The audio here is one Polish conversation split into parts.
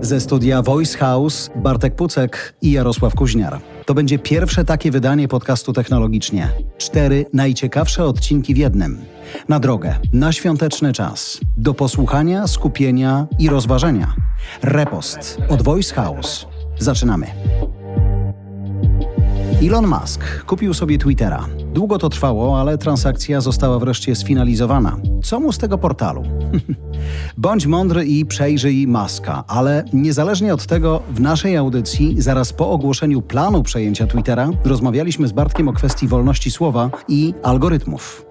Ze studia Voice House Bartek Pucek i Jarosław Kuźniar. To będzie pierwsze takie wydanie podcastu technologicznie. Cztery najciekawsze odcinki w jednym. Na drogę, na świąteczny czas. Do posłuchania, skupienia i rozważenia. Repost od Voice House. Zaczynamy. Elon Musk kupił sobie Twittera. Długo to trwało, ale transakcja została wreszcie sfinalizowana. Co mu z tego portalu? Bądź mądry i przejrzyj Muska, ale niezależnie od tego, w naszej audycji, zaraz po ogłoszeniu planu przejęcia Twittera, rozmawialiśmy z Bartkiem o kwestii wolności słowa i algorytmów.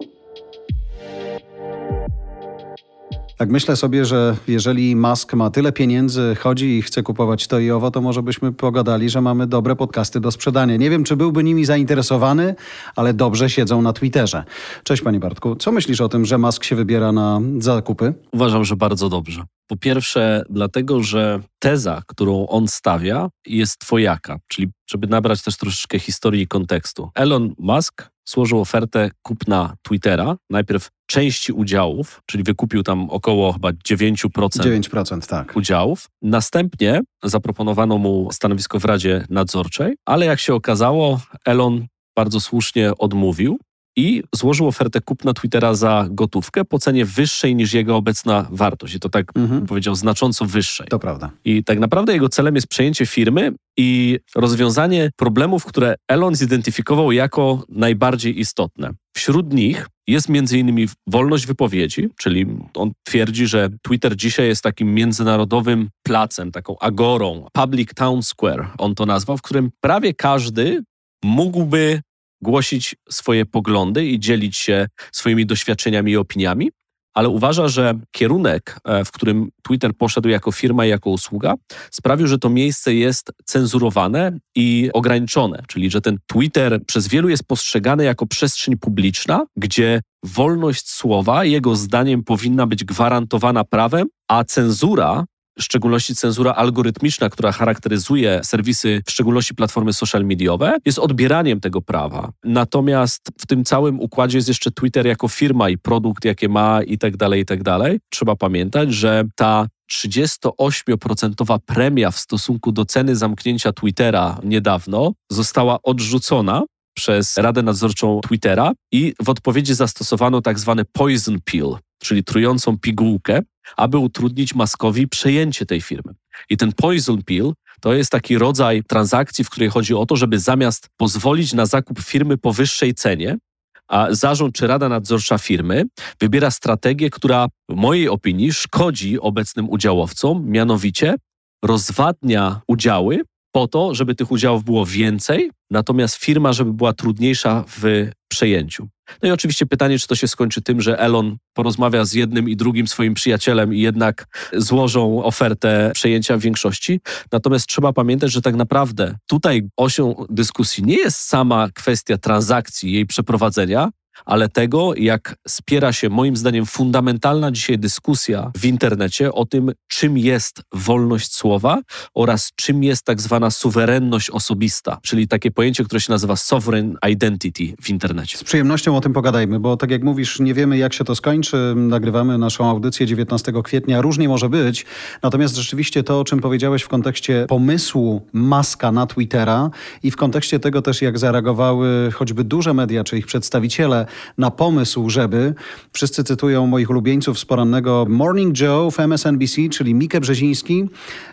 Tak myślę sobie, że jeżeli Musk ma tyle pieniędzy, chodzi i chce kupować to i owo, to może byśmy pogadali, że mamy dobre podcasty do sprzedania. Nie wiem, czy byłby nimi zainteresowany, ale dobrze siedzą na Twitterze. Cześć panie Bartku, co myślisz o tym, że Musk się wybiera na zakupy? Uważam, że bardzo dobrze. Po pierwsze, dlatego, że teza, którą on stawia, jest dwojaka, czyli żeby nabrać też troszeczkę historii i kontekstu. Elon Musk złożył ofertę kupna Twittera. Najpierw części udziałów, czyli wykupił tam około chyba 9%, 9% tak. udziałów. Następnie zaproponowano mu stanowisko w Radzie Nadzorczej, ale jak się okazało, Elon bardzo słusznie odmówił i złożył ofertę kupna Twittera za gotówkę po cenie wyższej niż jego obecna wartość. I to tak Mhm. powiedział, znacząco wyższej. To prawda. I tak naprawdę jego celem jest przejęcie firmy i rozwiązanie problemów, które Elon zidentyfikował jako najbardziej istotne. Wśród nich jest między innymi wolność wypowiedzi, czyli on twierdzi, że Twitter dzisiaj jest takim międzynarodowym placem, taką agorą, public town square, on to nazwał, w którym prawie każdy mógłby głosić swoje poglądy i dzielić się swoimi doświadczeniami i opiniami, ale uważa, że kierunek, e, w którym Twitter poszedł jako firma i jako usługa, sprawił, że to miejsce jest cenzurowane i ograniczone, czyli że ten Twitter przez wielu jest postrzegany jako przestrzeń publiczna, gdzie wolność słowa, jego zdaniem, powinna być gwarantowana prawem, a cenzura w szczególności cenzura algorytmiczna, która charakteryzuje serwisy, w szczególności platformy social mediowe, jest odbieraniem tego prawa. Natomiast w tym całym układzie jest jeszcze Twitter jako firma i produkt, jakie ma i tak dalej, i tak dalej. Trzeba pamiętać, że ta 38% premia w stosunku do ceny zamknięcia Twittera niedawno została odrzucona przez Radę Nadzorczą Twittera i w odpowiedzi zastosowano tak zwany poison pill, czyli trującą pigułkę, aby utrudnić Maskowi przejęcie tej firmy. I ten poison pill to jest taki rodzaj transakcji, w której chodzi o to, żeby zamiast pozwolić na zakup firmy po wyższej cenie, a zarząd czy rada nadzorcza firmy wybiera strategię, która w mojej opinii szkodzi obecnym udziałowcom, mianowicie rozwadnia udziały po to, żeby tych udziałów było więcej, natomiast firma, żeby była trudniejsza w przejęciu. No i oczywiście pytanie, czy to się skończy tym, że Elon porozmawia z jednym i drugim swoim przyjacielem i jednak złożą ofertę przejęcia większości. Natomiast trzeba pamiętać, że tak naprawdę tutaj osią dyskusji nie jest sama kwestia transakcji, jej przeprowadzenia, ale tego, jak spiera się moim zdaniem fundamentalna dzisiaj dyskusja w internecie o tym, czym jest wolność słowa oraz czym jest tak zwana suwerenność osobista, czyli takie pojęcie, które się nazywa sovereign identity w internecie. Z przyjemnością o tym pogadajmy, bo tak jak mówisz, nie wiemy jak się to skończy. Nagrywamy naszą audycję 19 kwietnia. Różnie może być. Natomiast rzeczywiście to, o czym powiedziałeś w kontekście pomysłu Maska na Twittera i w kontekście tego też, jak zareagowały choćby duże media czy ich przedstawiciele na pomysł, żeby, wszyscy cytują moich ulubieńców z porannego Morning Joe w MSNBC, czyli Mikę Brzeziński,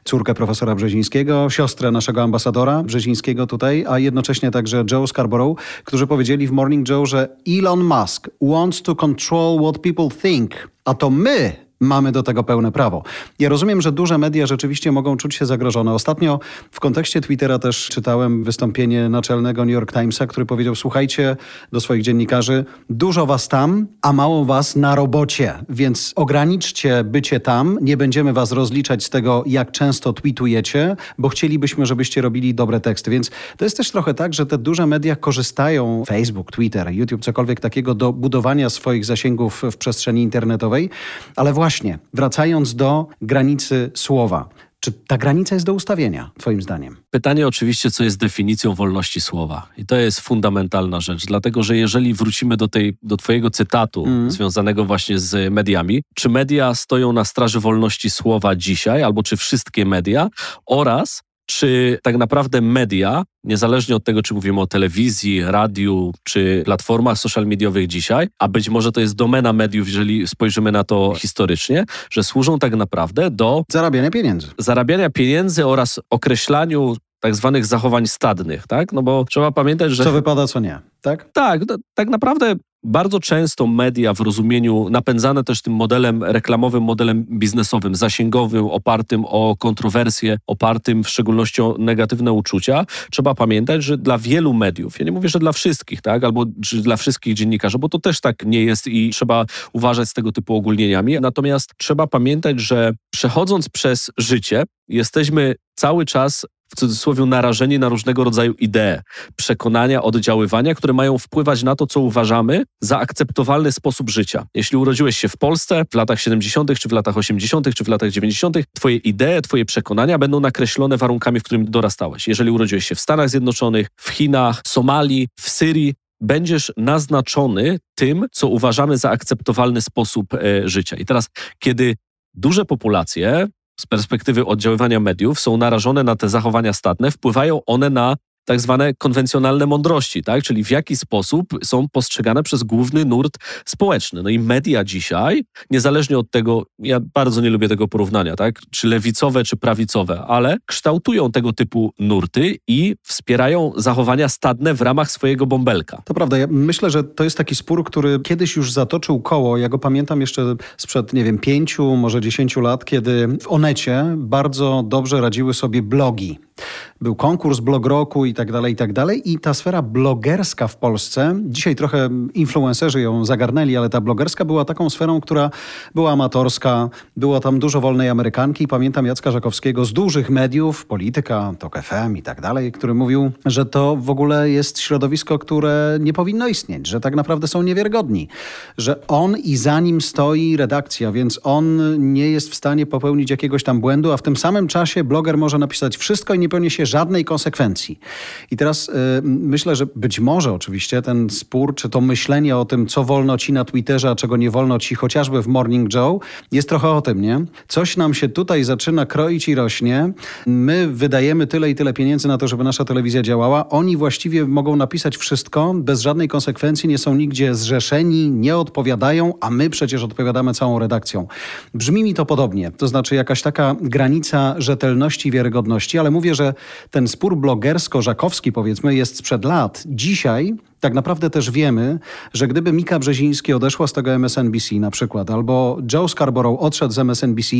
córkę profesora Brzezińskiego, siostrę naszego ambasadora Brzezińskiego tutaj, a jednocześnie także Joe Scarborough, którzy powiedzieli w Morning Joe, że Elon Musk wants to control what people think, a to my mamy do tego pełne prawo. Ja rozumiem, że duże media rzeczywiście mogą czuć się zagrożone. Ostatnio w kontekście Twittera też czytałem wystąpienie naczelnego New York Timesa, który powiedział: Słuchajcie do swoich dziennikarzy, dużo was tam, a mało was na robocie, więc ograniczcie bycie tam, nie będziemy was rozliczać z tego, jak często tweetujecie, bo chcielibyśmy, żebyście robili dobre teksty. Więc to jest też trochę tak, że te duże media korzystają, Facebook, Twitter, YouTube, cokolwiek takiego, do budowania swoich zasięgów w przestrzeni internetowej, ale właśnie, wracając do granicy słowa. Czy ta granica jest do ustawienia, Twoim zdaniem? Pytanie oczywiście, co jest definicją wolności słowa. I to jest fundamentalna rzecz, dlatego że jeżeli wrócimy do, tej, do Twojego cytatu Mm. związanego właśnie z mediami, czy media stoją na straży wolności słowa dzisiaj, albo czy wszystkie media, oraz czy tak naprawdę media, niezależnie od tego, czy mówimy o telewizji, radiu, czy platformach social mediowych dzisiaj, a być może to jest domena mediów, jeżeli spojrzymy na to historycznie, że służą tak naprawdę do Zarabiania pieniędzy. zarabiania pieniędzy oraz określaniu tak zwanych zachowań stadnych, tak? No bo trzeba pamiętać, że Co wypada, co nie, tak? tak, no, tak naprawdę bardzo często media w rozumieniu napędzane też tym modelem reklamowym, modelem biznesowym, zasięgowym, opartym o kontrowersje, opartym w szczególności o negatywne uczucia, trzeba pamiętać, że dla wielu mediów, ja nie mówię, że dla wszystkich, tak, albo dla wszystkich dziennikarzy, bo to też tak nie jest i trzeba uważać z tego typu ogólnieniami, natomiast trzeba pamiętać, że przechodząc przez życie, jesteśmy cały czas w cudzysłowie narażeni na różnego rodzaju idee, przekonania, oddziaływania, które mają wpływać na to, co uważamy za akceptowalny sposób życia. Jeśli urodziłeś się w Polsce w latach 70., czy w latach 80., czy w latach 90., twoje idee, twoje przekonania będą nakreślone warunkami, w którym dorastałeś. Jeżeli urodziłeś się w Stanach Zjednoczonych, w Chinach, Somalii, w Syrii, będziesz naznaczony tym, co uważamy za akceptowalny sposób e, życia. I teraz, kiedy duże populacje z perspektywy oddziaływania mediów są narażone na te zachowania statne, wpływają one na tak zwane konwencjonalne mądrości, tak? czyli w jaki sposób są postrzegane przez główny nurt społeczny. No i media dzisiaj, niezależnie od tego, ja bardzo nie lubię tego porównania, tak? czy lewicowe, czy prawicowe, ale kształtują tego typu nurty i wspierają zachowania stadne w ramach swojego bąbelka. To prawda. Ja myślę, że to jest taki spór, który kiedyś już zatoczył koło. Ja go pamiętam jeszcze sprzed, nie wiem, pięciu, może dziesięciu lat, kiedy w Onecie bardzo dobrze radziły sobie blogi. Był konkurs blog roku i tak dalej, i tak dalej. I ta sfera blogerska w Polsce, dzisiaj trochę influencerzy ją zagarnęli, ale ta blogerska była taką sferą, która była amatorska. Było tam dużo wolnej Amerykanki. Pamiętam Jacka Żakowskiego z dużych mediów, polityka, TOK FM i tak dalej, który mówił, że to w ogóle jest środowisko, które nie powinno istnieć, że tak naprawdę są niewiarygodni, że on i za nim stoi redakcja, więc on nie jest w stanie popełnić jakiegoś tam błędu, a w tym samym czasie bloger może napisać wszystko i nie poniesie żadnej konsekwencji. I teraz y, myślę, że być może oczywiście ten spór, czy to myślenie o tym, co wolno ci na Twitterze, a czego nie wolno ci chociażby w Morning Joe, jest trochę o tym, nie? Coś nam się tutaj zaczyna kroić i rośnie. My wydajemy tyle i tyle pieniędzy na to, żeby nasza telewizja działała. Oni właściwie mogą napisać wszystko bez żadnej konsekwencji, nie są nigdzie zrzeszeni, nie odpowiadają, a my przecież odpowiadamy całą redakcją. Brzmi mi to podobnie, to znaczy jakaś taka granica rzetelności i wiarygodności, ale mówię, że ten spór blogersko-żakowski, powiedzmy, jest sprzed lat. Dzisiaj tak naprawdę też wiemy, że gdyby Mika Brzeziński odeszła z tego MSNBC na przykład, albo Joe Scarborough odszedł z MSNBC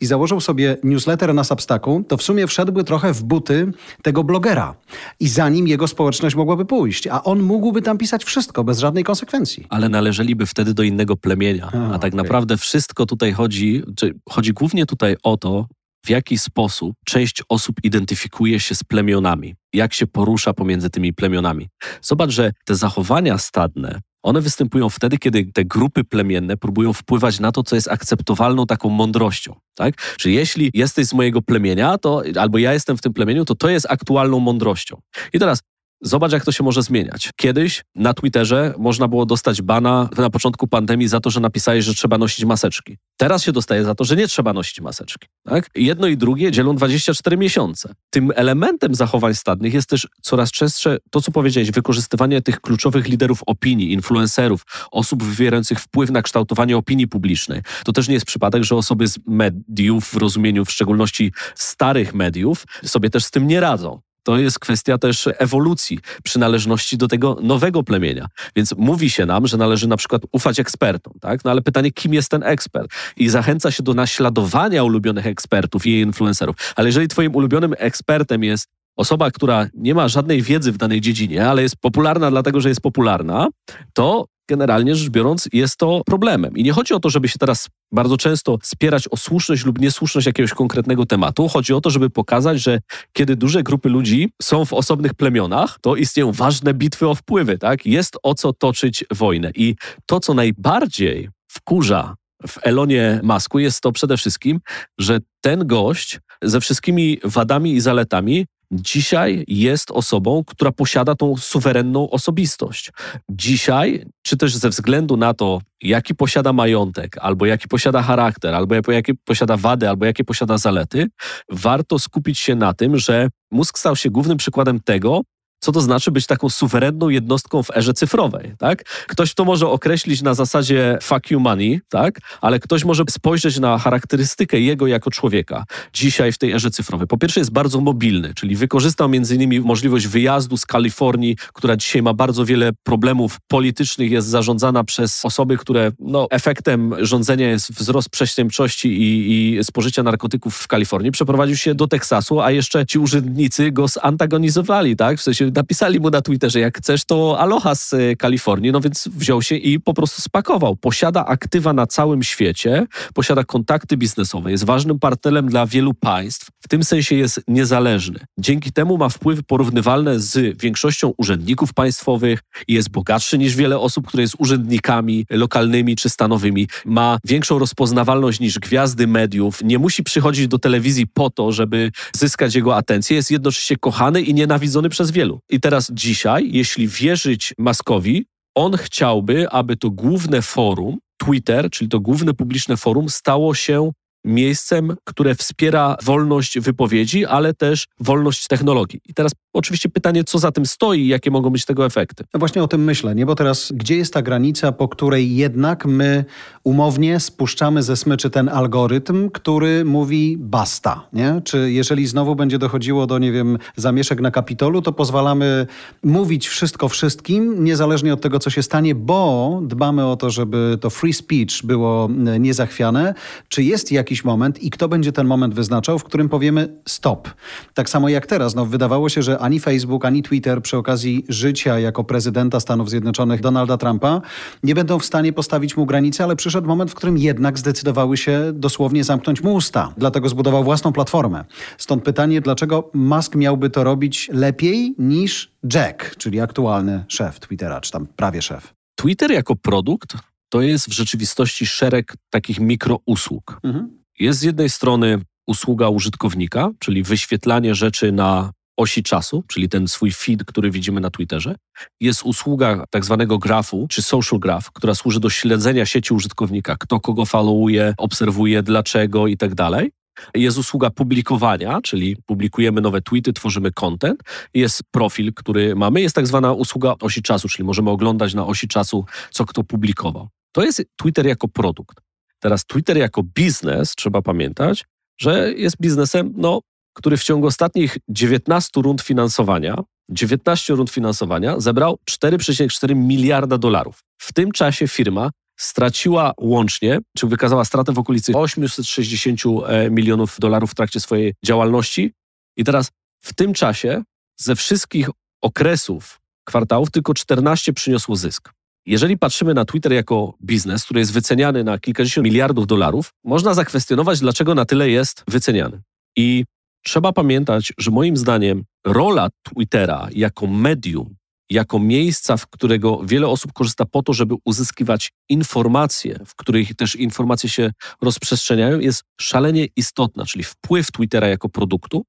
i założył sobie newsletter na Substacku, to w sumie wszedłby trochę w buty tego blogera. I za nim jego społeczność mogłaby pójść, a on mógłby tam pisać wszystko bez żadnej konsekwencji. ale należeliby wtedy do innego plemienia. A, A tak okej. naprawdę wszystko tutaj chodzi, czy chodzi głównie tutaj o to, w jaki sposób część osób identyfikuje się z plemionami, jak się porusza pomiędzy tymi plemionami. Zobacz, że te zachowania stadne, one występują wtedy, kiedy te grupy plemienne próbują wpływać na to, co jest akceptowalną taką mądrością. Tak? Czyli jeśli jesteś z mojego plemienia, to albo ja jestem w tym plemieniu, to to jest aktualną mądrością. I teraz Zobacz, jak to się może zmieniać. Kiedyś na Twitterze można było dostać bana na początku pandemii za to, że napisałeś, że trzeba nosić maseczki. Teraz się dostaje za to, że nie trzeba nosić maseczki. Tak? Jedno i drugie dzielą 24 miesiące. Tym elementem zachowań stadnych jest też coraz częstsze to, co powiedziałeś, wykorzystywanie tych kluczowych liderów opinii, influencerów, osób wywierających wpływ na kształtowanie opinii publicznej. To też nie jest przypadek, że osoby z mediów, w rozumieniu w szczególności starych mediów, sobie też z tym nie radzą. To jest kwestia też ewolucji, przynależności do tego nowego plemienia. Więc mówi się nam, że należy na przykład ufać ekspertom, tak? No ale pytanie, kim jest ten ekspert? I zachęca się do naśladowania ulubionych ekspertów i influencerów. Ale jeżeli twoim ulubionym ekspertem jest osoba, która nie ma żadnej wiedzy w danej dziedzinie, ale jest popularna dlatego, że jest popularna, to generalnie rzecz biorąc jest to problemem. I nie chodzi o to, żeby się teraz bardzo często spierać o słuszność lub niesłuszność jakiegoś konkretnego tematu. Chodzi o to, żeby pokazać, że kiedy duże grupy ludzi są w osobnych plemionach, to istnieją ważne bitwy o wpływy, tak? Jest o co toczyć wojnę. I to, co najbardziej wkurza w Elonie Masku jest to przede wszystkim, że ten gość ze wszystkimi wadami i zaletami, dzisiaj jest osobą, która posiada tą suwerenną osobistość. Dzisiaj, czy też ze względu na to, jaki posiada majątek, albo jaki posiada charakter, albo jakie posiada wady, albo jakie posiada zalety, warto skupić się na tym, że mózg stał się głównym przykładem tego, co to znaczy być taką suwerenną jednostką w erze cyfrowej, tak? Ktoś to może określić na zasadzie fuck you money, tak? Ale ktoś może spojrzeć na charakterystykę jego jako człowieka dzisiaj w tej erze cyfrowej. Po pierwsze jest bardzo mobilny, czyli wykorzystał między innymi możliwość wyjazdu z Kalifornii, która dzisiaj ma bardzo wiele problemów politycznych, jest zarządzana przez osoby, które no, efektem rządzenia jest wzrost przestępczości i, i spożycia narkotyków w Kalifornii. Przeprowadził się do Teksasu, a jeszcze ci urzędnicy go zantagonizowali, tak? W sensie napisali mu na Twitterze, jak chcesz, to aloha z e, Kalifornii, no więc wziął się i po prostu spakował. Posiada aktywa na całym świecie, posiada kontakty biznesowe, jest ważnym partnerem dla wielu państw, w tym sensie jest niezależny. Dzięki temu ma wpływy porównywalne z większością urzędników państwowych jest bogatszy niż wiele osób, które jest urzędnikami lokalnymi czy stanowymi. Ma większą rozpoznawalność niż gwiazdy mediów, nie musi przychodzić do telewizji po to, żeby zyskać jego atencję, jest jednocześnie kochany i nienawidzony przez wielu. I teraz dzisiaj, jeśli wierzyć Maskowi, on chciałby, aby to główne forum, Twitter, czyli to główne publiczne forum, stało się miejscem, które wspiera wolność wypowiedzi, ale też wolność technologii. I teraz oczywiście pytanie, co za tym stoi i jakie mogą być tego efekty. No właśnie o tym myślę, nie? Bo teraz gdzie jest ta granica, po której jednak my umownie spuszczamy ze smyczy ten algorytm, który mówi basta, nie? Czy jeżeli znowu będzie dochodziło do, nie wiem, zamieszek na Kapitolu, to pozwalamy mówić wszystko wszystkim, niezależnie od tego, co się stanie, bo dbamy o to, żeby to free speech było e, niezachwiane. Czy jest jakiś jakiś moment i kto będzie ten moment wyznaczał, w którym powiemy stop. Tak samo jak teraz. No, wydawało się, że ani Facebook, ani Twitter przy okazji życia jako prezydenta Stanów Zjednoczonych Donalda Trumpa nie będą w stanie postawić mu granicy, ale przyszedł moment, w którym jednak zdecydowały się dosłownie zamknąć mu usta. Dlatego zbudował własną platformę. Stąd pytanie, dlaczego Musk miałby to robić lepiej niż Jack, czyli aktualny szef Twittera, czy tam prawie szef. Twitter jako produkt to jest w rzeczywistości szereg takich mikrousług. Mhm. Jest z jednej strony usługa użytkownika, czyli wyświetlanie rzeczy na osi czasu, czyli ten swój feed, który widzimy na Twitterze. Jest usługa tak zwanego grafu, czy social graph, która służy do śledzenia sieci użytkownika, kto kogo followuje, obserwuje, dlaczego i tak dalej. Jest usługa publikowania, czyli publikujemy nowe tweety, tworzymy content. Jest profil, który mamy. Jest tak zwana usługa osi czasu, czyli możemy oglądać na osi czasu, co kto publikował. To jest Twitter jako produkt. Teraz Twitter jako biznes, trzeba pamiętać, że jest biznesem, no, który w ciągu ostatnich 19 rund finansowania, 19 rund finansowania zebrał 4,4 miliarda dolarów. W tym czasie firma straciła łącznie, czy wykazała stratę w okolicy 860 e, milionów dolarów w trakcie swojej działalności. I teraz w tym czasie ze wszystkich okresów kwartałów tylko 14 przyniosło zysk. Jeżeli patrzymy na Twitter jako biznes, który jest wyceniany na kilkadziesiąt miliardów dolarów, można zakwestionować, dlaczego na tyle jest wyceniany. I trzeba pamiętać, że moim zdaniem rola Twittera jako medium, jako miejsca, w którego wiele osób korzysta po to, żeby uzyskiwać informacje, w których też informacje się rozprzestrzeniają, jest szalenie istotna, czyli wpływ Twittera jako produktu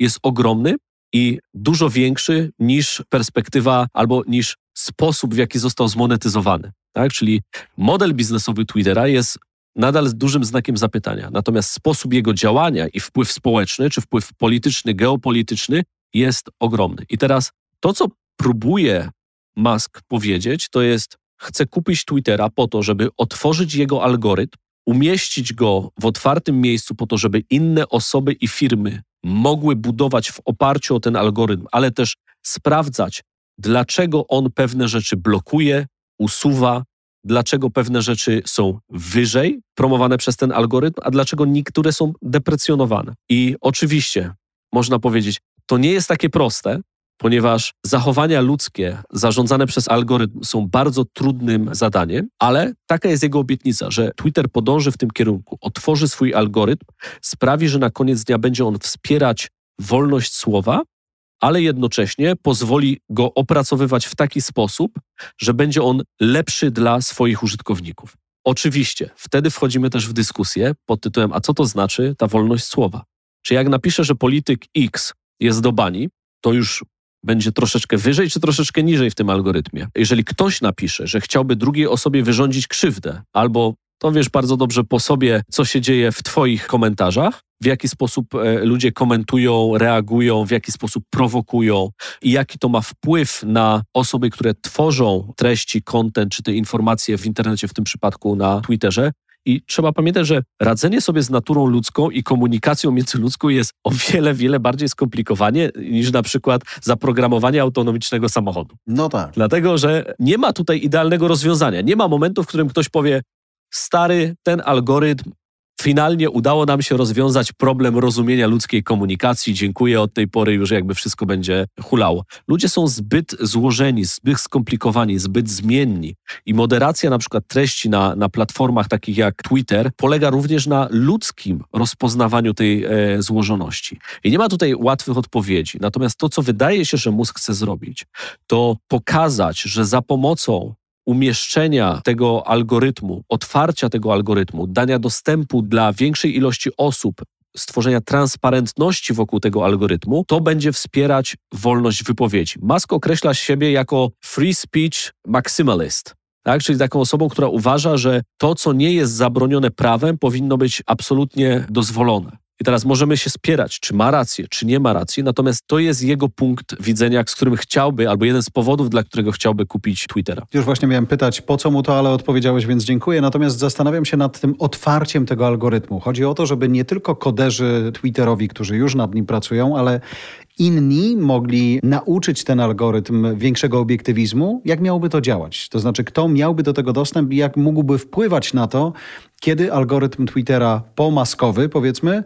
jest ogromny i dużo większy niż perspektywa albo niż sposób, w jaki został zmonetyzowany. Tak? Czyli model biznesowy Twittera jest nadal z dużym znakiem zapytania. Natomiast sposób jego działania i wpływ społeczny, czy wpływ polityczny, geopolityczny jest ogromny. I teraz to, co próbuje Musk powiedzieć, to jest, chce kupić Twittera po to, żeby otworzyć jego algorytm, umieścić go w otwartym miejscu po to, żeby inne osoby i firmy mogły budować w oparciu o ten algorytm, ale też sprawdzać, dlaczego on pewne rzeczy blokuje, usuwa, dlaczego pewne rzeczy są wyżej promowane przez ten algorytm, a dlaczego niektóre są deprecjonowane. I oczywiście można powiedzieć, to nie jest takie proste, ponieważ zachowania ludzkie zarządzane przez algorytm są bardzo trudnym zadaniem, ale taka jest jego obietnica, że Twitter podąży w tym kierunku, otworzy swój algorytm, sprawi, że na koniec dnia będzie on wspierać wolność słowa, ale jednocześnie pozwoli go opracowywać w taki sposób, że będzie on lepszy dla swoich użytkowników. Oczywiście, wtedy wchodzimy też w dyskusję pod tytułem: A co to znaczy ta wolność słowa? Czy jak napiszę, że polityk X jest do bani, to już będzie troszeczkę wyżej czy troszeczkę niżej w tym algorytmie. Jeżeli ktoś napisze, że chciałby drugiej osobie wyrządzić krzywdę, albo to wiesz bardzo dobrze po sobie, co się dzieje w Twoich komentarzach, w jaki sposób e, ludzie komentują, reagują, w jaki sposób prowokują i jaki to ma wpływ na osoby, które tworzą treści, content czy te informacje w internecie, w tym przypadku na Twitterze, i trzeba pamiętać, że radzenie sobie z naturą ludzką i komunikacją międzyludzką jest o wiele, wiele bardziej skomplikowanie niż na przykład zaprogramowanie autonomicznego samochodu. No tak. Dlatego, że nie ma tutaj idealnego rozwiązania. Nie ma momentu, w którym ktoś powie, stary, ten algorytm Finalnie udało nam się rozwiązać problem rozumienia ludzkiej komunikacji. Dziękuję, od tej pory już jakby wszystko będzie hulało. Ludzie są zbyt złożeni, zbyt skomplikowani, zbyt zmienni i moderacja na przykład treści na, na platformach takich jak Twitter polega również na ludzkim rozpoznawaniu tej e, złożoności. I nie ma tutaj łatwych odpowiedzi. Natomiast to, co wydaje się, że mózg chce zrobić, to pokazać, że za pomocą umieszczenia tego algorytmu, otwarcia tego algorytmu, dania dostępu dla większej ilości osób, stworzenia transparentności wokół tego algorytmu, to będzie wspierać wolność wypowiedzi. Musk określa siebie jako free speech maximalist. Tak? Czyli taką osobą, która uważa, że to, co nie jest zabronione prawem, powinno być absolutnie dozwolone. I teraz możemy się spierać, czy ma rację, czy nie ma racji, natomiast to jest jego punkt widzenia, z którym chciałby, albo jeden z powodów, dla którego chciałby kupić Twittera. Już właśnie miałem pytać, po co mu to, ale odpowiedziałeś, więc dziękuję. Natomiast zastanawiam się nad tym otwarciem tego algorytmu. Chodzi o to, żeby nie tylko koderzy Twitterowi, którzy już nad nim pracują, ale inni mogli nauczyć ten algorytm większego obiektywizmu, jak miałoby to działać? To znaczy, kto miałby do tego dostęp i jak mógłby wpływać na to, kiedy algorytm Twittera pomaskowy, powiedzmy,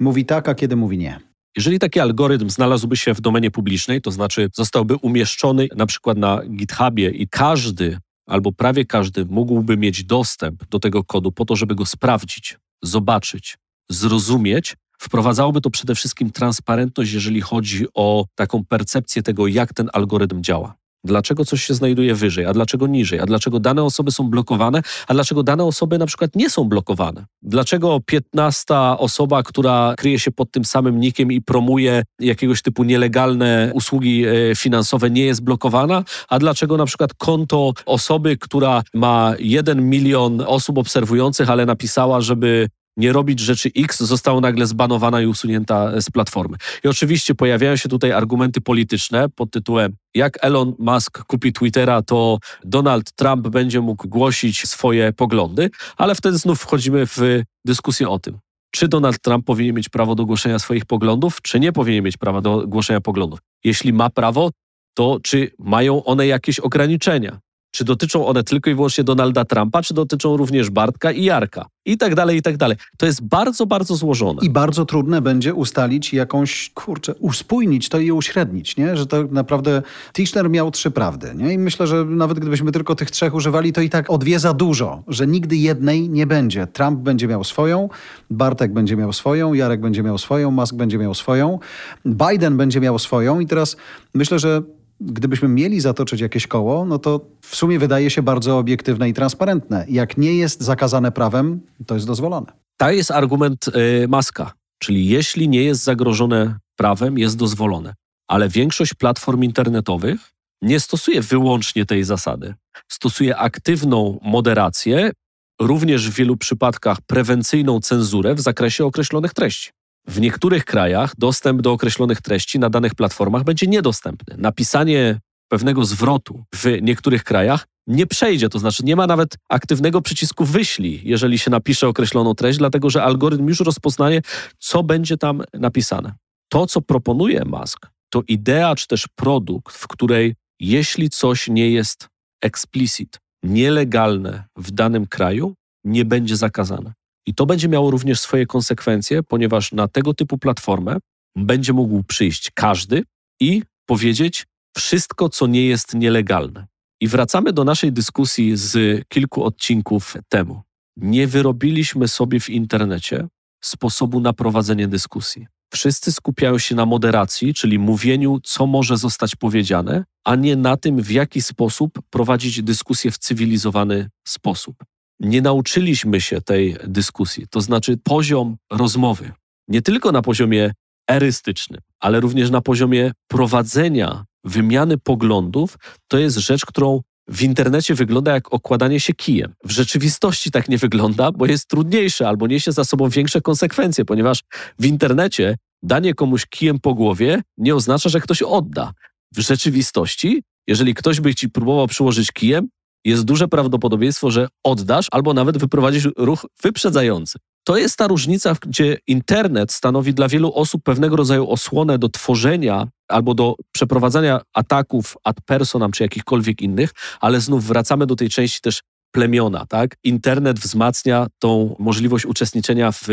mówi tak, a kiedy mówi nie. Jeżeli taki algorytm znalazłby się w domenie publicznej, to znaczy zostałby umieszczony na przykład na GitHubie i każdy albo prawie każdy mógłby mieć dostęp do tego kodu po to, żeby go sprawdzić, zobaczyć, zrozumieć, wprowadzałoby to przede wszystkim transparentność, jeżeli chodzi o taką percepcję tego, jak ten algorytm działa. Dlaczego coś się znajduje wyżej, a dlaczego niżej? A dlaczego dane osoby są blokowane, a dlaczego dane osoby na przykład nie są blokowane? Dlaczego 15 osoba, która kryje się pod tym samym nikiem i promuje jakiegoś typu nielegalne usługi e, finansowe, nie jest blokowana? A dlaczego na przykład konto osoby, która ma 1 milion osób obserwujących, ale napisała, żeby nie robić rzeczy X, została nagle zbanowana i usunięta z platformy. I oczywiście pojawiają się tutaj argumenty polityczne pod tytułem jak Elon Musk kupi Twittera, to Donald Trump będzie mógł głosić swoje poglądy, ale wtedy znów wchodzimy w dyskusję o tym, czy Donald Trump powinien mieć prawo do głoszenia swoich poglądów, czy nie powinien mieć prawa do głoszenia poglądów. Jeśli ma prawo, to czy mają one jakieś ograniczenia? Czy dotyczą one tylko i wyłącznie Donalda Trumpa, czy dotyczą również Bartka i Jarka? I tak dalej, i tak dalej. To jest bardzo, bardzo złożone. I bardzo trudne będzie ustalić jakąś, kurczę, uspójnić to i uśrednić, nie? Że to naprawdę Tischner miał trzy prawdy, nie? I myślę, że nawet gdybyśmy tylko tych trzech używali, to i tak o dwie za dużo, że nigdy jednej nie będzie. Trump będzie miał swoją, Bartek będzie miał swoją, Jarek będzie miał swoją, Musk będzie miał swoją, Biden będzie miał swoją i teraz myślę, że gdybyśmy mieli zatoczyć jakieś koło, no to w sumie wydaje się bardzo obiektywne i transparentne. Jak nie jest zakazane prawem, to jest dozwolone. To jest argument y, Maska, czyli jeśli nie jest zagrożone prawem, jest dozwolone. Ale większość platform internetowych nie stosuje wyłącznie tej zasady. Stosuje aktywną moderację, również w wielu przypadkach prewencyjną cenzurę w zakresie określonych treści. W niektórych krajach dostęp do określonych treści na danych platformach będzie niedostępny. Napisanie pewnego zwrotu w niektórych krajach nie przejdzie, to znaczy nie ma nawet aktywnego przycisku wyślij, jeżeli się napisze określoną treść, dlatego że algorytm już rozpoznaje, co będzie tam napisane. To, co proponuje Musk, to idea czy też produkt, w której jeśli coś nie jest explicit, nielegalne w danym kraju, nie będzie zakazane. I to będzie miało również swoje konsekwencje, ponieważ na tego typu platformę będzie mógł przyjść każdy i powiedzieć wszystko, co nie jest nielegalne. I wracamy do naszej dyskusji z kilku odcinków temu. Nie wyrobiliśmy sobie w internecie sposobu na prowadzenie dyskusji. Wszyscy skupiają się na moderacji, czyli mówieniu, co może zostać powiedziane, a nie na tym, w jaki sposób prowadzić dyskusję w cywilizowany sposób nie nauczyliśmy się tej dyskusji, to znaczy poziom rozmowy nie tylko na poziomie erystycznym, ale również na poziomie prowadzenia wymiany poglądów, to jest rzecz, którą w internecie wygląda jak okładanie się kijem. W rzeczywistości tak nie wygląda, bo jest trudniejsze albo niesie za sobą większe konsekwencje, ponieważ w internecie danie komuś kijem po głowie nie oznacza, że ktoś odda. W rzeczywistości, jeżeli ktoś by ci próbował przyłożyć kijem, jest duże prawdopodobieństwo, że oddasz albo nawet wyprowadzisz ruch wyprzedzający. To jest ta różnica, gdzie internet stanowi dla wielu osób pewnego rodzaju osłonę do tworzenia albo do przeprowadzania ataków ad personam czy jakichkolwiek innych, ale znów wracamy do tej części też plemiona. Tak? Internet wzmacnia tą możliwość uczestniczenia w,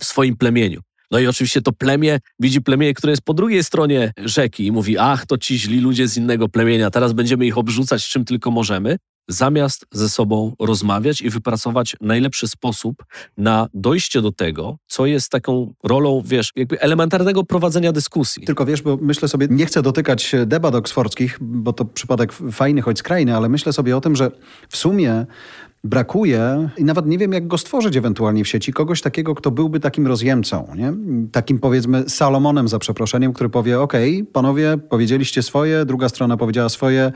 w swoim plemieniu. No i oczywiście to plemię widzi plemię, które jest po drugiej stronie rzeki i mówi, ach, to ci źli ludzie z innego plemienia, teraz będziemy ich obrzucać czym tylko możemy zamiast ze sobą rozmawiać i wypracować najlepszy sposób na dojście do tego, co jest taką rolą, wiesz, jakby elementarnego prowadzenia dyskusji. Tylko wiesz, bo myślę sobie, nie chcę dotykać debat oksfordzkich, bo to przypadek fajny, choć skrajny, ale myślę sobie o tym, że w sumie brakuje i nawet nie wiem, jak go stworzyć ewentualnie w sieci, kogoś takiego, kto byłby takim rozjemcą, nie? takim powiedzmy Salomonem za przeproszeniem, który powie, ok, panowie, powiedzieliście swoje, druga strona powiedziała swoje,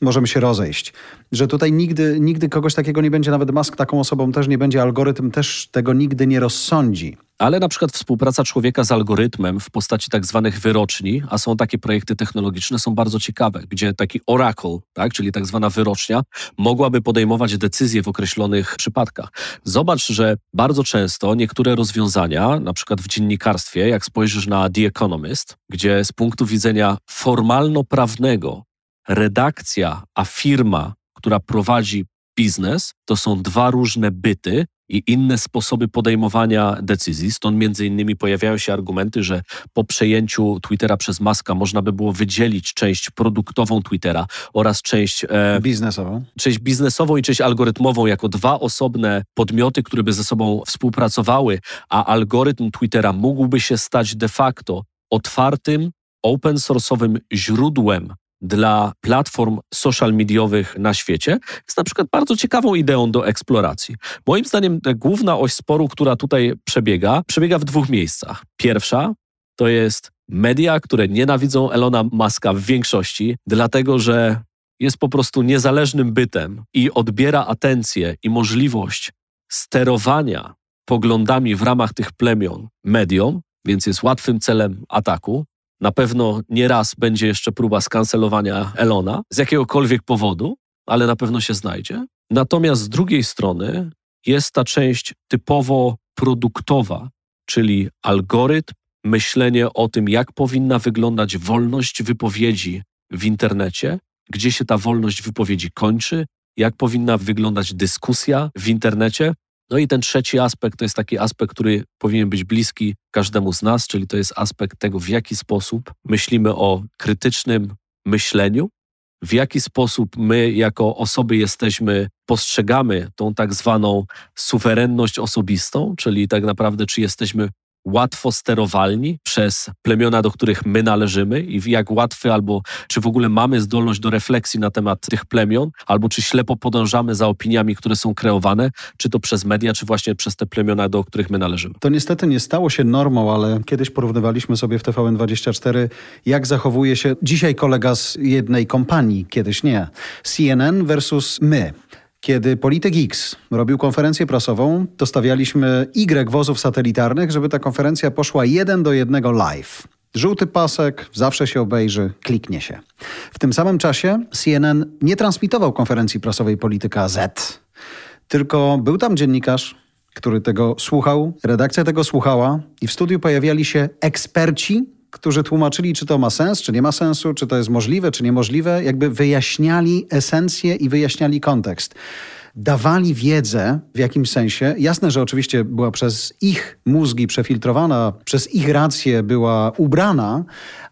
możemy się rozejść. Że tutaj nigdy, nigdy kogoś takiego nie będzie, nawet Musk taką osobą też nie będzie, algorytm też tego nigdy nie rozsądzi. Ale na przykład współpraca człowieka z algorytmem w postaci tak zwanych wyroczni, a są takie projekty technologiczne, są bardzo ciekawe, gdzie taki oracle, tak, czyli tak zwana wyrocznia, mogłaby podejmować decyzje w określonych przypadkach. Zobacz, że bardzo często niektóre rozwiązania, na przykład w dziennikarstwie, jak spojrzysz na The Economist, gdzie z punktu widzenia formalno-prawnego redakcja, a firma, która prowadzi biznes, to są dwa różne byty i inne sposoby podejmowania decyzji. Stąd między innymi pojawiają się argumenty, że po przejęciu Twittera przez Maska można by było wydzielić część produktową Twittera oraz część e, biznesową. Część biznesową i część algorytmową jako dwa osobne podmioty, które by ze sobą współpracowały, a algorytm Twittera mógłby się stać de facto otwartym, open source'owym źródłem dla platform social mediowych na świecie jest na przykład bardzo ciekawą ideą do eksploracji. Moim zdaniem główna oś sporu, która tutaj przebiega, przebiega w dwóch miejscach. Pierwsza to jest media, które nienawidzą Elona Muska w większości, dlatego że jest po prostu niezależnym bytem i odbiera atencję i możliwość sterowania poglądami w ramach tych plemion mediom, więc jest łatwym celem ataku. Na pewno nie raz będzie jeszcze próba skancelowania Elona z jakiegokolwiek powodu, ale na pewno się znajdzie. Natomiast z drugiej strony jest ta część typowo produktowa, czyli algorytm, myślenie o tym, jak powinna wyglądać wolność wypowiedzi w internecie, gdzie się ta wolność wypowiedzi kończy, jak powinna wyglądać dyskusja w internecie, no i ten trzeci aspekt to jest taki aspekt, który powinien być bliski każdemu z nas, czyli to jest aspekt tego, w jaki sposób myślimy o krytycznym myśleniu, w jaki sposób my jako osoby jesteśmy, postrzegamy tą tak zwaną suwerenność osobistą, czyli tak naprawdę czy jesteśmy łatwo sterowalni przez plemiona, do których my należymy i jak łatwy albo czy w ogóle mamy zdolność do refleksji na temat tych plemion, albo czy ślepo podążamy za opiniami, które są kreowane, czy to przez media, czy właśnie przez te plemiona, do których my należymy. To niestety nie stało się normą, ale kiedyś porównywaliśmy sobie w TVN24, jak zachowuje się dzisiaj kolega z jednej kompanii, kiedyś nie. CNN versus my. Kiedy Polityk X robił konferencję prasową, to stawialiśmy Y wozów satelitarnych, żeby ta konferencja poszła jeden do jednego live. Żółty pasek, zawsze się obejrzy, kliknie się. W tym samym czasie CNN nie transmitował konferencji prasowej Polityka Z, tylko był tam dziennikarz, który tego słuchał, redakcja tego słuchała i w studiu pojawiali się eksperci którzy tłumaczyli, czy to ma sens, czy nie ma sensu, czy to jest możliwe, czy niemożliwe, jakby wyjaśniali esencję i wyjaśniali kontekst. Dawali wiedzę w jakimś sensie. Jasne, że oczywiście była przez ich mózgi przefiltrowana, przez ich rację była ubrana,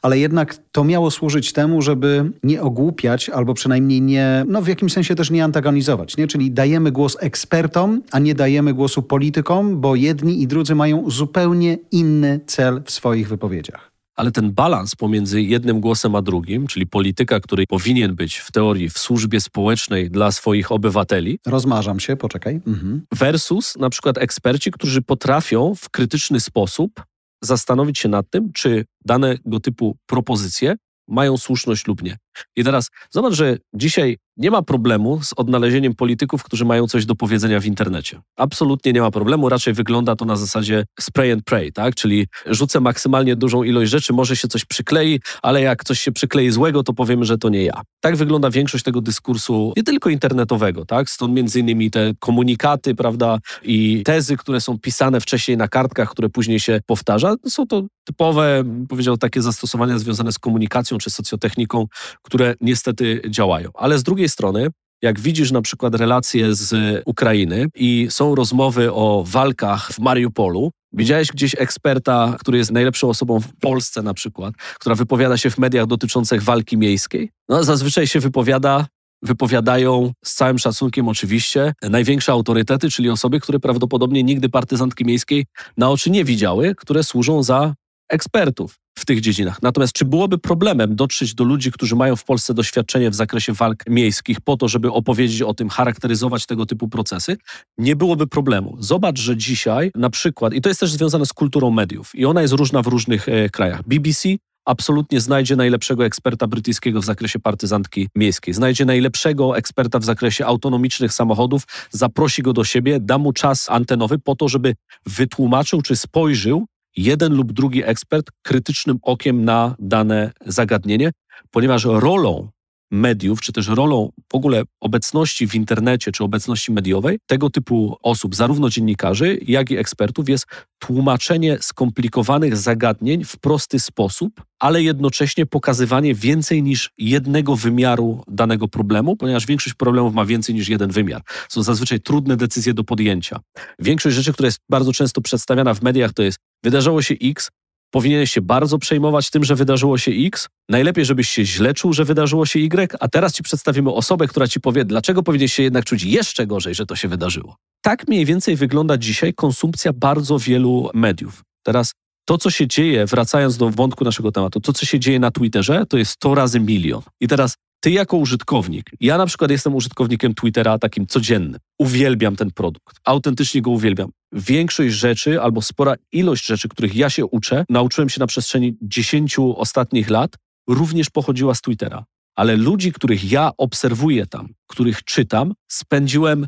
ale jednak to miało służyć temu, żeby nie ogłupiać albo przynajmniej nie, no w jakimś sensie też nie antagonizować. Nie? Czyli dajemy głos ekspertom, a nie dajemy głosu politykom, bo jedni i drudzy mają zupełnie inny cel w swoich wypowiedziach ale ten balans pomiędzy jednym głosem a drugim, czyli polityka, który powinien być w teorii w służbie społecznej dla swoich obywateli. Rozmarzam się, poczekaj. Mhm. Versus na przykład eksperci, którzy potrafią w krytyczny sposób zastanowić się nad tym, czy danego typu propozycje mają słuszność lub nie. I teraz zobacz, że dzisiaj nie ma problemu z odnalezieniem polityków, którzy mają coś do powiedzenia w internecie. Absolutnie nie ma problemu, raczej wygląda to na zasadzie spray and pray, tak? Czyli rzucę maksymalnie dużą ilość rzeczy, może się coś przyklei, ale jak coś się przyklei złego, to powiemy, że to nie ja. Tak wygląda większość tego dyskursu, nie tylko internetowego, tak? Stąd między innymi te komunikaty, prawda, i tezy, które są pisane wcześniej na kartkach, które później się powtarza. Są to typowe, powiedział, takie zastosowania związane z komunikacją czy socjotechniką, które niestety działają. Ale z drugiej strony, jak widzisz na przykład relacje z Ukrainy i są rozmowy o walkach w Mariupolu, widziałeś gdzieś eksperta, który jest najlepszą osobą w Polsce na przykład, która wypowiada się w mediach dotyczących walki miejskiej? No zazwyczaj się wypowiada wypowiadają z całym szacunkiem oczywiście największe autorytety, czyli osoby, które prawdopodobnie nigdy partyzantki miejskiej na oczy nie widziały, które służą za ekspertów w tych dziedzinach. Natomiast czy byłoby problemem dotrzeć do ludzi, którzy mają w Polsce doświadczenie w zakresie walk miejskich, po to, żeby opowiedzieć o tym, charakteryzować tego typu procesy? Nie byłoby problemu. Zobacz, że dzisiaj na przykład, i to jest też związane z kulturą mediów, i ona jest różna w różnych e, krajach. BBC absolutnie znajdzie najlepszego eksperta brytyjskiego w zakresie partyzantki miejskiej, znajdzie najlepszego eksperta w zakresie autonomicznych samochodów, zaprosi go do siebie, da mu czas antenowy po to, żeby wytłumaczył czy spojrzył jeden lub drugi ekspert krytycznym okiem na dane zagadnienie, ponieważ rolą mediów, czy też rolą w ogóle obecności w internecie, czy obecności mediowej tego typu osób, zarówno dziennikarzy, jak i ekspertów, jest tłumaczenie skomplikowanych zagadnień w prosty sposób, ale jednocześnie pokazywanie więcej niż jednego wymiaru danego problemu, ponieważ większość problemów ma więcej niż jeden wymiar. Są zazwyczaj trudne decyzje do podjęcia. Większość rzeczy, która jest bardzo często przedstawiana w mediach, to jest wydarzyło się X, powinieneś się bardzo przejmować tym, że wydarzyło się X. Najlepiej, żebyś się źle czuł, że wydarzyło się Y, a teraz ci przedstawimy osobę, która ci powie, dlaczego powinieneś się jednak czuć jeszcze gorzej, że to się wydarzyło. Tak mniej więcej wygląda dzisiaj konsumpcja bardzo wielu mediów. Teraz to, co się dzieje, wracając do wątku naszego tematu, to, co się dzieje na Twitterze, to jest 100 razy milion. I teraz ty jako użytkownik, ja na przykład jestem użytkownikiem Twittera takim codziennym. Uwielbiam ten produkt, autentycznie go uwielbiam. Większość rzeczy albo spora ilość rzeczy, których ja się uczę, nauczyłem się na przestrzeni 10 ostatnich lat, również pochodziła z Twittera. Ale ludzi, których ja obserwuję tam, których czytam, spędziłem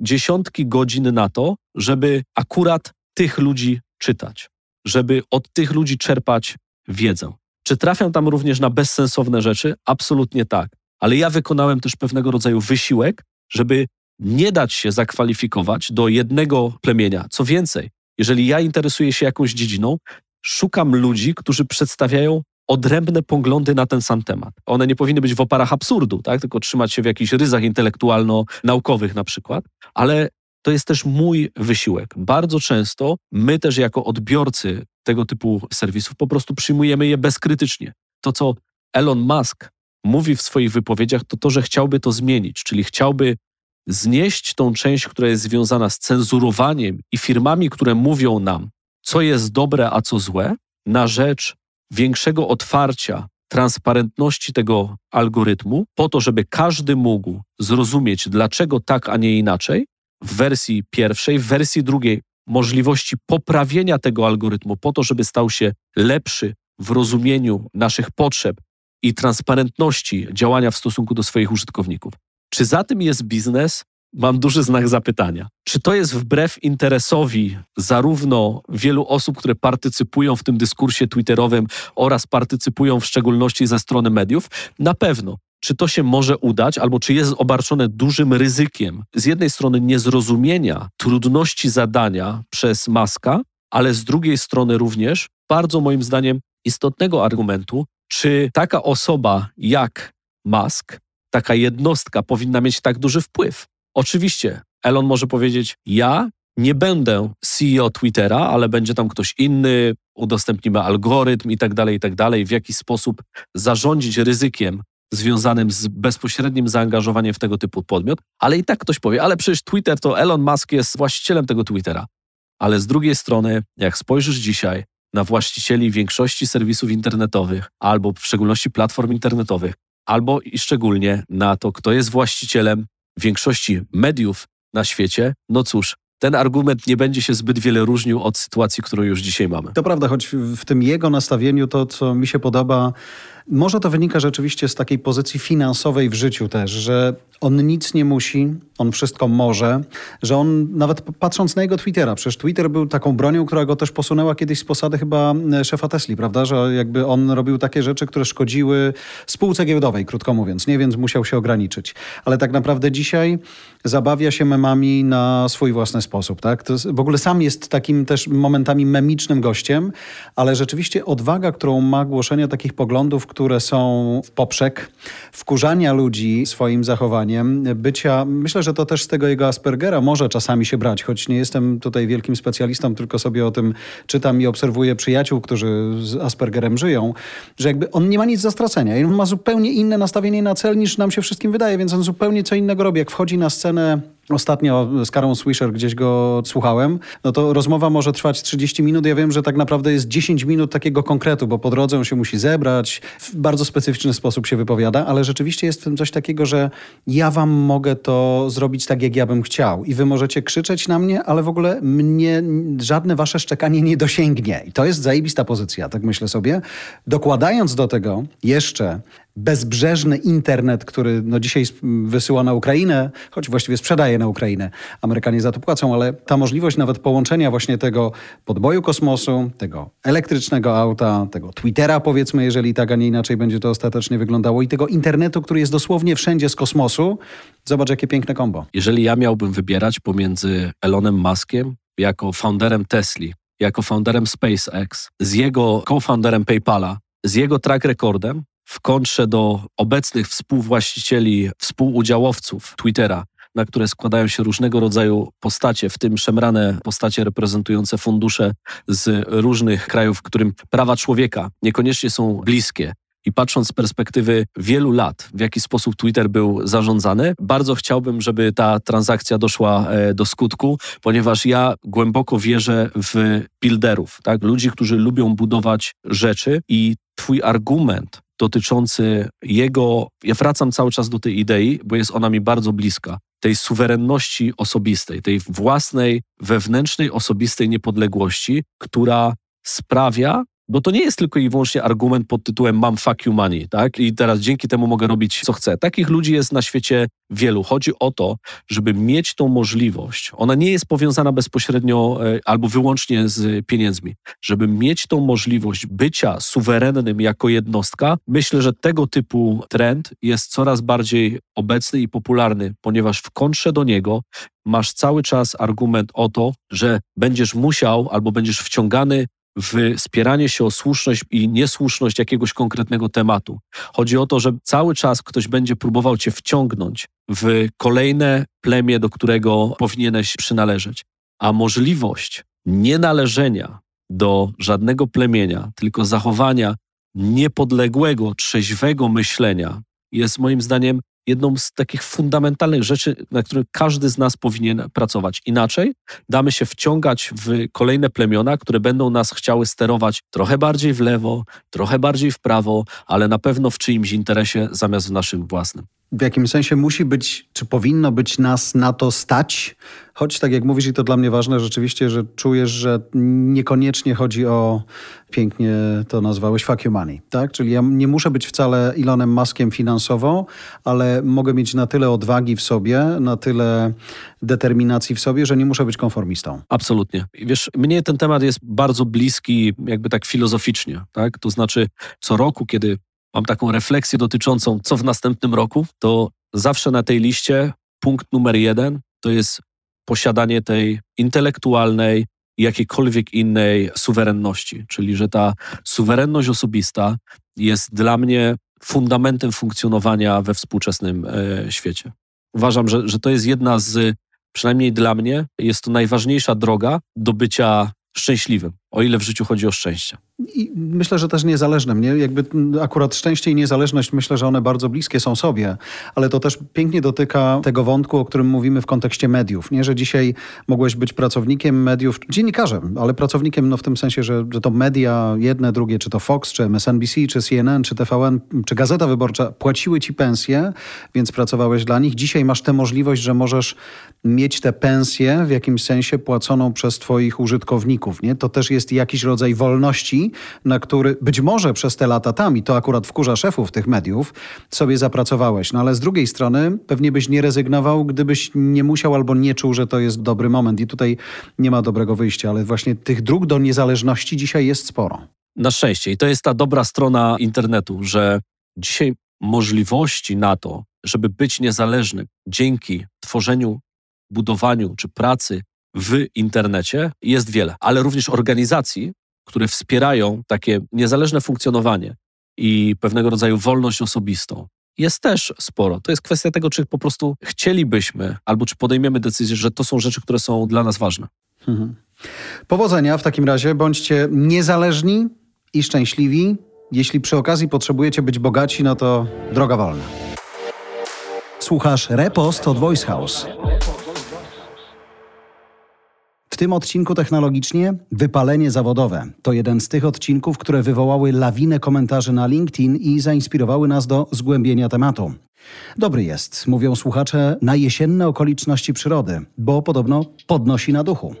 dziesiątki godzin na to, żeby akurat tych ludzi czytać, żeby od tych ludzi czerpać wiedzę. Czy trafiam tam również na bezsensowne rzeczy? Absolutnie tak. Ale ja wykonałem też pewnego rodzaju wysiłek, żeby nie dać się zakwalifikować do jednego plemienia. Co więcej, jeżeli ja interesuję się jakąś dziedziną, szukam ludzi, którzy przedstawiają odrębne poglądy na ten sam temat. One nie powinny być w oparach absurdu, tak? tylko trzymać się w jakichś ryzach intelektualno-naukowych na przykład, ale to jest też mój wysiłek. Bardzo często my też jako odbiorcy tego typu serwisów po prostu przyjmujemy je bezkrytycznie. To, co Elon Musk mówi w swoich wypowiedziach, to to, że chciałby to zmienić, czyli chciałby znieść tą część, która jest związana z cenzurowaniem i firmami, które mówią nam, co jest dobre, a co złe, na rzecz większego otwarcia, transparentności tego algorytmu, po to, żeby każdy mógł zrozumieć, dlaczego tak, a nie inaczej, w wersji pierwszej, w wersji drugiej możliwości poprawienia tego algorytmu po to, żeby stał się lepszy w rozumieniu naszych potrzeb i transparentności działania w stosunku do swoich użytkowników. Czy za tym jest biznes? Mam duży znak zapytania. Czy to jest wbrew interesowi zarówno wielu osób, które partycypują w tym dyskursie twitterowym oraz partycypują w szczególności ze strony mediów? Na pewno czy to się może udać, albo czy jest obarczone dużym ryzykiem z jednej strony niezrozumienia trudności zadania przez Maska, ale z drugiej strony również bardzo moim zdaniem istotnego argumentu, czy taka osoba jak Musk, taka jednostka powinna mieć tak duży wpływ. Oczywiście Elon może powiedzieć: Ja nie będę CEO Twittera, ale będzie tam ktoś inny, udostępnimy algorytm i tak dalej, i tak dalej, w jaki sposób zarządzić ryzykiem związanym z bezpośrednim zaangażowaniem w tego typu podmiot, ale i tak ktoś powie, ale przecież Twitter to Elon Musk jest właścicielem tego Twittera. Ale z drugiej strony, jak spojrzysz dzisiaj na właścicieli większości serwisów internetowych, albo w szczególności platform internetowych, albo i szczególnie na to, kto jest właścicielem większości mediów na świecie, no cóż, ten argument nie będzie się zbyt wiele różnił od sytuacji, którą już dzisiaj mamy. To prawda, choć w tym jego nastawieniu to, co mi się podoba, może to wynika rzeczywiście z takiej pozycji finansowej w życiu też, że on nic nie musi, on wszystko może, że on nawet patrząc na jego Twittera, przecież Twitter był taką bronią, która go też posunęła kiedyś z posady chyba e, szefa Tesli, prawda, że jakby on robił takie rzeczy, które szkodziły spółce giełdowej, krótko mówiąc, nie, więc musiał się ograniczyć. Ale tak naprawdę dzisiaj zabawia się memami na swój własny sposób, tak? To w ogóle sam jest takim też momentami memicznym gościem, ale rzeczywiście odwaga, którą ma głoszenie takich poglądów, które są w poprzek, wkurzania ludzi swoim zachowaniem, bycia, myślę, że to też z tego jego Aspergera może czasami się brać, choć nie jestem tutaj wielkim specjalistą, tylko sobie o tym czytam i obserwuję przyjaciół, którzy z Aspergerem żyją, że jakby on nie ma nic do stracenia i on ma zupełnie inne nastawienie na cel niż nam się wszystkim wydaje, więc on zupełnie co innego robi. Jak wchodzi na scenę Ostatnio z Karą Swisher gdzieś go słuchałem, no to rozmowa może trwać 30 minut. Ja wiem, że tak naprawdę jest 10 minut takiego konkretu, bo po drodze on się musi zebrać, w bardzo specyficzny sposób się wypowiada, ale rzeczywiście jest w tym coś takiego, że ja wam mogę to zrobić tak, jak ja bym chciał i wy możecie krzyczeć na mnie, ale w ogóle mnie żadne wasze szczekanie nie dosięgnie. I to jest zajebista pozycja, tak myślę sobie. Dokładając do tego jeszcze bezbrzeżny internet, który no dzisiaj wysyła na Ukrainę, choć właściwie sprzedaje na Ukrainę. Amerykanie za to płacą, ale ta możliwość nawet połączenia właśnie tego podboju kosmosu, tego elektrycznego auta, tego Twittera powiedzmy, jeżeli tak, a nie inaczej będzie to ostatecznie wyglądało i tego internetu, który jest dosłownie wszędzie z kosmosu. Zobacz, jakie piękne kombo. Jeżeli ja miałbym wybierać pomiędzy Elonem Muskiem jako founderem Tesli, jako founderem SpaceX, z jego co-founderem PayPala, z jego track recordem, w kontrze do obecnych współwłaścicieli, współudziałowców Twittera, na które składają się różnego rodzaju postacie, w tym szemrane postacie reprezentujące fundusze z różnych krajów, którym prawa człowieka niekoniecznie są bliskie. I patrząc z perspektywy wielu lat, w jaki sposób Twitter był zarządzany, bardzo chciałbym, żeby ta transakcja doszła e, do skutku, ponieważ ja głęboko wierzę w builderów, tak? ludzi, którzy lubią budować rzeczy i Twój argument dotyczący jego. Ja wracam cały czas do tej idei, bo jest ona mi bardzo bliska. Tej suwerenności osobistej, tej własnej, wewnętrznej, osobistej niepodległości, która sprawia, bo to nie jest tylko i wyłącznie argument pod tytułem mam fuck you money, tak? I teraz dzięki temu mogę robić co chcę. Takich ludzi jest na świecie wielu. Chodzi o to, żeby mieć tą możliwość. Ona nie jest powiązana bezpośrednio e, albo wyłącznie z pieniędzmi. Żeby mieć tą możliwość bycia suwerennym jako jednostka, myślę, że tego typu trend jest coraz bardziej obecny i popularny, ponieważ w kontrze do niego masz cały czas argument o to, że będziesz musiał albo będziesz wciągany w spieranie się o słuszność i niesłuszność jakiegoś konkretnego tematu. Chodzi o to, że cały czas ktoś będzie próbował cię wciągnąć w kolejne plemię, do którego powinieneś przynależeć. A możliwość nienależenia do żadnego plemienia, tylko zachowania niepodległego, trzeźwego myślenia jest moim zdaniem jedną z takich fundamentalnych rzeczy, na które każdy z nas powinien pracować. Inaczej damy się wciągać w kolejne plemiona, które będą nas chciały sterować trochę bardziej w lewo, trochę bardziej w prawo, ale na pewno w czyimś interesie zamiast w naszym własnym w jakim sensie musi być, czy powinno być nas na to stać, choć tak jak mówisz, i to dla mnie ważne rzeczywiście, że czujesz, że niekoniecznie chodzi o, pięknie to nazwałeś, fuck you money, tak? Czyli ja nie muszę być wcale Elonem Muskiem finansowo, ale mogę mieć na tyle odwagi w sobie, na tyle determinacji w sobie, że nie muszę być konformistą. Absolutnie. Wiesz, mnie ten temat jest bardzo bliski jakby tak filozoficznie, tak? To znaczy co roku, kiedy mam taką refleksję dotyczącą, co w następnym roku, to zawsze na tej liście punkt numer jeden to jest posiadanie tej intelektualnej jakiejkolwiek innej suwerenności. Czyli, że ta suwerenność osobista jest dla mnie fundamentem funkcjonowania we współczesnym e, świecie. Uważam, że, że to jest jedna z, przynajmniej dla mnie, jest to najważniejsza droga do bycia szczęśliwym, o ile w życiu chodzi o szczęście. I myślę, że też niezależnym. Nie? Jakby akurat szczęście i niezależność, myślę, że one bardzo bliskie są sobie, ale to też pięknie dotyka tego wątku, o którym mówimy w kontekście mediów. Nie, że dzisiaj mogłeś być pracownikiem mediów, dziennikarzem, ale pracownikiem no, w tym sensie, że, że to media jedne, drugie, czy to Fox, czy MSNBC, czy CNN, czy TVN, czy Gazeta Wyborcza płaciły ci pensje, więc pracowałeś dla nich. Dzisiaj masz tę możliwość, że możesz mieć tę pensję w jakimś sensie płaconą przez twoich użytkowników. Nie? To też jest jakiś rodzaj wolności, na który być może przez te lata tam, i to akurat wkurza szefów tych mediów, sobie zapracowałeś. No ale z drugiej strony pewnie byś nie rezygnował, gdybyś nie musiał albo nie czuł, że to jest dobry moment. I tutaj nie ma dobrego wyjścia, ale właśnie tych dróg do niezależności dzisiaj jest sporo. Na szczęście. I to jest ta dobra strona internetu, że dzisiaj możliwości na to, żeby być niezależnym dzięki tworzeniu, budowaniu czy pracy w internecie jest wiele, ale również organizacji, które wspierają takie niezależne funkcjonowanie i pewnego rodzaju wolność osobistą. Jest też sporo. To jest kwestia tego, czy po prostu chcielibyśmy, albo czy podejmiemy decyzję, że to są rzeczy, które są dla nas ważne. Mhm. Powodzenia w takim razie. Bądźcie niezależni i szczęśliwi. Jeśli przy okazji potrzebujecie być bogaci, no to droga wolna. Słuchasz Repost od Voice House. W tym odcinku technologicznie wypalenie zawodowe. To jeden z tych odcinków, które wywołały lawinę komentarzy na LinkedIn i zainspirowały nas do zgłębienia tematu. Dobry jest, mówią słuchacze, na jesienne okoliczności przyrody, bo podobno podnosi na duchu.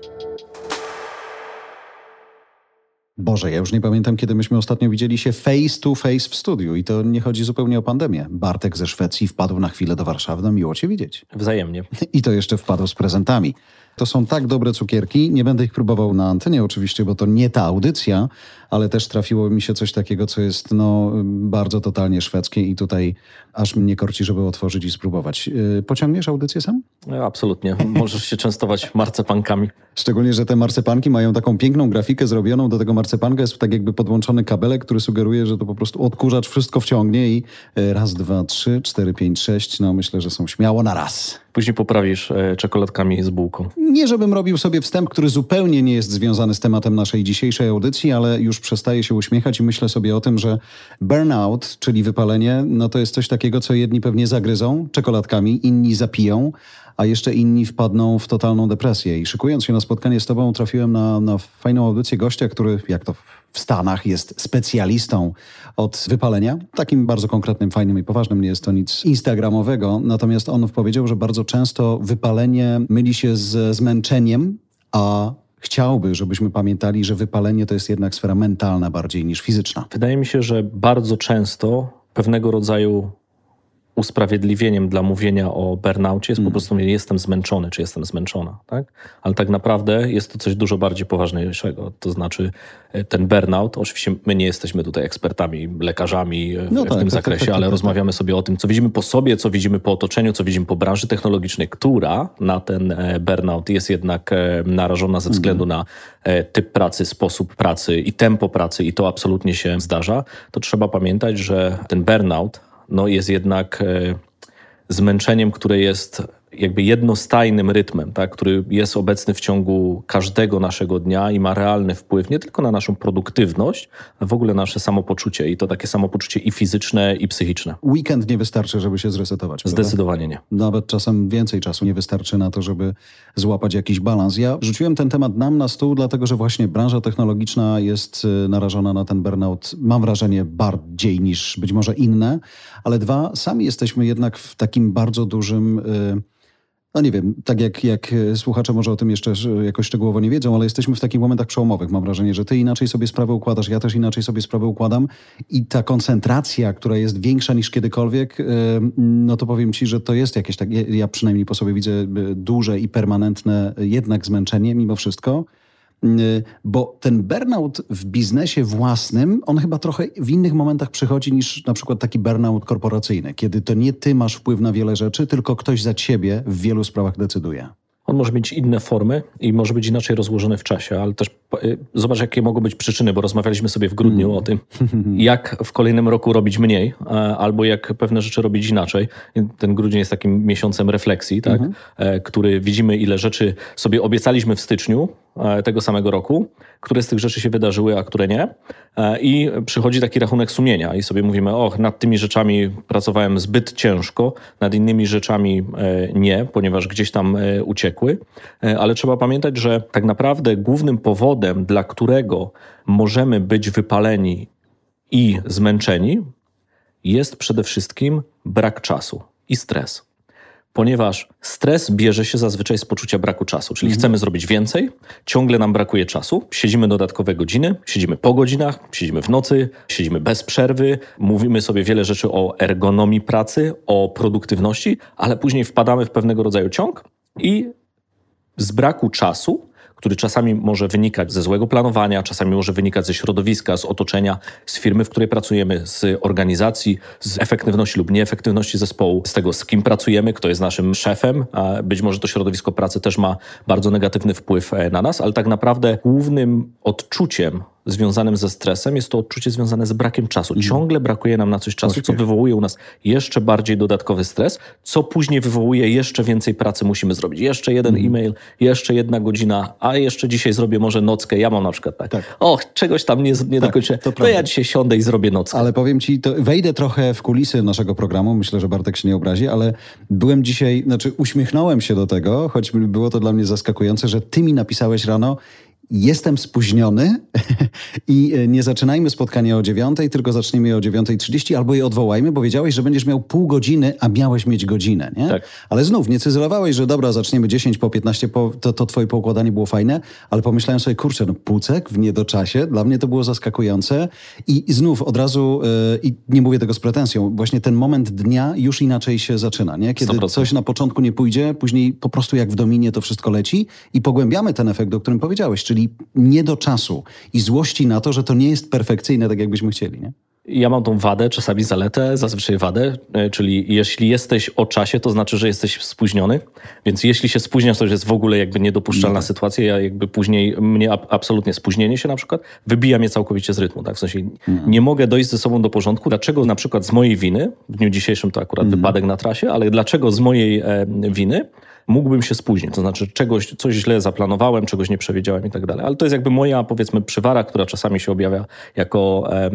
Boże, ja już nie pamiętam, kiedy myśmy ostatnio widzieli się face to face w studiu i to nie chodzi zupełnie o pandemię. Bartek ze Szwecji wpadł na chwilę do Warszawy, no miło cię widzieć. Wzajemnie. I to jeszcze wpadł z prezentami. To są tak dobre cukierki. Nie będę ich próbował na antenie oczywiście, bo to nie ta audycja, ale też trafiło mi się coś takiego, co jest no, bardzo totalnie szwedzkie i tutaj aż mnie korci, żeby otworzyć i spróbować. Yy, pociągniesz audycję sam? No, absolutnie. Możesz się częstować marcepankami. Szczególnie, że te marcepanki mają taką piękną grafikę zrobioną. Do tego marcepanka jest tak jakby podłączony kabelek, który sugeruje, że to po prostu odkurzacz wszystko wciągnie i e, raz, dwa, trzy, cztery, pięć, sześć. No myślę, że są śmiało na raz. Później poprawisz e, czekoladkami z bułką. Nie, żebym robił sobie wstęp, który zupełnie nie jest związany z tematem naszej dzisiejszej audycji, ale już przestaję się uśmiechać i myślę sobie o tym, że burnout, czyli wypalenie, no to jest coś takiego, co jedni pewnie zagryzą czekoladkami, inni zapiją, a jeszcze inni wpadną w totalną depresję. I szykując się na spotkanie z tobą, trafiłem na, na fajną audycję gościa, który, jak to w Stanach, jest specjalistą od wypalenia. Takim bardzo konkretnym, fajnym i poważnym. Nie jest to nic instagramowego. Natomiast on powiedział, że bardzo często wypalenie myli się ze zmęczeniem, a chciałby, żebyśmy pamiętali, że wypalenie to jest jednak sfera mentalna bardziej niż fizyczna. Wydaje mi się, że bardzo często pewnego rodzaju usprawiedliwieniem dla mówienia o burnaucie jest mm. po prostu mówienie jestem zmęczony, czy jestem zmęczona, tak? Ale tak naprawdę jest to coś dużo bardziej poważniejszego. To znaczy e, ten burnout, oczywiście my nie jesteśmy tutaj ekspertami, lekarzami w, no tak, w tym tak, zakresie, tak, tak ale tak, rozmawiamy sobie o tym, co widzimy po sobie, co widzimy po otoczeniu, co widzimy po branży technologicznej, która na ten e, burnout jest jednak e, narażona ze względu mm. na typ pracy, sposób pracy i tempo pracy i to absolutnie się zdarza, to trzeba pamiętać, że ten burnout no jest jednak e, zmęczeniem, które jest jakby jednostajnym rytmem, tak, który jest obecny w ciągu każdego naszego dnia i ma realny wpływ nie tylko na naszą produktywność, ale w ogóle nasze samopoczucie i to takie samopoczucie i fizyczne, i psychiczne. Weekend nie wystarczy, żeby się zresetować. Zdecydowanie prawda? nie. Nawet czasem więcej czasu nie wystarczy na to, żeby złapać jakiś balans. Ja rzuciłem ten temat nam na stół, dlatego że właśnie branża technologiczna jest y, narażona na ten burnout, mam wrażenie, bardziej niż być może inne, ale dwa, sami jesteśmy jednak w takim bardzo dużym... Yy, no nie wiem, tak jak, jak e, słuchacze może o tym jeszcze jakoś szczegółowo nie wiedzą, ale jesteśmy w takich momentach przełomowych. Mam wrażenie, że ty inaczej sobie sprawę układasz, ja też inaczej sobie sprawę układam i ta koncentracja, która jest większa niż kiedykolwiek, e, no to powiem ci, że to jest jakieś tak, ja przynajmniej po sobie widzę e, duże i permanentne jednak zmęczenie mimo wszystko. Y, bo ten burnout w biznesie własnym, on chyba trochę w innych momentach przychodzi niż na przykład taki burnout korporacyjny, kiedy to nie ty masz wpływ na wiele rzeczy, tylko ktoś za ciebie w wielu sprawach decyduje. On może mieć inne formy i może być inaczej rozłożony w czasie, ale też y, zobacz, jakie mogą być przyczyny, bo rozmawialiśmy sobie w grudniu mm. o tym, jak w kolejnym roku robić mniej, albo jak pewne rzeczy robić inaczej. Ten grudzień jest takim miesiącem refleksji, tak? Mm -hmm. który widzimy, ile rzeczy sobie obiecaliśmy w styczniu, e, tego samego roku, które z tych rzeczy się wydarzyły, a które nie. E, I przychodzi taki rachunek sumienia i sobie mówimy, och, nad tymi rzeczami pracowałem zbyt ciężko, nad innymi rzeczami e, nie, ponieważ gdzieś tam uciekły. Ale trzeba pamiętać, że tak naprawdę głównym powodem, dla którego możemy być wypaleni i zmęczeni, jest przede wszystkim brak czasu i stres ponieważ stres bierze się zazwyczaj z poczucia braku czasu, czyli mhm. chcemy zrobić więcej, ciągle nam brakuje czasu, siedzimy dodatkowe godziny, siedzimy po godzinach, siedzimy w nocy, siedzimy bez przerwy, mówimy sobie wiele rzeczy o ergonomii pracy, o produktywności, ale później wpadamy w pewnego rodzaju ciąg i z braku czasu który czasami może wynikać ze złego planowania, czasami może wynikać ze środowiska, z otoczenia, z firmy, w której pracujemy, z organizacji, z efektywności lub nieefektywności zespołu, z tego, z kim pracujemy, kto jest naszym szefem. Być może to środowisko pracy też ma bardzo negatywny wpływ e, na nas, ale tak naprawdę głównym odczuciem związanym ze stresem jest to odczucie związane z brakiem czasu. Mhm. Ciągle brakuje nam na coś czasu, co wywołuje u nas jeszcze bardziej dodatkowy stres, co później wywołuje jeszcze więcej pracy musimy zrobić. Jeszcze jeden mm. e-mail, jeszcze jedna godzina, a jeszcze dzisiaj zrobię może nockę. Ja mam na przykład tak, tak. och, czegoś tam nie, nie tak, dokończę, to, to ja dzisiaj siądę i zrobię nockę. Ale powiem ci, to wejdę trochę w kulisy naszego programu, myślę, że Bartek się nie obrazi, ale byłem dzisiaj, znaczy uśmiechnąłem się do tego, choć było to dla mnie zaskakujące, że ty mi napisałeś rano, Jestem spóźniony i e, nie zaczynajmy spotkania o dziewiątej, tylko zaczniemy je o 9.30 albo je odwołajmy, bo wiedziałeś, że będziesz miał pół godziny, a miałeś mieć godzinę, nie? Tak. Ale znów nie cyzelowałeś, że dobra, zaczniemy 10 po 15, po, to, to twoje poukładanie było fajne, ale pomyślałem sobie, kurczę, no półcek w niedoczasie, dla mnie to było zaskakujące i, i znów od razu, yy, i nie mówię tego z pretensją, właśnie ten moment dnia już inaczej się zaczyna, nie? Kiedy 100%. coś na początku nie pójdzie, później po prostu jak w dominie to wszystko leci i pogłębiamy ten efekt, o którym powiedziałeś, czyli czyli nie do czasu i złości na to, że to nie jest perfekcyjne tak, jakbyśmy chcieli. Nie? Ja mam tą wadę, czasami zaletę, zazwyczaj wadę, e, czyli jeśli jesteś o czasie, to znaczy, że jesteś spóźniony, więc jeśli się spóźniasz, to już jest w ogóle jakby niedopuszczalna no. sytuacja. Ja jakby później, mnie absolutnie spóźnienie się na przykład wybija mnie całkowicie z rytmu, tak? W sensie mm. nie mogę dojść ze sobą do porządku. Dlaczego na przykład z mojej winy, w dniu dzisiejszym to akurat mm. wypadek na trasie, ale dlaczego z mojej e, winy mógłbym się spóźnić. To znaczy czegoś, coś źle zaplanowałem, czegoś nie przewidziałem i tak dalej. Ale to jest jakby moja, powiedzmy, przywara, która czasami się objawia jako, e,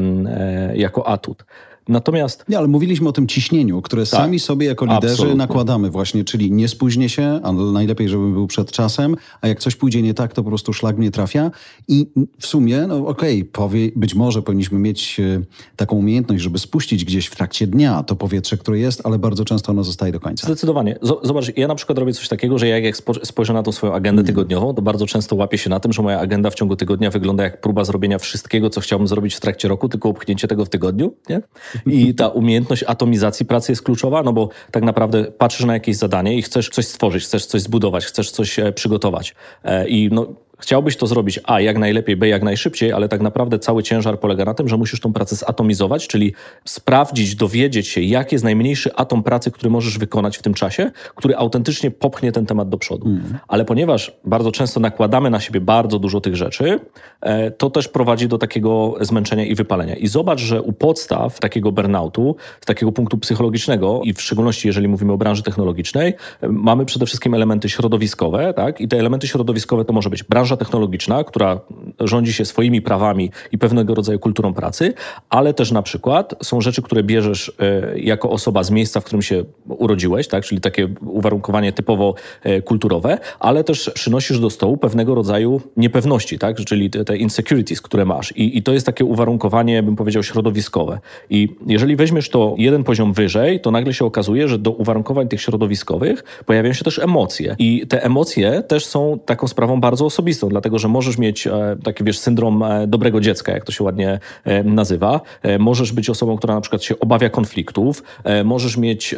jako atut. Natomiast... Nie, ale mówiliśmy o tym ciśnieniu, które tak, sami sobie jako liderzy absolutnie. nakładamy właśnie, czyli nie spóźnię się, a najlepiej, żebym był przed czasem, a jak coś pójdzie nie tak, to po prostu szlak mnie trafia i w sumie, no okej, okay, być może powinniśmy mieć e, taką umiejętność, żeby spuścić gdzieś w trakcie dnia to powietrze, które jest, ale bardzo często ono zostaje do końca. Zdecydowanie. Zobacz, ja na przykład robię coś takiego, że jak, jak spojrzę na tą swoją agendę mm. tygodniową, to bardzo często łapię się na tym, że moja agenda w ciągu tygodnia wygląda jak próba zrobienia wszystkiego, co chciałbym zrobić w trakcie roku, tylko upchnięcie tego w tygodniu, nie? I ta umiejętność atomizacji pracy jest kluczowa, no bo tak naprawdę patrzysz na jakieś zadanie i chcesz coś stworzyć, chcesz coś zbudować, chcesz coś e, przygotować. E, I no, Chciałbyś to zrobić A jak najlepiej, B jak najszybciej, ale tak naprawdę cały ciężar polega na tym, że musisz tą pracę zatomizować, czyli sprawdzić, dowiedzieć się, jaki jest najmniejszy atom pracy, który możesz wykonać w tym czasie, który autentycznie popchnie ten temat do przodu. Mm. Ale ponieważ bardzo często nakładamy na siebie bardzo dużo tych rzeczy, e, to też prowadzi do takiego zmęczenia i wypalenia. I zobacz, że u podstaw takiego burnoutu, z takiego punktu psychologicznego i w szczególności jeżeli mówimy o branży technologicznej, e, mamy przede wszystkim elementy środowiskowe, tak? I te elementy środowiskowe to może być branża branża technologiczna, która rządzi się swoimi prawami i pewnego rodzaju kulturą pracy, ale też na przykład są rzeczy, które bierzesz e, jako osoba z miejsca, w którym się urodziłeś, tak? czyli takie uwarunkowanie typowo e, kulturowe, ale też przynosisz do stołu pewnego rodzaju niepewności, tak? czyli te insecurities, które masz. I, I to jest takie uwarunkowanie, bym powiedział, środowiskowe. I jeżeli weźmiesz to jeden poziom wyżej, to nagle się okazuje, że do uwarunkowań tych środowiskowych pojawiają się też emocje. I te emocje też są taką sprawą bardzo osobistą oczywistą, dlatego że możesz mieć e, taki, wiesz, syndrom e, dobrego dziecka, jak to się ładnie e, nazywa. Możesz być osobą, która na przykład się obawia konfliktów. Możesz mieć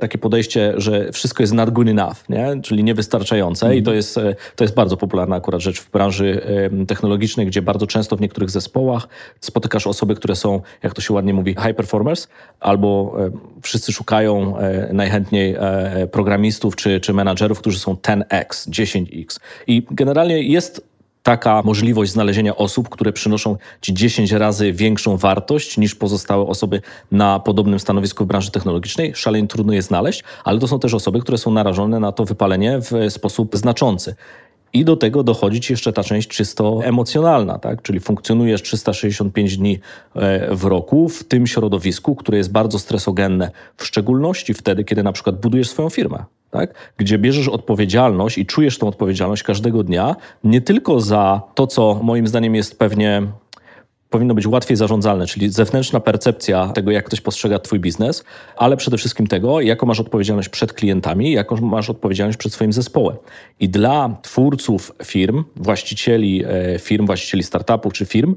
takie podejście, że wszystko jest not good enough, nie? czyli niewystarczające mm. i to jest, to jest bardzo popularna akurat rzecz w branży technologicznej, gdzie bardzo często w niektórych zespołach spotykasz osoby, które są, jak to się ładnie mówi, high performers, albo wszyscy szukają najchętniej programistów czy, czy menadżerów, którzy są 10x, 10x. I generalnie jest taka możliwość znalezienia osób, które przynoszą ci 10 razy większą wartość niż pozostałe osoby na podobnym stanowisku w branży technologicznej. Szalenie trudno je znaleźć, ale to są też osoby, które są narażone na to wypalenie w sposób znaczący. I do tego dochodzi ci jeszcze ta część czysto emocjonalna, tak? czyli funkcjonujesz 365 dni e, w roku w tym środowisku, które jest bardzo stresogenne, w szczególności wtedy, kiedy na przykład budujesz swoją firmę. Tak? Gdzie bierzesz odpowiedzialność i czujesz tą odpowiedzialność każdego dnia, nie tylko za to, co moim zdaniem jest pewnie powinno być łatwiej zarządzalne, czyli zewnętrzna percepcja tego, jak ktoś postrzega Twój biznes, ale przede wszystkim tego, jaką masz odpowiedzialność przed klientami, jaką masz odpowiedzialność przed swoim zespołem. I dla twórców firm, właścicieli e, firm, właścicieli startupów czy firm,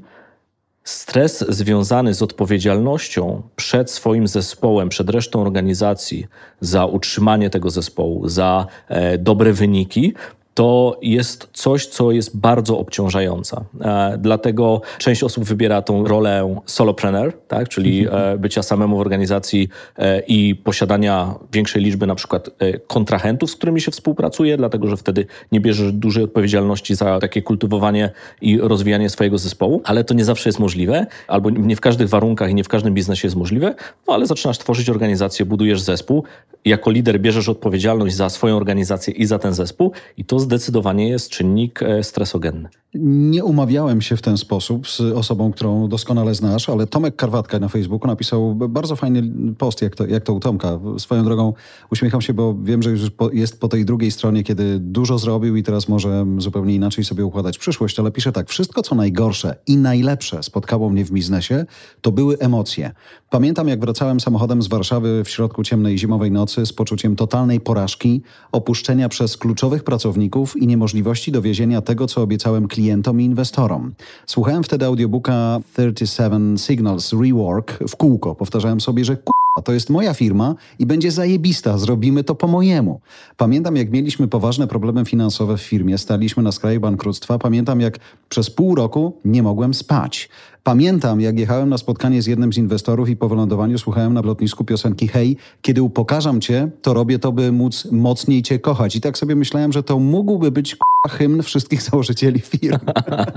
stres związany z odpowiedzialnością przed swoim zespołem, przed resztą organizacji za utrzymanie tego zespołu, za e, dobre wyniki, to jest coś, co jest bardzo obciążające. E, dlatego część osób wybiera tą rolę solopreneur, tak? czyli e, bycia samemu w organizacji e, i posiadania większej liczby na przykład kontrahentów, z którymi się współpracuje, dlatego że wtedy nie bierzesz dużej odpowiedzialności za takie kultywowanie i rozwijanie swojego zespołu, ale to nie zawsze jest możliwe, albo nie w każdych warunkach i nie w każdym biznesie jest możliwe, no ale zaczynasz tworzyć organizację, budujesz zespół, jako lider bierzesz odpowiedzialność za swoją organizację i za ten zespół. I to zdecydowanie jest czynnik e, stresogenny. Nie umawiałem się w ten sposób z osobą, którą doskonale znasz, ale Tomek Karwatka na Facebooku napisał bardzo fajny post, jak to, jak to u Tomka. Swoją drogą uśmiecham się, bo wiem, że już po, jest po tej drugiej stronie, kiedy dużo zrobił i teraz może zupełnie inaczej sobie układać przyszłość, ale pisze tak, wszystko co najgorsze i najlepsze spotkało mnie w biznesie, to były emocje. Pamiętam, jak wracałem samochodem z Warszawy w środku ciemnej zimowej nocy z poczuciem totalnej porażki, opuszczenia przez kluczowych pracowników i niemożliwości dowiezienia tego, co obiecałem klientom i inwestorom. Słuchałem wtedy audiobooka 37 Signals Rework w kółko. Powtarzałem sobie, że a to jest moja firma i będzie zajebista, zrobimy to po mojemu. Pamiętam, jak mieliśmy poważne problemy finansowe w firmie, staliśmy na skraju bankructwa. Pamiętam, jak przez pół roku nie mogłem spać. Pamiętam, jak jechałem na spotkanie z jednym z inwestorów i po wylądowaniu słuchałem na lotnisku piosenki Hej, kiedy upokarzam cię, to robię to, by móc mocniej cię kochać. I tak sobie myślałem, że to mógłby być k***a, hymn wszystkich założycieli firm.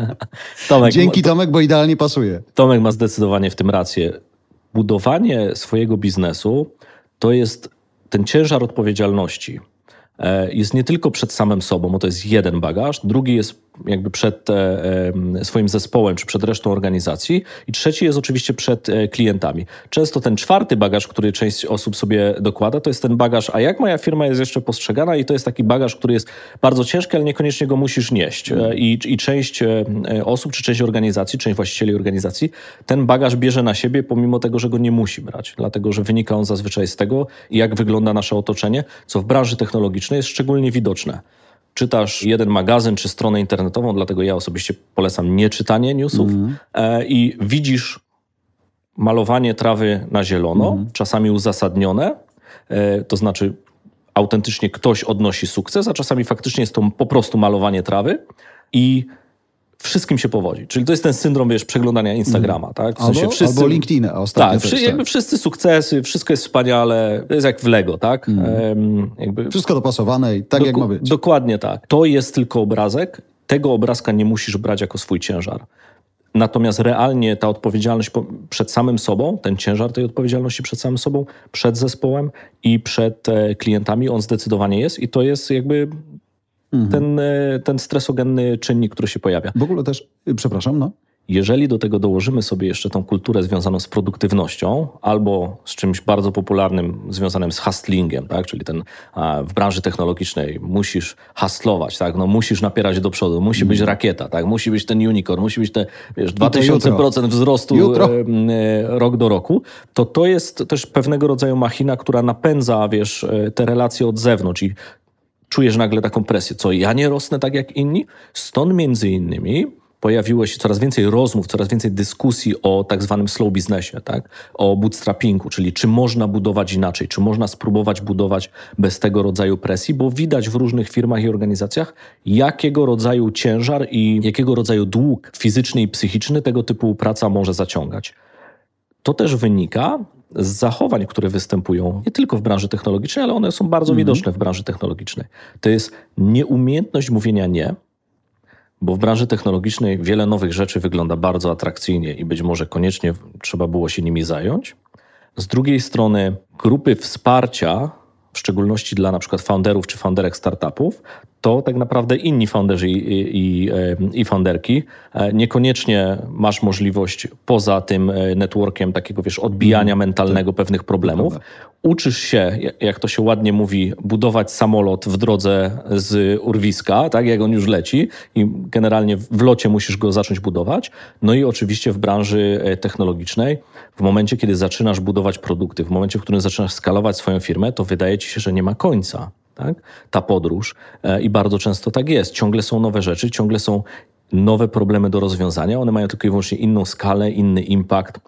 Tomek, Dzięki Tomek, bo idealnie pasuje. Tomek ma zdecydowanie w tym rację. Budowanie swojego biznesu to jest ten ciężar odpowiedzialności. E, Jest nie tylko przed samym sobą, bo to jest jeden bagaż, drugi jest jakby przed e, swoim zespołem czy przed resztą organizacji. I trzeci jest oczywiście przed e, klientami. Często ten czwarty bagaż, który część osób sobie dokłada, to jest ten bagaż, a jak moja firma jest jeszcze postrzegana? I to jest taki bagaż, który jest bardzo ciężki, ale niekoniecznie go musisz nieść. E, I, i część osób czy część organizacji, część właścicieli organizacji ten bagaż bierze na siebie, pomimo tego, że go nie musi brać, dlatego że wynika on zazwyczaj z tego, jak wygląda nasze otoczenie, co w branży technologicznej jest szczególnie widoczne czytasz jeden magazyn czy stronę internetową, dlatego ja osobiście polecam nie czytanie newsów e, i widzisz malowanie trawy na zielono, czasami uzasadnione, e, to znaczy autentycznie ktoś odnosi sukces, a czasami faktycznie jest to po prostu malowanie trawy i wszystkim się powodzi. Czyli to jest ten syndrom, wiesz, przeglądania Instagrama, tak? W Albo, albo LinkedIna, ostatnio tak, też, wszy, tak. jakby wszyscy sukcesy, wszystko jest wspaniale, to jest jak w Lego, tak? Em, jakby Wszystko dopasowane i tak, jak Doku- ma być. Dokładnie tak. To jest tylko obrazek. Tego obrazka nie musisz brać jako swój ciężar. Natomiast realnie ta odpowiedzialność po- przed samym sobą, ten ciężar tej odpowiedzialności przed samym sobą, przed zespołem i przed e, klientami, on zdecydowanie jest i to jest jakby Mhm. ten, e, ten stresogenny czynnik, który się pojawia. W ogóle też, y, przepraszam, no. Jeżeli do tego dołożymy sobie jeszcze tą kulturę związaną z produktywnością albo z czymś bardzo popularnym związanym z hustlingiem, tak? czyli ten w branży technologicznej musisz hustlować, tak? no, musisz napierać do przodu, musi być rakieta, tak? musi być ten unicorn, musi być te wiesz, 2000% wzrostu Jutro. e, rok do roku, to to jest też pewnego rodzaju machina, która napędza wiesz, e, te relacje od zewnątrz i czujesz nagle taką presję, co ja nie rosnę tak jak inni. Stąd między innymi pojawiło się coraz więcej rozmów, coraz więcej dyskusji o tak zwanym slow biznesie, tak? o bootstrappingu, czyli czy można budować inaczej, czy można spróbować budować bez tego rodzaju presji, bo widać w różnych firmach i organizacjach, jakiego rodzaju ciężar i jakiego rodzaju dług fizyczny i psychiczny tego typu praca może zaciągać. To też wynika z zachowań, które występują nie tylko w branży technologicznej, ale one są bardzo widoczne w branży technologicznej. To jest nieumiejętność mówienia nie, bo w branży technologicznej wiele nowych rzeczy wygląda bardzo atrakcyjnie i być może koniecznie trzeba było się nimi zająć. Z drugiej strony, grupy wsparcia w szczególności dla na przykład founderów czy founderek startupów, to tak naprawdę inni founderzy i, i, i founderki e, niekoniecznie masz możliwość poza tym e, networkiem takiego, wiesz, odbijania mentalnego pewnych problemów. Uczysz się, jak to się ładnie mówi, budować samolot w drodze z urwiska, tak jak on już leci i generalnie w locie musisz go zacząć budować. No i oczywiście w branży e, technologicznej, w momencie, kiedy zaczynasz budować produkty, w momencie, w którym zaczynasz skalować swoją firmę, to wydaje ci się, że nie ma końca. Tak? Ta podróż i bardzo często tak jest. Ciągle są nowe rzeczy, ciągle są nowe problemy do rozwiązania. One mają tylko i wyłącznie inną skalę, inny impact,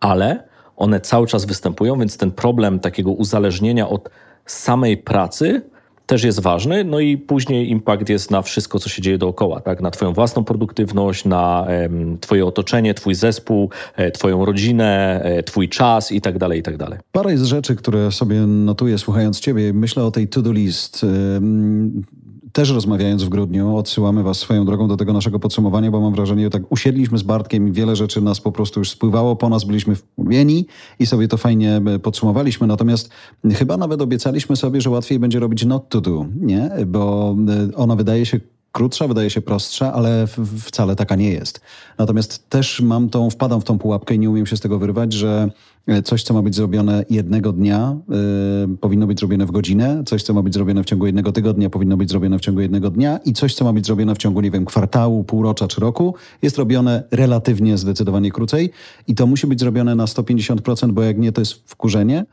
ale one cały czas występują, więc ten problem takiego uzależnienia od samej pracy też jest ważny, no i później impact jest na wszystko, co się dzieje dookoła, tak? na twoją własną produktywność, na em, twoje otoczenie, twój zespół, e, twoją rodzinę, e, twój czas i tak dalej, i tak dalej. Parę jest rzeczy, które sobie notuję słuchając ciebie. Myślę o tej to-do list. Też rozmawiając w grudniu, odsyłamy Was swoją drogą do tego naszego podsumowania, bo mam wrażenie, że tak usiedliśmy z Bartkiem i wiele rzeczy nas po prostu już spływało po nas, byliśmy wkurwieni i sobie to fajnie e, podsumowaliśmy. Natomiast chyba nawet obiecaliśmy sobie, że łatwiej będzie robić not to do, nie? Bo e, ona wydaje się krótsza, wydaje się prostsza, ale wcale taka nie jest. Natomiast też mam tą, wpadam w tą pułapkę i nie umiem się z tego wyrwać, że coś, co ma być zrobione jednego dnia, y, powinno być zrobione w godzinę, coś, co ma być zrobione w ciągu jednego tygodnia, powinno być zrobione w ciągu jednego dnia i coś, co ma być zrobione w ciągu, nie wiem, kwartału, półrocza czy roku, jest robione relatywnie zdecydowanie krócej i to musi być zrobione na 150%, bo jak nie, to jest wkurzenie.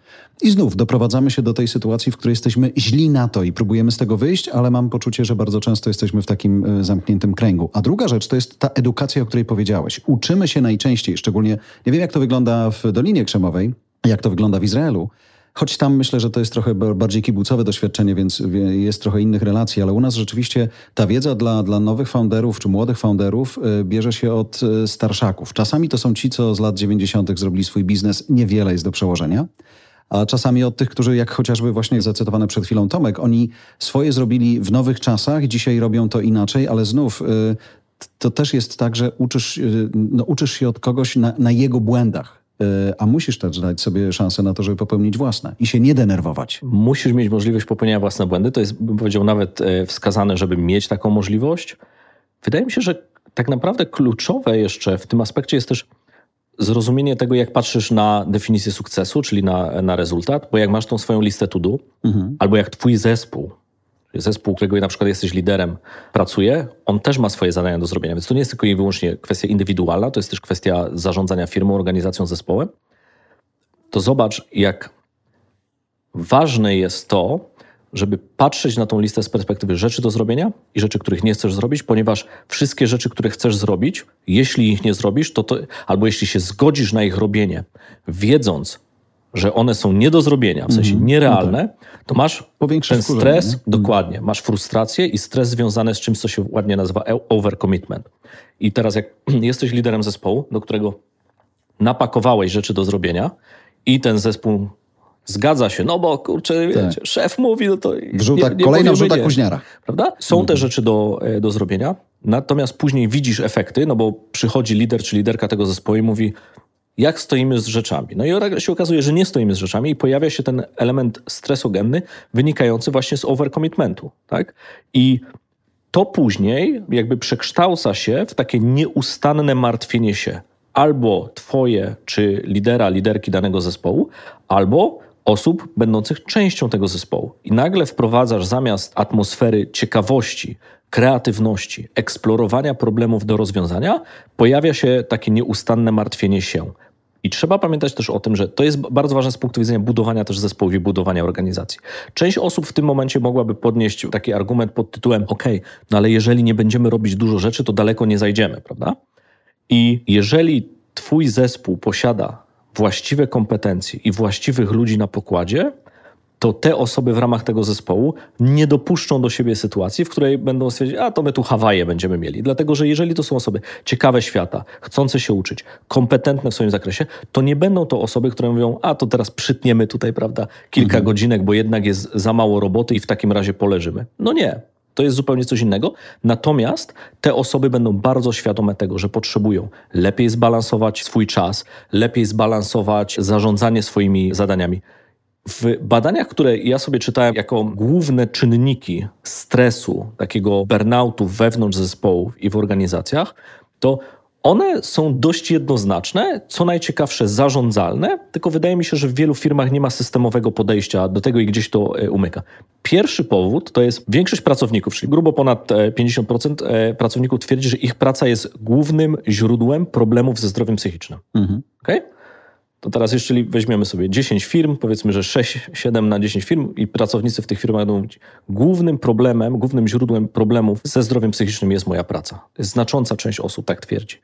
I znów doprowadzamy się do tej sytuacji, w której jesteśmy źli na to i próbujemy z tego wyjść, ale mam poczucie, że bardzo często jesteśmy w takim y, zamkniętym kręgu. A druga rzecz to jest ta edukacja, o której powiedziałeś. Uczymy się najczęściej, szczególnie, nie wiem jak to wygląda w Dolinie Krzemowej, jak to wygląda w Izraelu. Choć tam myślę, że to jest trochę bardziej kibucowe doświadczenie, więc jest trochę innych relacji, ale u nas rzeczywiście ta wiedza dla, dla nowych founderów czy młodych founderów y, bierze się od y, starszaków. Czasami to są ci, co z lat 90. zrobili swój biznes, niewiele jest do przełożenia. A czasami od tych, którzy, jak chociażby właśnie zacytowany przed chwilą Tomek, oni swoje zrobili w nowych czasach, dzisiaj robią to inaczej, ale znów y, to też jest tak, że uczysz, no, uczysz się od kogoś na, na jego błędach a musisz też dać sobie szansę na to, żeby popełnić własne i się nie denerwować. Musisz mieć możliwość popełnienia własne błędy. To jest, bym powiedział, nawet e, wskazane, żeby mieć taką możliwość. Wydaje mi się, że tak naprawdę kluczowe jeszcze w tym aspekcie jest też zrozumienie tego, jak patrzysz na definicję sukcesu, czyli na, na rezultat, bo jak masz tą swoją listę to do, mhm. albo jak twój zespół zespół, którego na przykład jesteś liderem, pracuje, on też ma swoje zadania do zrobienia. Więc to nie jest tylko i wyłącznie kwestia indywidualna, to jest też kwestia zarządzania firmą, organizacją, zespołem. To zobacz, jak ważne jest to, żeby patrzeć na tą listę z perspektywy rzeczy do zrobienia i rzeczy, których nie chcesz zrobić, ponieważ wszystkie rzeczy, które chcesz zrobić, jeśli ich nie zrobisz, to, to albo jeśli się zgodzisz na ich robienie, wiedząc, że one są nie do zrobienia, w sensie -hmm. nierealne, no tak. to masz Powiększy ten stres, nie? dokładnie, masz frustrację i stres związany z czymś, co się ładnie nazywa e- overcommitment. I teraz jak jesteś liderem zespołu, do którego napakowałeś rzeczy do zrobienia i ten zespół zgadza się, no bo kurczę, tak. wiecie, szef mówi, no to wrzuta, nie, nie kolejna wrzuta nie, kuźniara. Prawda? Są -hmm. te rzeczy do, e, do zrobienia, natomiast później widzisz efekty, no bo przychodzi lider czy liderka tego zespołu i mówi, jak stoimy z rzeczami. No i się okazuje, że nie stoimy z rzeczami i pojawia się ten element stresogenny wynikający właśnie z overcommitmentu. Tak? I to później jakby przekształca się w takie nieustanne martwienie się albo twoje, czy lidera, liderki danego zespołu, albo osób będących częścią tego zespołu. I nagle wprowadzasz zamiast atmosfery ciekawości, kreatywności, eksplorowania problemów do rozwiązania, pojawia się takie nieustanne martwienie się. I trzeba pamiętać też o tym, że to jest bardzo ważne z punktu widzenia budowania też zespołów i budowania organizacji. Część osób w tym momencie mogłaby podnieść taki argument pod tytułem: OK, no ale jeżeli nie będziemy robić dużo rzeczy, to daleko nie zajdziemy, prawda? I jeżeli Twój zespół posiada właściwe kompetencje i właściwych ludzi na pokładzie, to te osoby w ramach tego zespołu nie dopuszczą do siebie sytuacji, w której będą stwierdzić, a to my tu Hawaje będziemy mieli. Dlatego, że jeżeli to są osoby ciekawe świata, chcące się uczyć, kompetentne w swoim zakresie, to nie będą to osoby, które mówią, a to teraz przytniemy tutaj, prawda, kilka mhm. godzinek, bo jednak jest za mało roboty i w takim razie poleżymy. No nie. To jest zupełnie coś innego. Natomiast te osoby będą bardzo świadome tego, że potrzebują lepiej zbalansować swój czas, lepiej zbalansować zarządzanie swoimi zadaniami W badaniach, które ja sobie czytałem jako główne czynniki stresu, takiego burnoutu wewnątrz zespołów i w organizacjach, to one są dość jednoznaczne, co najciekawsze zarządzalne, tylko wydaje mi się, że w wielu firmach nie ma systemowego podejścia do tego i gdzieś to e, umyka. Pierwszy powód to jest większość pracowników, czyli grubo ponad e, 50% e, pracowników twierdzi, że ich praca jest głównym źródłem problemów ze zdrowiem psychicznym. Mhm. Okay? To teraz, jeśli weźmiemy sobie 10 firm, powiedzmy, że 6, 7 na 10 firm i pracownicy w tych firmach będą mówić, głównym problemem, głównym źródłem problemów ze zdrowiem psychicznym jest moja praca. Znacząca część osób tak twierdzi.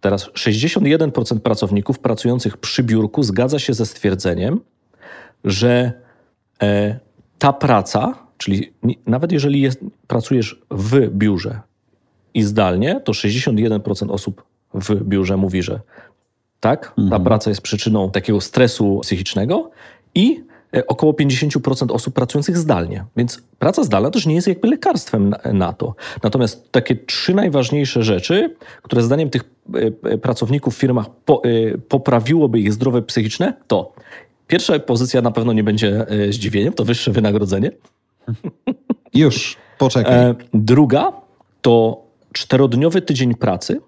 Teraz 61% pracowników pracujących przy biurku zgadza się ze stwierdzeniem, że e, ta praca, czyli nawet jeżeli jest, pracujesz w biurze i zdalnie, to 61% osób w biurze mówi, że tak, ta Mhm. praca jest przyczyną takiego stresu psychicznego i e, około 50% osób pracujących zdalnie. Więc praca zdalna też nie jest jakby lekarstwem na, na to. Natomiast takie trzy najważniejsze rzeczy, które zdaniem tych e, e, pracowników w firmach po, poprawiłoby ich zdrowie psychiczne, to pierwsza pozycja na pewno nie będzie zdziwieniem, to wyższe wynagrodzenie. Już, poczekaj. Druga to czterodniowy tydzień pracy,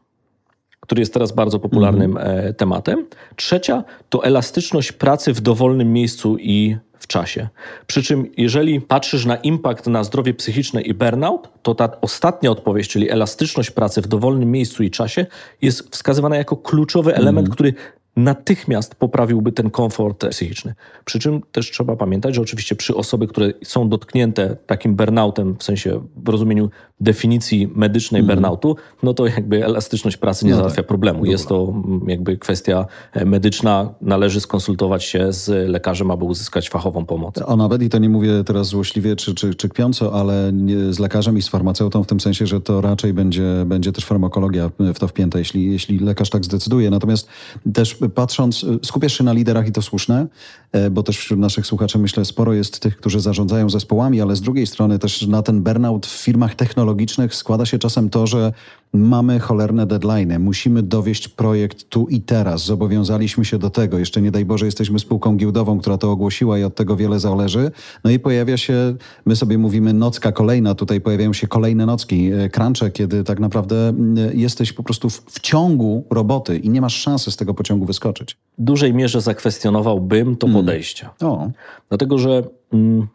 który jest teraz bardzo popularnym e, tematem. Trzecia to elastyczność pracy w dowolnym miejscu i w czasie. Przy czym, jeżeli patrzysz na impact na zdrowie psychiczne i burnout, to ta ostatnia odpowiedź, czyli elastyczność pracy w dowolnym miejscu i czasie, jest wskazywana jako kluczowy element, który natychmiast poprawiłby ten komfort psychiczny. Przy czym też trzeba pamiętać, że oczywiście przy osoby, które są dotknięte takim burnoutem, w sensie w rozumieniu definicji medycznej burnoutu, no to jakby elastyczność pracy nie No tak. załatwia problemu. Jest to mm, jakby kwestia e, medyczna, należy skonsultować się z lekarzem, aby uzyskać fachową pomoc. O nawet, i to nie mówię teraz złośliwie czy, czy, czy kpiąco, ale z lekarzem i z farmaceutą w tym sensie, że to raczej będzie, będzie też farmakologia w to wpięta, jeśli, jeśli lekarz tak zdecyduje. Natomiast też patrząc, skupiasz się na liderach i to słuszne, e, bo też wśród naszych słuchaczy myślę sporo jest tych, którzy zarządzają zespołami, ale z drugiej strony też na ten burnout w firmach technologicznych składa się czasem to, że mamy cholerne deadline, musimy dowieść projekt tu i teraz, zobowiązaliśmy się do tego, jeszcze nie daj Boże jesteśmy spółką giełdową, która to ogłosiła i od tego wiele zależy, no i pojawia się, my sobie mówimy nocka kolejna, tutaj pojawiają się kolejne nocki, e, crunche, kiedy tak naprawdę mm, jesteś po prostu w, w ciągu roboty i nie masz szansy z tego pociągu wyskoczyć. W dużej mierze zakwestionowałbym to podejście. O, Dlatego, że mm,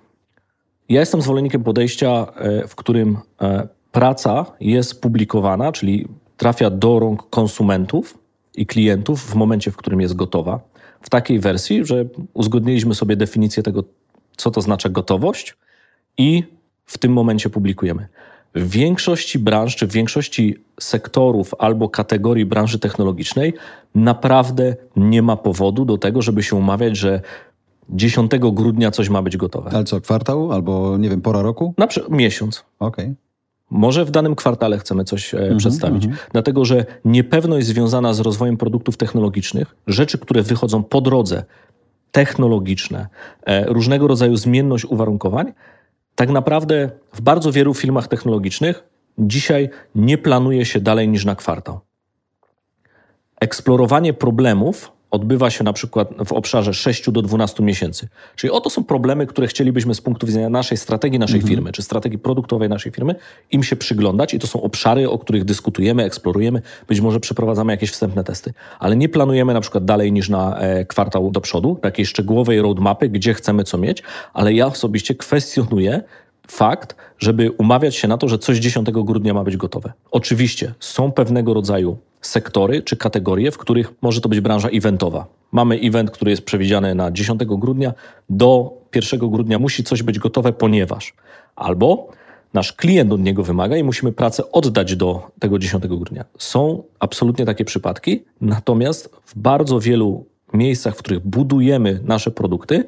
ja jestem zwolennikiem podejścia, e, w którym e, praca jest publikowana, czyli trafia do rąk konsumentów i klientów w momencie, w którym jest gotowa. W takiej wersji, że uzgodniliśmy sobie definicję tego, co to znaczy gotowość i w tym momencie publikujemy. W większości branż, czy w większości sektorów albo kategorii branży technologicznej naprawdę nie ma powodu do tego, żeby się umawiać, że 10 grudnia coś ma być gotowe. ale co, kwartał albo nie wiem, pora roku? Na przykład miesiąc. Okej. Może w danym kwartale chcemy coś e, przedstawić, dlatego że niepewność związana z rozwojem produktów technologicznych, rzeczy, które wychodzą po drodze, technologiczne, e, różnego rodzaju zmienność uwarunkowań, tak naprawdę w bardzo wielu filmach technologicznych dzisiaj nie planuje się dalej niż na kwartał. Eksplorowanie problemów odbywa się na przykład w obszarze 6 do 12 miesięcy. Czyli oto są problemy, które chcielibyśmy z punktu widzenia naszej strategii naszej firmy, czy strategii produktowej naszej firmy, im się przyglądać i to są obszary, o których dyskutujemy, eksplorujemy, być może przeprowadzamy jakieś wstępne testy, ale nie planujemy na przykład dalej niż na e, kwartał do przodu, takiej szczegółowej roadmapy, gdzie chcemy co mieć, ale ja osobiście kwestionuję fakt, żeby umawiać się na to, że coś 10 grudnia ma być gotowe. Oczywiście są pewnego rodzaju sektory czy kategorie, w których może to być branża eventowa. Mamy event, który jest przewidziany na 10 grudnia, do 1 grudnia musi coś być gotowe, ponieważ albo nasz klient od niego wymaga i musimy pracę oddać do tego 10 grudnia. Są absolutnie takie przypadki, natomiast w bardzo wielu miejscach, w których budujemy nasze produkty,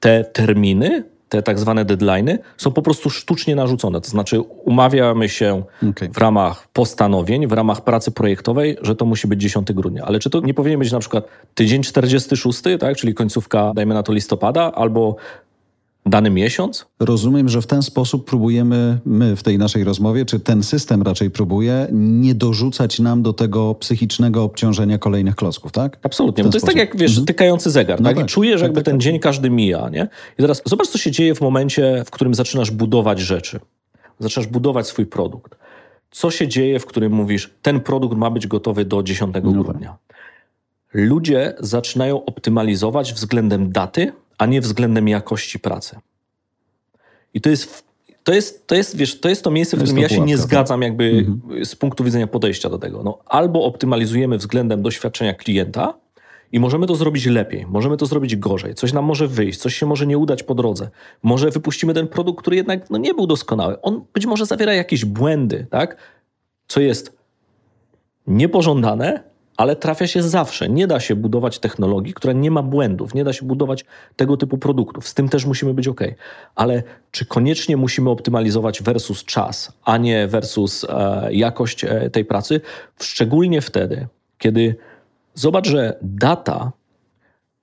te terminy, te tak zwane deadlines są po prostu sztucznie narzucone. To znaczy umawiamy się Okej. w ramach postanowień, w ramach pracy projektowej, że to musi być 10 grudnia. Ale czy to nie powinien być na przykład tydzień 46, tak? czyli końcówka, dajmy na to listopada, albo dany miesiąc. Rozumiem, że w ten sposób próbujemy, my w tej naszej rozmowie, czy ten system raczej próbuje, nie dorzucać nam do tego psychicznego obciążenia kolejnych klocków, tak? Absolutnie. To jest tak sposób. jak, wiesz, Mhm. tykający zegar. No tak? tak, I czujesz, tak, jakby tak, ten tak. dzień każdy mija. Nie? I teraz zobacz, co się dzieje w momencie, w którym zaczynasz budować rzeczy. Zaczynasz budować swój produkt. Co się dzieje, w którym mówisz, ten produkt ma być gotowy do 10 No grudnia. Ludzie zaczynają optymalizować względem daty, a nie względem jakości pracy. I to jest, to jest, to jest, wiesz, to jest to miejsce, w którym ja się nie tak. zgadzam jakby z punktu widzenia podejścia do tego. No, albo optymalizujemy względem doświadczenia klienta i możemy to zrobić lepiej, możemy to zrobić gorzej, coś nam może wyjść, coś się może nie udać po drodze. Może wypuścimy ten produkt, który jednak no, nie był doskonały. On być może zawiera jakieś błędy, tak? co jest niepożądane, ale trafia się zawsze. Nie da się budować technologii, która nie ma błędów, nie da się budować tego typu produktów. Z tym też musimy być ok. Ale czy koniecznie musimy optymalizować versus czas, a nie versus e, jakość e, tej pracy? Szczególnie wtedy, kiedy zobacz, że data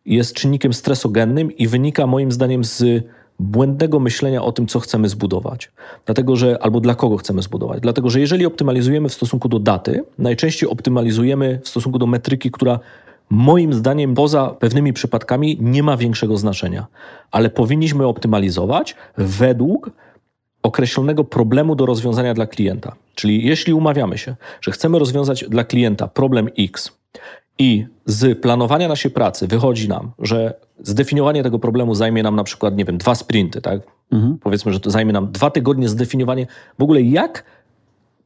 jest czynnikiem stresogennym i wynika moim zdaniem z błędnego myślenia o tym, co chcemy zbudować. Dlatego, że albo dla kogo chcemy zbudować. Dlatego, że jeżeli optymalizujemy w stosunku do daty, najczęściej optymalizujemy w stosunku do metryki, która moim zdaniem poza pewnymi przypadkami nie ma większego znaczenia. Ale powinniśmy optymalizować według określonego problemu do rozwiązania dla klienta. Czyli jeśli umawiamy się, że chcemy rozwiązać dla klienta problem X i z planowania naszej pracy wychodzi nam, że zdefiniowanie tego problemu zajmie nam na przykład, nie wiem, dwa sprinty, tak? Powiedzmy, że to zajmie nam dwa tygodnie zdefiniowanie w ogóle jak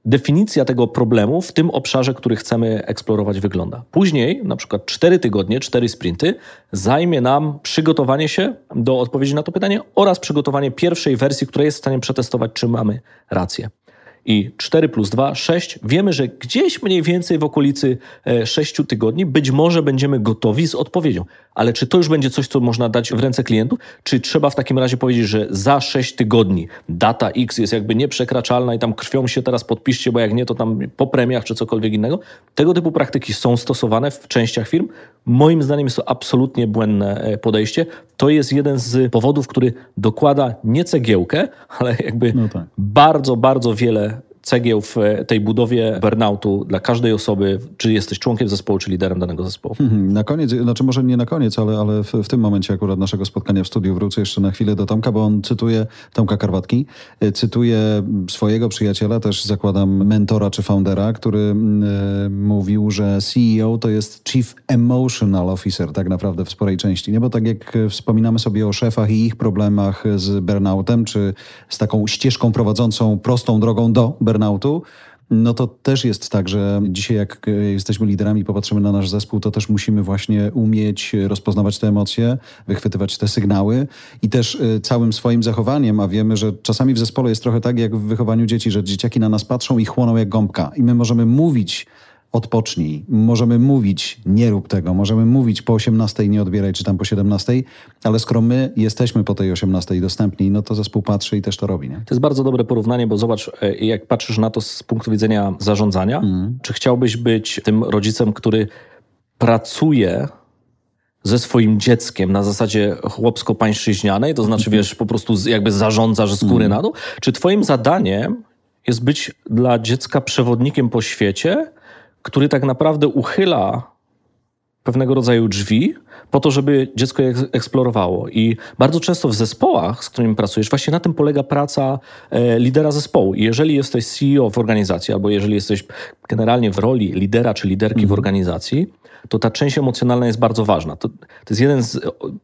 definicja tego problemu w tym obszarze, który chcemy eksplorować, wygląda. Później, na przykład cztery tygodnie, cztery sprinty, zajmie nam przygotowanie się do odpowiedzi na to pytanie oraz przygotowanie pierwszej wersji, która jest w stanie przetestować, czy mamy rację. I 4 plus 2, 6. Wiemy, że gdzieś mniej więcej w okolicy 6 tygodni być może będziemy gotowi z odpowiedzią. Ale czy to już będzie coś, co można dać w ręce klientów? Czy trzeba w takim razie powiedzieć, że za 6 tygodni data X jest jakby nieprzekraczalna i tam krwią się teraz podpiszcie, bo jak nie, to tam po premiach czy cokolwiek innego? Tego typu praktyki są stosowane w częściach firm. Moim zdaniem jest to absolutnie błędne e, podejście. To jest jeden z powodów, który dokłada nie cegiełkę, ale jakby No tak. bardzo, bardzo wiele cegieł w e, tej budowie burnoutu dla każdej osoby, czy jesteś członkiem zespołu, czy liderem danego zespołu. Mhm. Na koniec, znaczy może nie na koniec, ale, ale w, w tym momencie akurat naszego spotkania w studiu wrócę jeszcze na chwilę do Tomka, bo on cytuje, Tomka Karwatki, y, cytuje swojego przyjaciela, też zakładam mentora czy foundera, który y, mówił, że CEO to jest Chief Emotional Officer tak naprawdę w sporej części, nie? Bo tak jak wspominamy sobie o szefach i ich problemach z burnoutem, czy z taką ścieżką prowadzącą prostą drogą do burnoutu, no to też jest tak, że dzisiaj jak e, jesteśmy liderami, popatrzymy na nasz zespół, to też musimy właśnie umieć rozpoznawać te emocje, wychwytywać te sygnały i też e, całym swoim zachowaniem, a wiemy, że czasami w zespole jest trochę tak jak w wychowaniu dzieci, że dzieciaki na nas patrzą i chłoną jak gąbka i my możemy mówić odpocznij, możemy mówić nie rób tego, możemy mówić po 18 nie odbieraj, czy tam po 17, ale skoro my jesteśmy po tej 18 dostępni, no to zespół patrzy i też to robi, nie? To jest bardzo dobre porównanie, bo zobacz, e, jak patrzysz na to z punktu widzenia zarządzania, czy chciałbyś być tym rodzicem, który pracuje ze swoim dzieckiem na zasadzie chłopsko-pańszczyźnianej, to znaczy, wiesz, po prostu jakby zarządzasz z góry na dół, czy twoim zadaniem jest być dla dziecka przewodnikiem po świecie, który tak naprawdę uchyla pewnego rodzaju drzwi po to, żeby dziecko je eks- eksplorowało. I bardzo często w zespołach, z którymi pracujesz, właśnie na tym polega praca e, lidera zespołu. I jeżeli jesteś CEO w organizacji, albo jeżeli jesteś generalnie w roli lidera czy liderki w organizacji, to ta część emocjonalna jest bardzo ważna. To, to jest jeden z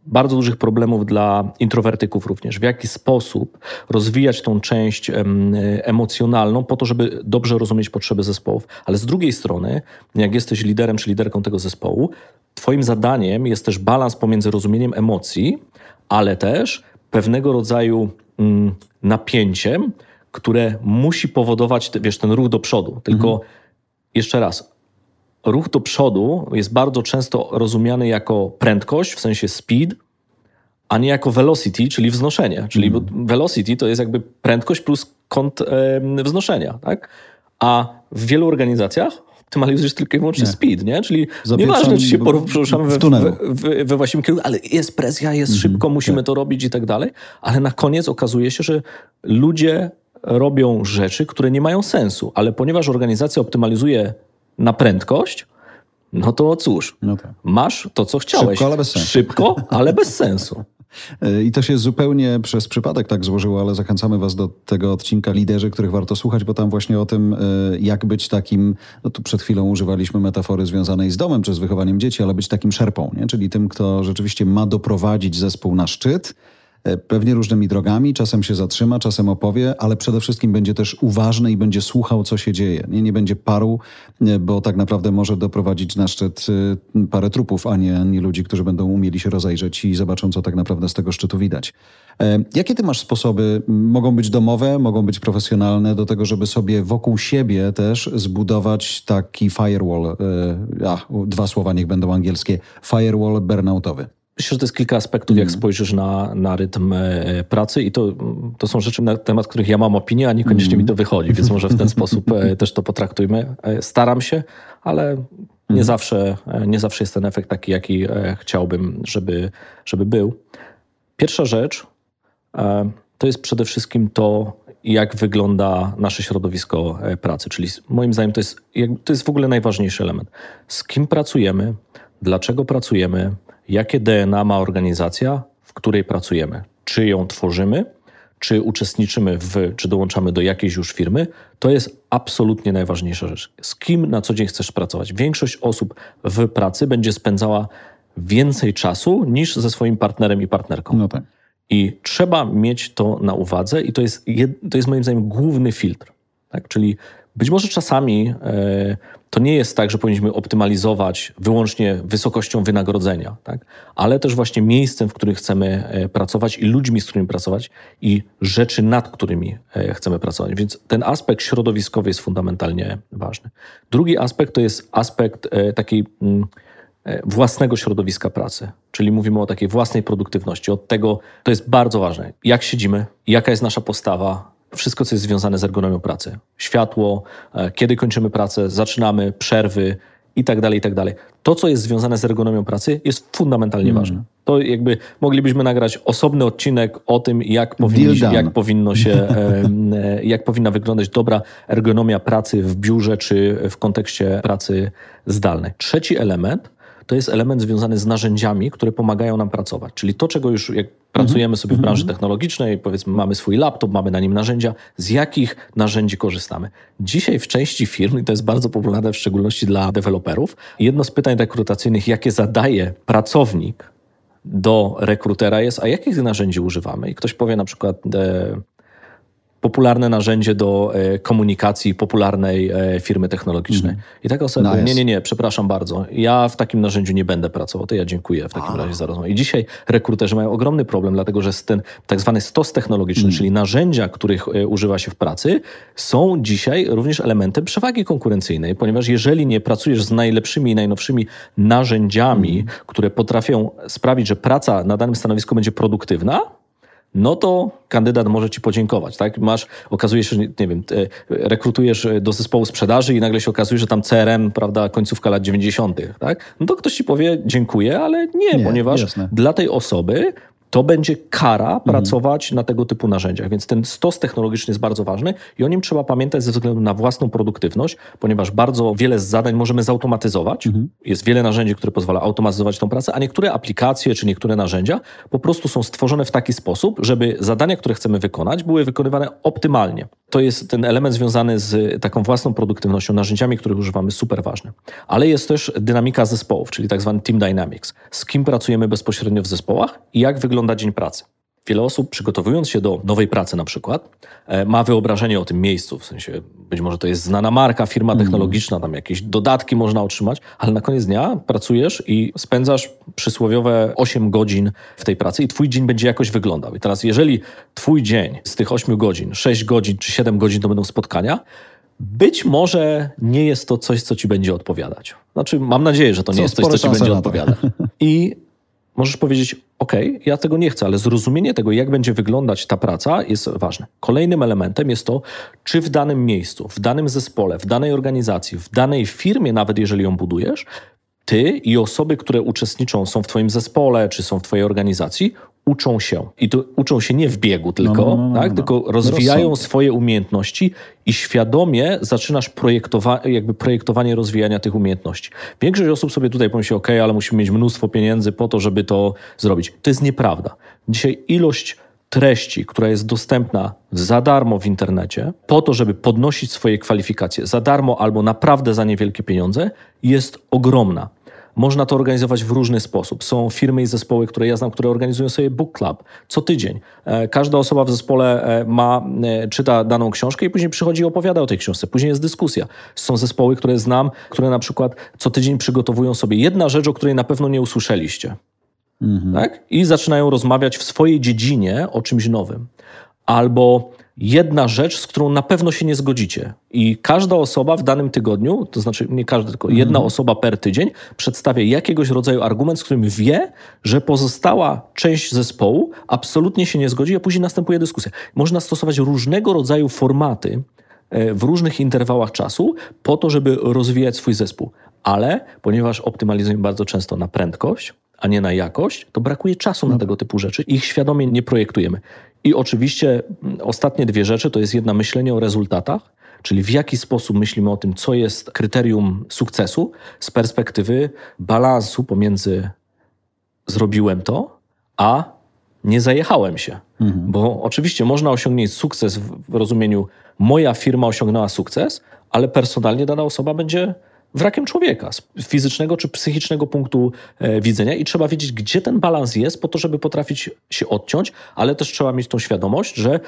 bardzo dużych problemów dla introwertyków również. W jaki sposób rozwijać tą część em, emocjonalną po to, żeby dobrze rozumieć potrzeby zespołów. Ale z drugiej strony, jak jesteś liderem czy liderką tego zespołu, twoim zadaniem jest też balans pomiędzy rozumieniem emocji, ale też pewnego rodzaju mm, napięciem, które musi powodować, wiesz, ten ruch do przodu. Tylko jeszcze raz, ruch do przodu jest bardzo często rozumiany jako prędkość, w sensie speed, a nie jako velocity, czyli wznoszenie. Czyli bo velocity to jest jakby prędkość plus kąt em, wznoszenia, tak? A w wielu organizacjach optymalizujesz tylko i wyłącznie Nie. speed, nie? Czyli nieważne, czy się poruszamy w we, we, we właściwym kierunku, ale jest presja, jest Mhm, szybko, musimy tak. to robić i tak dalej. Ale na koniec okazuje się, że ludzie robią rzeczy, które nie mają sensu, ale ponieważ organizacja optymalizuje na prędkość, no to cóż, No tak. masz to, co chciałeś. Szybko, ale bez sensu. Szybko, ale bez sensu. I to się zupełnie przez przypadek tak złożyło, ale zachęcamy Was do tego odcinka Liderzy, których warto słuchać, bo tam właśnie o tym, e, jak być takim, no tu przed chwilą używaliśmy metafory związanej z domem czy z wychowaniem dzieci, ale być takim szerpą, nie? czyli tym, kto rzeczywiście ma doprowadzić zespół na szczyt. E, Pewnie różnymi drogami, czasem się zatrzyma, czasem opowie, ale przede wszystkim będzie też uważny i będzie słuchał, co się dzieje. Nie, nie będzie paru, e, bo tak naprawdę może doprowadzić na szczyt e, parę trupów, a nie, nie ludzi, którzy będą umieli się rozejrzeć i zobaczą, co tak naprawdę z tego szczytu widać. Jakie ty masz sposoby? Mogą być domowe, mogą być profesjonalne, do tego, żeby sobie wokół siebie też zbudować taki firewall. A, dwa słowa niech będą angielskie. Firewall burnoutowy. Myślę, że to jest kilka aspektów, jak spojrzysz na, na rytm e, pracy i to, to są rzeczy, na temat których ja mam opinię, a niekoniecznie mi to wychodzi, więc może w ten sposób e, też to potraktujmy. E, Staram się, ale nie, zawsze, e, nie zawsze jest ten efekt taki, jaki chciałbym, żeby, żeby był. Pierwsza rzecz to jest przede wszystkim to, jak wygląda nasze środowisko pracy. Czyli moim zdaniem to jest, to jest w ogóle najważniejszy element. Z kim pracujemy, dlaczego pracujemy, jakie DNA ma organizacja, w której pracujemy. Czy ją tworzymy, czy uczestniczymy w, czy dołączamy do jakiejś już firmy, to jest absolutnie najważniejsza rzecz. Z kim na co dzień chcesz pracować? Większość osób w pracy będzie spędzała więcej czasu niż ze swoim partnerem i partnerką. No tak. I trzeba mieć to na uwadze, i to jest, to jest moim zdaniem główny filtr. Tak? Czyli być może czasami e, to nie jest tak, że powinniśmy optymalizować wyłącznie wysokością wynagrodzenia, tak? ale też właśnie miejscem, w którym chcemy e, pracować i ludźmi, z którymi pracować i rzeczy, nad którymi e, chcemy pracować. Więc ten aspekt środowiskowy jest fundamentalnie ważny. Drugi aspekt to jest aspekt takiej. Mm, własnego środowiska pracy. Czyli mówimy o takiej własnej produktywności. Od tego to jest bardzo ważne. Jak siedzimy, jaka jest nasza postawa, wszystko, co jest związane z ergonomią pracy. Światło, e, kiedy kończymy pracę, zaczynamy, przerwy i tak dalej, i tak dalej. To, co jest związane z ergonomią pracy, jest fundamentalnie ważne. To jakby moglibyśmy nagrać osobny odcinek o tym, jak, powinni, jak powinno się, e, jak powinna wyglądać dobra ergonomia pracy w biurze czy w kontekście pracy zdalnej. Trzeci element to jest element związany z narzędziami, które pomagają nam pracować. Czyli to, czego już jak pracujemy sobie w branży technologicznej, powiedzmy, mamy swój laptop, mamy na nim narzędzia, z jakich narzędzi korzystamy. Dzisiaj w części firm, i to jest bardzo popularne w szczególności dla deweloperów, jedno z pytań rekrutacyjnych, jakie zadaje pracownik do rekrutera jest, a jakich narzędzi używamy? I ktoś powie na przykład e, popularne narzędzie do e, komunikacji popularnej e, firmy technologicznej. I taka osoba, Nice. nie, nie, nie, przepraszam bardzo, ja w takim narzędziu nie będę pracował, to ja dziękuję w takim razie za rozmowę. I dzisiaj rekruterzy mają ogromny problem, dlatego że ten tak zwany stos technologiczny, czyli narzędzia, których e, używa się w pracy, są dzisiaj również elementem przewagi konkurencyjnej, ponieważ jeżeli nie pracujesz z najlepszymi i najnowszymi narzędziami, które potrafią sprawić, że praca na danym stanowisku będzie produktywna, no to kandydat może ci podziękować, tak? Masz, okazuje się, że, nie wiem, e, rekrutujesz do zespołu sprzedaży i nagle się okazuje, że tam CRM, prawda, końcówka lat 90., tak? No to ktoś ci powie dziękuję, ale nie, Nie, ponieważ jasne. dla tej osoby to będzie kara pracować na tego typu narzędziach. Więc ten stos technologiczny jest bardzo ważny i o nim trzeba pamiętać ze względu na własną produktywność, ponieważ bardzo wiele z zadań możemy zautomatyzować. Jest wiele narzędzi, które pozwala automatyzować tą pracę, a niektóre aplikacje czy niektóre narzędzia po prostu są stworzone w taki sposób, żeby zadania, które chcemy wykonać, były wykonywane optymalnie. To jest ten element związany z taką własną produktywnością, narzędziami, których używamy, super ważny. Ale jest też dynamika zespołów, czyli tak zwany team dynamics. Z kim pracujemy bezpośrednio w zespołach i jak wygląda dzień pracy. Wiele osób, przygotowując się do nowej pracy na przykład, e, ma wyobrażenie o tym miejscu, w sensie być może to jest znana marka, firma technologiczna, tam jakieś dodatki można otrzymać, ale na koniec dnia pracujesz i spędzasz przysłowiowe 8 godzin w tej pracy i twój dzień będzie jakoś wyglądał. I teraz jeżeli twój dzień z tych 8 godzin, 6 godzin czy 7 godzin to będą spotkania, być może nie jest to coś, co ci będzie odpowiadać. Znaczy, mam nadzieję, że to nie Są jest coś, co ci będzie odpowiadać. I możesz powiedzieć, Okej, ja tego nie chcę, ale zrozumienie tego, jak będzie wyglądać ta praca, jest ważne. Kolejnym elementem jest to, czy w danym miejscu, w danym zespole, w danej organizacji, w danej firmie, nawet jeżeli ją budujesz, ty i osoby, które uczestniczą, są w Twoim zespole czy są w Twojej organizacji, uczą się. I to uczą się nie w biegu tylko, no, no, no, tak? no. tylko rozwijają Rozsądnie. swoje umiejętności i świadomie zaczynasz projektowa- jakby projektowanie rozwijania tych umiejętności. Większość osób sobie tutaj pomyśli, ok, ale musimy mieć mnóstwo pieniędzy po to, żeby to zrobić. To jest nieprawda. Dzisiaj ilość treści, która jest dostępna za darmo w internecie, po to, żeby podnosić swoje kwalifikacje za darmo albo naprawdę za niewielkie pieniądze, jest ogromna. Można to organizować w różny sposób. Są firmy i zespoły, które ja znam, które organizują sobie book club co tydzień. E, Każda osoba w zespole e, ma, e, czyta daną książkę i później przychodzi i opowiada o tej książce. Później jest dyskusja. Są zespoły, które znam, które na przykład co tydzień przygotowują sobie jedna rzecz, o której na pewno nie usłyszeliście. Tak? I zaczynają rozmawiać w swojej dziedzinie o czymś nowym. Albo jedna rzecz, z którą na pewno się nie zgodzicie. I każda osoba w danym tygodniu, to znaczy nie każda, tylko jedna osoba per tydzień, przedstawia jakiegoś rodzaju argument, z którym wie, że pozostała część zespołu absolutnie się nie zgodzi, a później następuje dyskusja. Można stosować różnego rodzaju formaty w różnych interwałach czasu po to, żeby rozwijać swój zespół. Ale ponieważ optymalizujemy bardzo często na prędkość, a nie na jakość, to brakuje czasu na tego typu rzeczy. Ich świadomie nie projektujemy. I oczywiście mm, ostatnie dwie rzeczy to jest jedna myślenie o rezultatach, czyli w jaki sposób myślimy o tym, co jest kryterium sukcesu z perspektywy balansu pomiędzy zrobiłem to, a nie zajechałem się. Bo oczywiście można osiągnąć sukces w rozumieniu moja firma osiągnęła sukces, ale personalnie dana osoba będzie wrakiem człowieka z fizycznego czy psychicznego punktu e, widzenia i trzeba wiedzieć, gdzie ten balans jest po to, żeby potrafić się odciąć, ale też trzeba mieć tą świadomość, że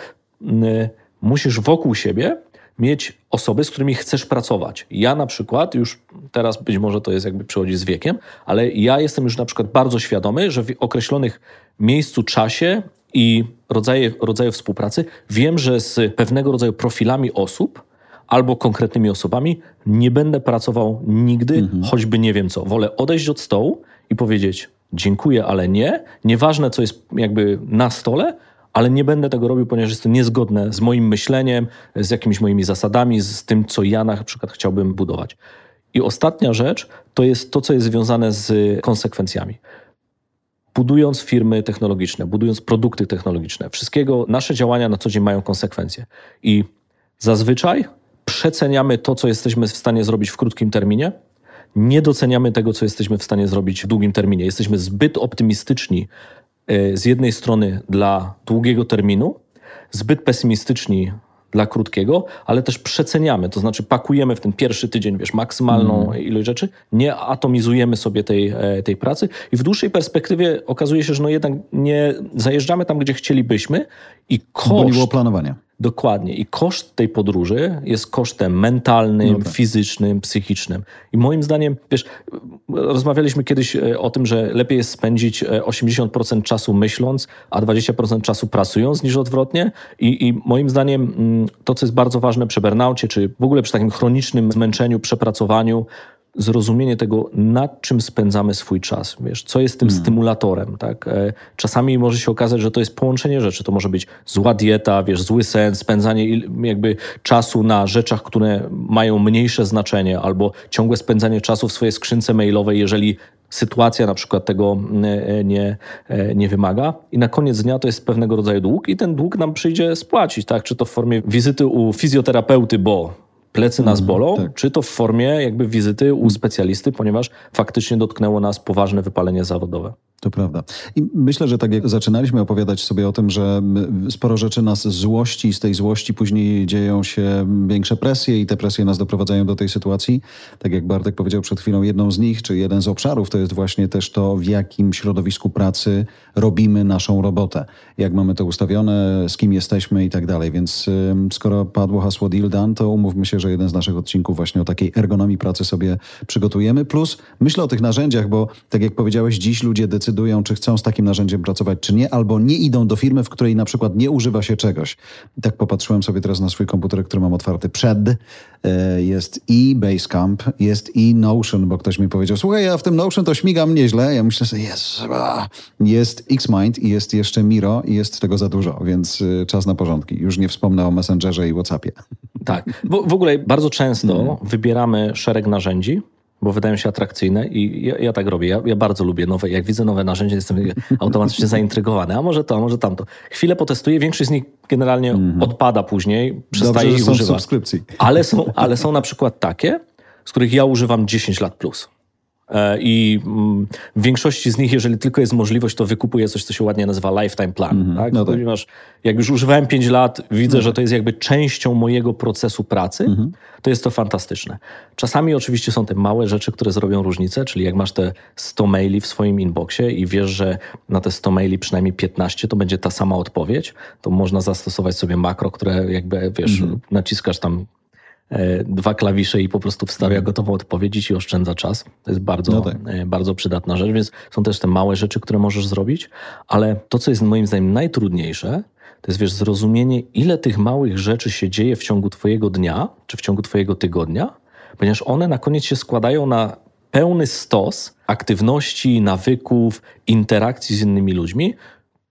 musisz wokół siebie mieć osoby, z którymi chcesz pracować. Ja na przykład, już teraz być może to jest jakby przychodzi z wiekiem, ale ja jestem już na przykład bardzo świadomy, że w określonych miejscu, czasie i rodzaje, rodzaju współpracy wiem, że z pewnego rodzaju profilami osób albo konkretnymi osobami nie będę pracował nigdy, choćby nie wiem co. Wolę odejść od stołu i powiedzieć dziękuję, ale nie. Nieważne, co jest jakby na stole, ale nie będę tego robił, ponieważ jest to niezgodne z moim myśleniem, z jakimiś moimi zasadami, z tym, co ja na przykład chciałbym budować. I ostatnia rzecz to jest to, co jest związane z konsekwencjami. Budując firmy technologiczne, budując produkty technologiczne, wszystkiego, nasze działania na co dzień mają konsekwencje. I zazwyczaj przeceniamy to, co jesteśmy w stanie zrobić w krótkim terminie, nie doceniamy tego, co jesteśmy w stanie zrobić w długim terminie. Jesteśmy zbyt optymistyczni e, z jednej strony dla długiego terminu, zbyt pesymistyczni dla krótkiego, ale też przeceniamy, to znaczy pakujemy w ten pierwszy tydzień, wiesz, maksymalną ilość rzeczy, nie atomizujemy sobie tej, e, tej pracy i w dłuższej perspektywie okazuje się, że no jednak nie zajeżdżamy tam, gdzie chcielibyśmy i Bo nie koszt było planowania. Dokładnie. I koszt tej podróży jest kosztem mentalnym, No tak. fizycznym, psychicznym. I moim zdaniem, wiesz, rozmawialiśmy kiedyś e, o tym, że lepiej jest spędzić e, 80% czasu myśląc, a 20% czasu pracując niż odwrotnie. I, I moim zdaniem mm, to, co jest bardzo ważne przy burnaucie, czy w ogóle przy takim chronicznym zmęczeniu, przepracowaniu, zrozumienie tego, nad czym spędzamy swój czas, wiesz, co jest tym stymulatorem, tak? E, Czasami może się okazać, że to jest połączenie rzeczy, to może być zła dieta, wiesz, zły sen, spędzanie jakby czasu na rzeczach, które mają mniejsze znaczenie, albo ciągłe spędzanie czasu w swojej skrzynce mailowej, jeżeli sytuacja na przykład tego e, nie, e, nie wymaga. I na koniec dnia to jest pewnego rodzaju dług i ten dług nam przyjdzie spłacić, tak? Czy to w formie wizyty u fizjoterapeuty, bo plecy nas bolą, tak. czy to w formie jakby wizyty u specjalisty, ponieważ faktycznie dotknęło nas poważne wypalenie zawodowe. To prawda. I myślę, że tak jak zaczynaliśmy opowiadać sobie o tym, że sporo rzeczy nas złości i z tej złości później dzieją się większe presje i te presje nas doprowadzają do tej sytuacji. Tak jak Bartek powiedział przed chwilą, jedną z nich, czy jeden z obszarów, to jest właśnie też to, w jakim środowisku pracy robimy naszą robotę. Jak mamy to ustawione, z kim jesteśmy i tak dalej. Więc skoro padło hasło deal done, to umówmy się, że jeden z naszych odcinków właśnie o takiej ergonomii pracy sobie przygotujemy. Plus myślę o tych narzędziach, bo tak jak powiedziałeś, dziś ludzie decydują decydują, czy chcą z takim narzędziem pracować, czy nie, albo nie idą do firmy, w której na przykład nie używa się czegoś. I tak popatrzyłem sobie teraz na swój komputer, który mam otwarty przed. E, Jest i Basecamp, jest i Notion, bo ktoś mi powiedział, słuchaj, ja w tym Notion to śmigam nieźle. Ja myślę sobie, jest, jest Xmind i jest jeszcze Miro i jest tego za dużo, więc y, czas na porządki. Już nie wspomnę o Messengerze i Whatsappie. Tak. W, w ogóle bardzo często wybieramy szereg narzędzi, bo wydają się atrakcyjne i ja, ja tak robię. Ja, ja bardzo lubię nowe. Jak widzę nowe narzędzie, jestem automatycznie zaintrygowany. A może to, a może tamto. Chwilę potestuję, większość z nich generalnie odpada później, przestaje Dobrze, ich używać. Ale są, ale są na przykład takie, z których ja używam 10 lat plus. E, I mm, w większości z nich, jeżeli tylko jest możliwość, to wykupuję coś, co się ładnie nazywa lifetime plan. tak? no tak. Ponieważ jak już używałem 5 lat, widzę, że to jest jakby częścią mojego procesu pracy, to jest to fantastyczne. Czasami oczywiście są te małe rzeczy, które zrobią różnicę, czyli jak masz te 100 maili w swoim inboxie i wiesz, że na te 100 maili przynajmniej 15 to będzie ta sama odpowiedź, to można zastosować sobie makro, które jakby, wiesz, naciskasz tam dwa klawisze i po prostu wstawia gotową odpowiedź i oszczędza czas. To jest bardzo, No tak. e, bardzo przydatna rzecz, więc są też te małe rzeczy, które możesz zrobić, ale to, co jest moim zdaniem najtrudniejsze, to jest wiesz, zrozumienie, ile tych małych rzeczy się dzieje w ciągu twojego dnia, czy w ciągu twojego tygodnia, ponieważ one na koniec się składają na pełny stos aktywności, nawyków, interakcji z innymi ludźmi,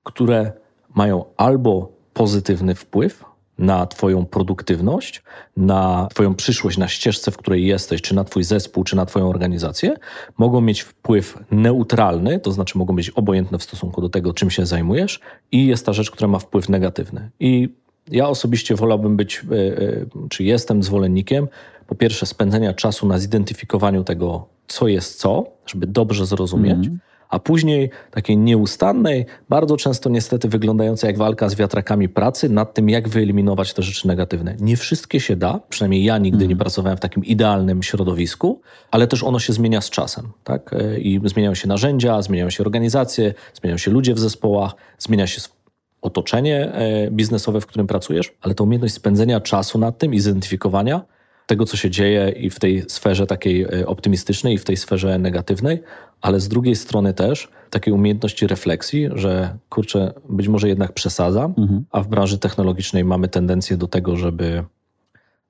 które mają albo pozytywny wpływ na Twoją produktywność, na Twoją przyszłość, na ścieżce, w której jesteś, czy na Twój zespół, czy na Twoją organizację, mogą mieć wpływ neutralny, to znaczy mogą być obojętne w stosunku do tego, czym się zajmujesz, i jest ta rzecz, która ma wpływ negatywny. I ja osobiście wolałbym być, e, e, czy jestem zwolennikiem, po pierwsze, spędzenia czasu na zidentyfikowaniu tego, co jest co, żeby dobrze zrozumieć a później takiej nieustannej, bardzo często niestety wyglądającej jak walka z wiatrakami pracy nad tym, jak wyeliminować te rzeczy negatywne. Nie wszystkie się da, przynajmniej ja nigdy nie pracowałem w takim idealnym środowisku, ale też ono się zmienia z czasem. Tak? E, I zmieniają się narzędzia, zmieniają się organizacje, zmieniają się ludzie w zespołach, zmienia się otoczenie e, biznesowe, w którym pracujesz, ale to umiejętność spędzenia czasu nad tym i zidentyfikowania tego, co się dzieje i w tej sferze takiej e, optymistycznej, i w tej sferze negatywnej, ale z drugiej strony też takiej umiejętności refleksji, że kurczę, być może jednak przesadzam, a w branży technologicznej mamy tendencję do tego, żeby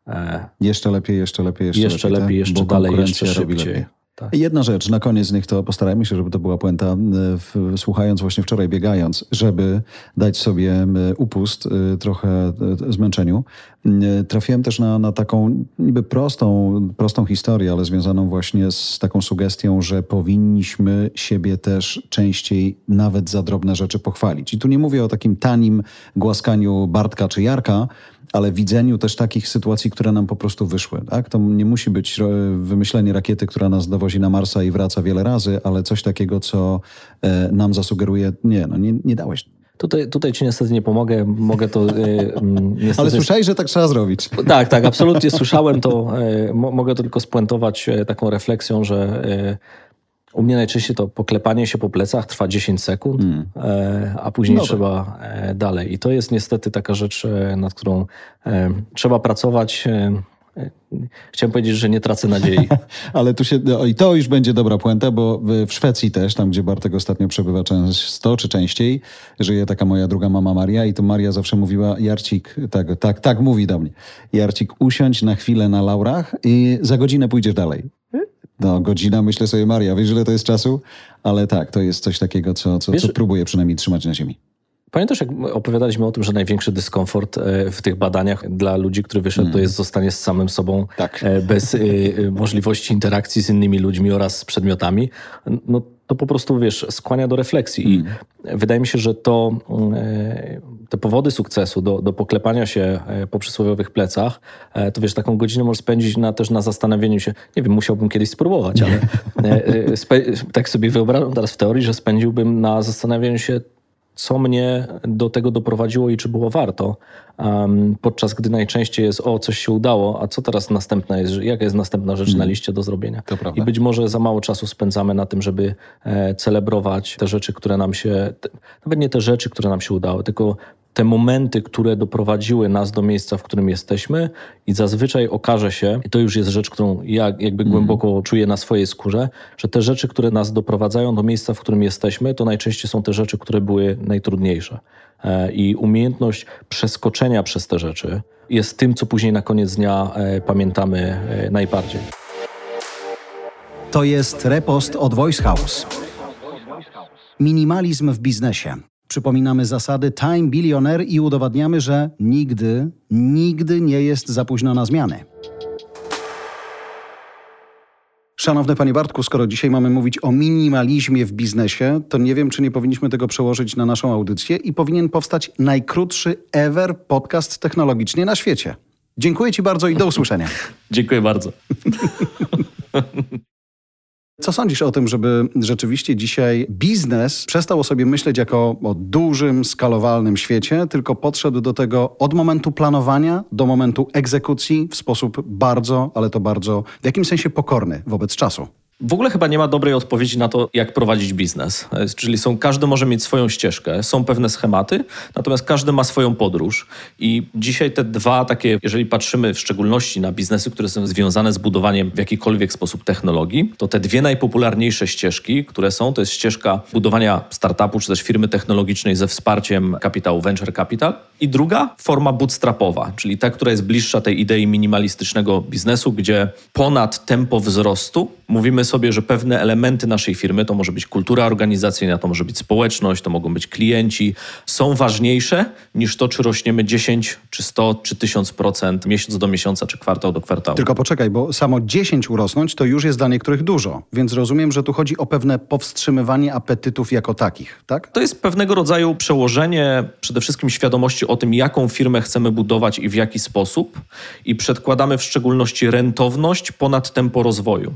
e, Jeszcze lepiej, jeszcze lepiej, jeszcze, jeszcze lepiej. lepiej, tak? jeszcze dalej, jeszcze szybciej. lepiej. Tak. Jedna rzecz, na koniec z nich to postarajmy się, żeby to była puenta, e, w, słuchając właśnie wczoraj, biegając, żeby dać sobie upust e, trochę e, zmęczeniu. Trafiłem też na, na taką niby prostą, prostą historię, ale związaną właśnie z taką sugestią, że powinniśmy siebie też częściej nawet za drobne rzeczy pochwalić. I tu nie mówię o takim tanim głaskaniu Bartka czy Jarka, ale widzeniu też takich sytuacji, które nam po prostu wyszły. Tak? To nie musi być e, wymyślenie rakiety, która nas dowozi na Marsa i wraca wiele razy, ale coś takiego, co e, nam zasugeruje, nie, no nie, nie dałeś. Tutaj, tutaj ci niestety nie pomogę, mogę to e, niestety... Ale słyszałeś, że tak trzeba zrobić. Tak, tak, absolutnie słyszałem to. Mo, mogę to tylko spuentować taką refleksją, że u mnie najczęściej to poklepanie się po plecach trwa 10 sekund, e, a później No tak. trzeba e, dalej. I to jest niestety taka rzecz, e, nad którą trzeba pracować. Chciałem powiedzieć, że nie tracę nadziei. Ale tu się, no i to już będzie dobra puenta, bo w- w Szwecji też, tam gdzie Bartek ostatnio przebywa często czy częściej, żyje taka moja druga mama Maria i to Maria zawsze mówiła, Jarcik, tak, tak, tak mówi do mnie, Jarcik, usiądź na chwilę na laurach i za godzinę pójdziesz dalej. No, godzina, myślę sobie, Maria, wiesz, ile to jest czasu? Ale tak, to jest coś takiego, co, co, Wiesz- co próbuję przynajmniej trzymać na ziemi. Pamiętasz, jak opowiadaliśmy o tym, że największy dyskomfort e, w tych badaniach dla ludzi, który wyszedł, to jest zostanie z samym sobą Tak. e, bez e, możliwości interakcji z innymi ludźmi oraz z przedmiotami. No to po prostu, wiesz, skłania do refleksji. I wydaje mi się, że to mm, e, te powody sukcesu do, do poklepania się e, po przysłowiowych plecach, e, to wiesz, taką godzinę możesz spędzić na, też na zastanowieniu się, nie wiem, musiałbym kiedyś spróbować, ale tak sobie wyobrażam teraz w teorii, że spędziłbym na zastanawianiu się, co mnie do tego doprowadziło i czy było warto. Um, podczas gdy najczęściej jest, o, coś się udało, a co teraz następna jest, jaka jest następna rzecz na liście do zrobienia. I być może za mało czasu spędzamy na tym, żeby e, celebrować te rzeczy, które nam się, nawet nie te rzeczy, które nam się udały, tylko te momenty, które doprowadziły nas do miejsca, w którym jesteśmy, i zazwyczaj okaże się, i to już jest rzecz, którą ja jakby głęboko czuję na swojej skórze, że te rzeczy, które nas doprowadzają do miejsca, w którym jesteśmy, to najczęściej są te rzeczy, które były najtrudniejsze. E, I umiejętność przeskoczenia przez te rzeczy jest tym, co później na koniec dnia e, pamiętamy e, najbardziej. To jest repost od Voice House. Minimalizm w biznesie. Przypominamy zasady Time Billionaire i udowadniamy, że nigdy, nigdy nie jest za późno na zmiany. Szanowny Panie Bartku, skoro dzisiaj mamy mówić o minimalizmie w biznesie, to nie wiem, czy nie powinniśmy tego przełożyć na naszą audycję i powinien powstać najkrótszy ever podcast technologicznie na świecie. Dziękuję Ci bardzo i do usłyszenia. Dziękuję bardzo. Co sądzisz o tym, żeby rzeczywiście dzisiaj biznes przestał o sobie myśleć jako o dużym, skalowalnym świecie, tylko podszedł do tego od momentu planowania do momentu egzekucji w sposób bardzo, ale to bardzo w jakimś sensie pokorny wobec czasu? W ogóle chyba nie ma dobrej odpowiedzi na to, jak prowadzić biznes. Czyli są, każdy może mieć swoją ścieżkę, są pewne schematy, natomiast każdy ma swoją podróż. I dzisiaj te dwa takie, jeżeli patrzymy w szczególności na biznesy, które są związane z budowaniem w jakikolwiek sposób technologii, to te dwie najpopularniejsze ścieżki, które są, to jest ścieżka budowania startupu czy też firmy technologicznej ze wsparciem kapitału venture capital i druga forma bootstrapowa, czyli ta, która jest bliższa tej idei minimalistycznego biznesu, gdzie ponad tempo wzrostu mówimy sobie, że pewne elementy naszej firmy, to może być kultura organizacyjna, to może być społeczność, to mogą być klienci, są ważniejsze niż to, czy rośniemy 10, czy 100, czy 1000% miesiąc do miesiąca, czy kwartał do kwartału. Tylko poczekaj, bo samo 10 urosnąć to już jest dla niektórych dużo, więc rozumiem, że tu chodzi o pewne powstrzymywanie apetytów jako takich, tak? To jest pewnego rodzaju przełożenie przede wszystkim świadomości o tym, jaką firmę chcemy budować i w jaki sposób i przedkładamy w szczególności rentowność ponad tempo rozwoju.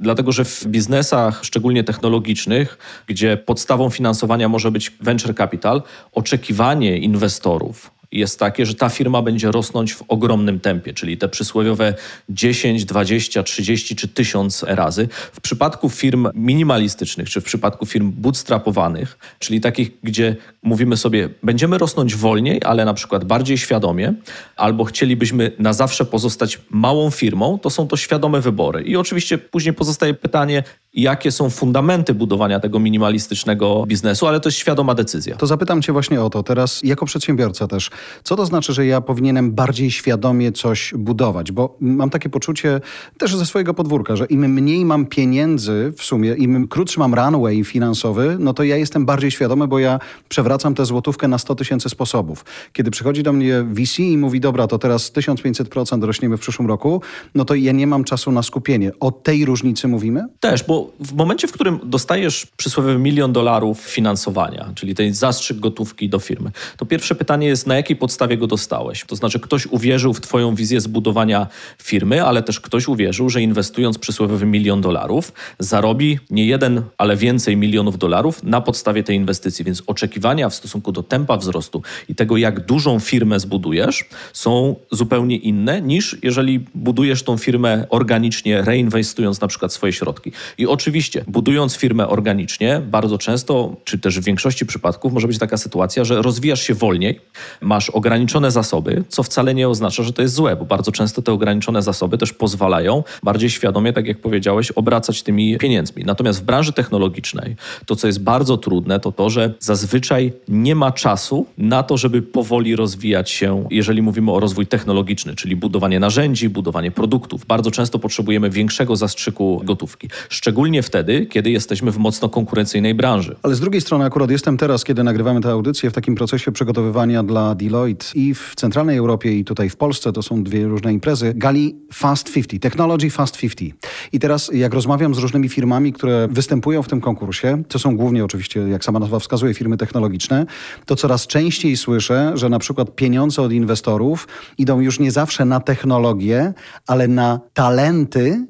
Dlatego, że w biznesach, szczególnie technologicznych, gdzie podstawą finansowania może być venture capital, oczekiwanie inwestorów jest takie, że ta firma będzie rosnąć w ogromnym tempie, czyli te przysłowiowe 10, 20, 30 czy 1000 razy. W przypadku firm minimalistycznych, czy w przypadku firm bootstrapowanych, czyli takich, gdzie mówimy sobie, będziemy rosnąć wolniej, ale na przykład bardziej świadomie, albo chcielibyśmy na zawsze pozostać małą firmą, to są to świadome wybory. I oczywiście później pozostaje pytanie, jakie są fundamenty budowania tego minimalistycznego biznesu, ale to jest świadoma decyzja. To zapytam Cię właśnie o to teraz, jako przedsiębiorca też. Co to znaczy, że ja powinienem bardziej świadomie coś budować? Bo mam takie poczucie też ze swojego podwórka, że im mniej mam pieniędzy w sumie, im krótszy mam runway finansowy, no to ja jestem bardziej świadomy, bo ja przewracam tę złotówkę na 100 tysięcy sposobów. Kiedy przychodzi do mnie VC i mówi, dobra, to teraz 1500% rośniemy w przyszłym roku, no to ja nie mam czasu na skupienie. O tej różnicy mówimy? Też, bo w momencie, w którym dostajesz przysłowiowy milion dolarów finansowania, czyli ten zastrzyk gotówki do firmy, to pierwsze pytanie jest, na jakiej podstawie go dostałeś? To znaczy, ktoś uwierzył w Twoją wizję zbudowania firmy, ale też ktoś uwierzył, że inwestując przysłowiowy milion dolarów, zarobi nie jeden, ale więcej milionów dolarów na podstawie tej inwestycji. Więc oczekiwania w stosunku do tempa wzrostu i tego, jak dużą firmę zbudujesz, są zupełnie inne niż jeżeli budujesz tą firmę organicznie, reinwestując na przykład swoje środki. I oczywiście, budując firmę organicznie, bardzo często, czy też w większości przypadków, może być taka sytuacja, że rozwijasz się wolniej, masz ograniczone zasoby, co wcale nie oznacza, że to jest złe, bo bardzo często te ograniczone zasoby też pozwalają bardziej świadomie, tak jak powiedziałeś, obracać tymi pieniędzmi. Natomiast w branży technologicznej to, co jest bardzo trudne, to to, że zazwyczaj nie ma czasu na to, żeby powoli rozwijać się, jeżeli mówimy o rozwój technologiczny, czyli budowanie narzędzi, budowanie produktów. Bardzo często potrzebujemy większego zastrzyku gotówki. Szczególnie wtedy, kiedy jesteśmy w mocno konkurencyjnej branży. Ale z drugiej strony akurat jestem teraz, kiedy nagrywamy tę audycję, w takim procesie przygotowywania dla Deloitte i w centralnej Europie i tutaj w Polsce, to są dwie różne imprezy, gali Fast 50, Technology Fast 50. I teraz jak rozmawiam z różnymi firmami, które występują w tym konkursie, to są głównie oczywiście, jak sama nazwa wskazuje, firmy technologiczne, to coraz częściej słyszę, że na przykład pieniądze od inwestorów idą już nie zawsze na technologię, ale na talenty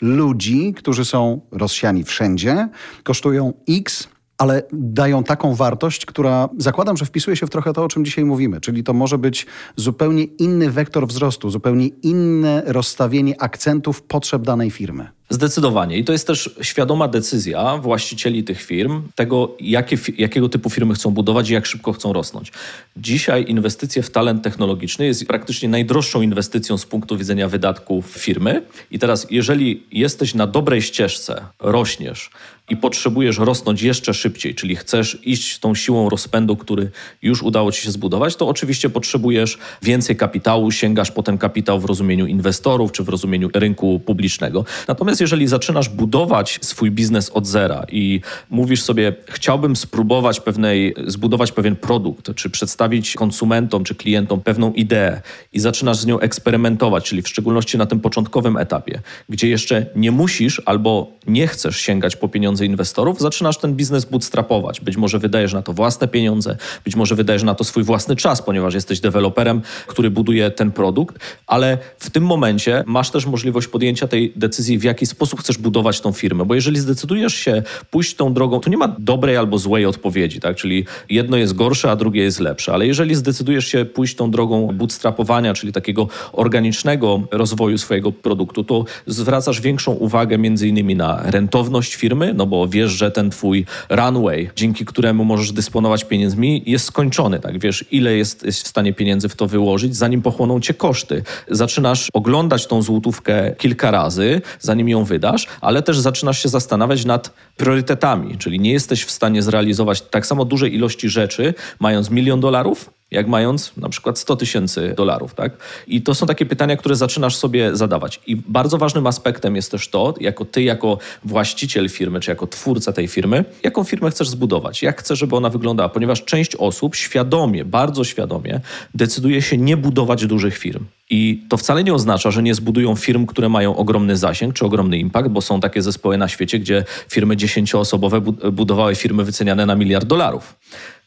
ludzi, którzy są rozsiani wszędzie, kosztują X, ale dają taką wartość, która zakładam, że wpisuje się w trochę to, o czym dzisiaj mówimy. Czyli to może być zupełnie inny wektor wzrostu, zupełnie inne rozstawienie akcentów potrzeb danej firmy. Zdecydowanie. I to jest też świadoma decyzja właścicieli tych firm, tego, jakie, jakiego typu firmy chcą budować i jak szybko chcą rosnąć. Dzisiaj inwestycje w talent technologiczny jest praktycznie najdroższą inwestycją z punktu widzenia wydatków firmy. I teraz, jeżeli jesteś na dobrej ścieżce, rośniesz, i potrzebujesz rosnąć jeszcze szybciej, czyli chcesz iść tą siłą rozpędu, który już udało ci się zbudować, to oczywiście potrzebujesz więcej kapitału, sięgasz po ten kapitał w rozumieniu inwestorów czy w rozumieniu rynku publicznego. Natomiast jeżeli zaczynasz budować swój biznes od zera i mówisz sobie, chciałbym spróbować pewnej, zbudować pewien produkt, czy przedstawić konsumentom czy klientom pewną ideę i zaczynasz z nią eksperymentować, czyli w szczególności na tym początkowym etapie, gdzie jeszcze nie musisz albo nie chcesz sięgać po pieniądze inwestorów, zaczynasz ten biznes bootstrapować. Być może wydajesz na to własne pieniądze, być może wydajesz na to swój własny czas, ponieważ jesteś deweloperem, który buduje ten produkt, ale w tym momencie masz też możliwość podjęcia tej decyzji, w jaki sposób chcesz budować tą firmę, bo jeżeli zdecydujesz się pójść tą drogą, to nie ma dobrej albo złej odpowiedzi, tak? Czyli jedno jest gorsze, a drugie jest lepsze, ale jeżeli zdecydujesz się pójść tą drogą bootstrapowania, czyli takiego organicznego rozwoju swojego produktu, to zwracasz większą uwagę między innymi na rentowność firmy, no bo wiesz, że ten twój runway, dzięki któremu możesz dysponować pieniędzmi, jest skończony, tak? Wiesz, ile jest, jest w stanie pieniędzy w to wyłożyć, zanim pochłoną cię koszty. Zaczynasz oglądać tą złotówkę kilka razy, zanim ją wydasz, ale też zaczynasz się zastanawiać nad priorytetami, czyli nie jesteś w stanie zrealizować tak samo dużej ilości rzeczy, mając milion dolarów, jak mając na przykład 100 tysięcy dolarów. Tak? I to są takie pytania, które zaczynasz sobie zadawać. I bardzo ważnym aspektem jest też to, jako ty, jako właściciel firmy, czy jako twórca tej firmy, jaką firmę chcesz zbudować, jak chcesz, żeby ona wyglądała, ponieważ część osób świadomie, bardzo świadomie decyduje się nie budować dużych firm. I to wcale nie oznacza, że nie zbudują firm, które mają ogromny zasięg czy ogromny impact, bo są takie zespoły na świecie, gdzie firmy dziesięcioosobowe budowały firmy wyceniane na miliard dolarów.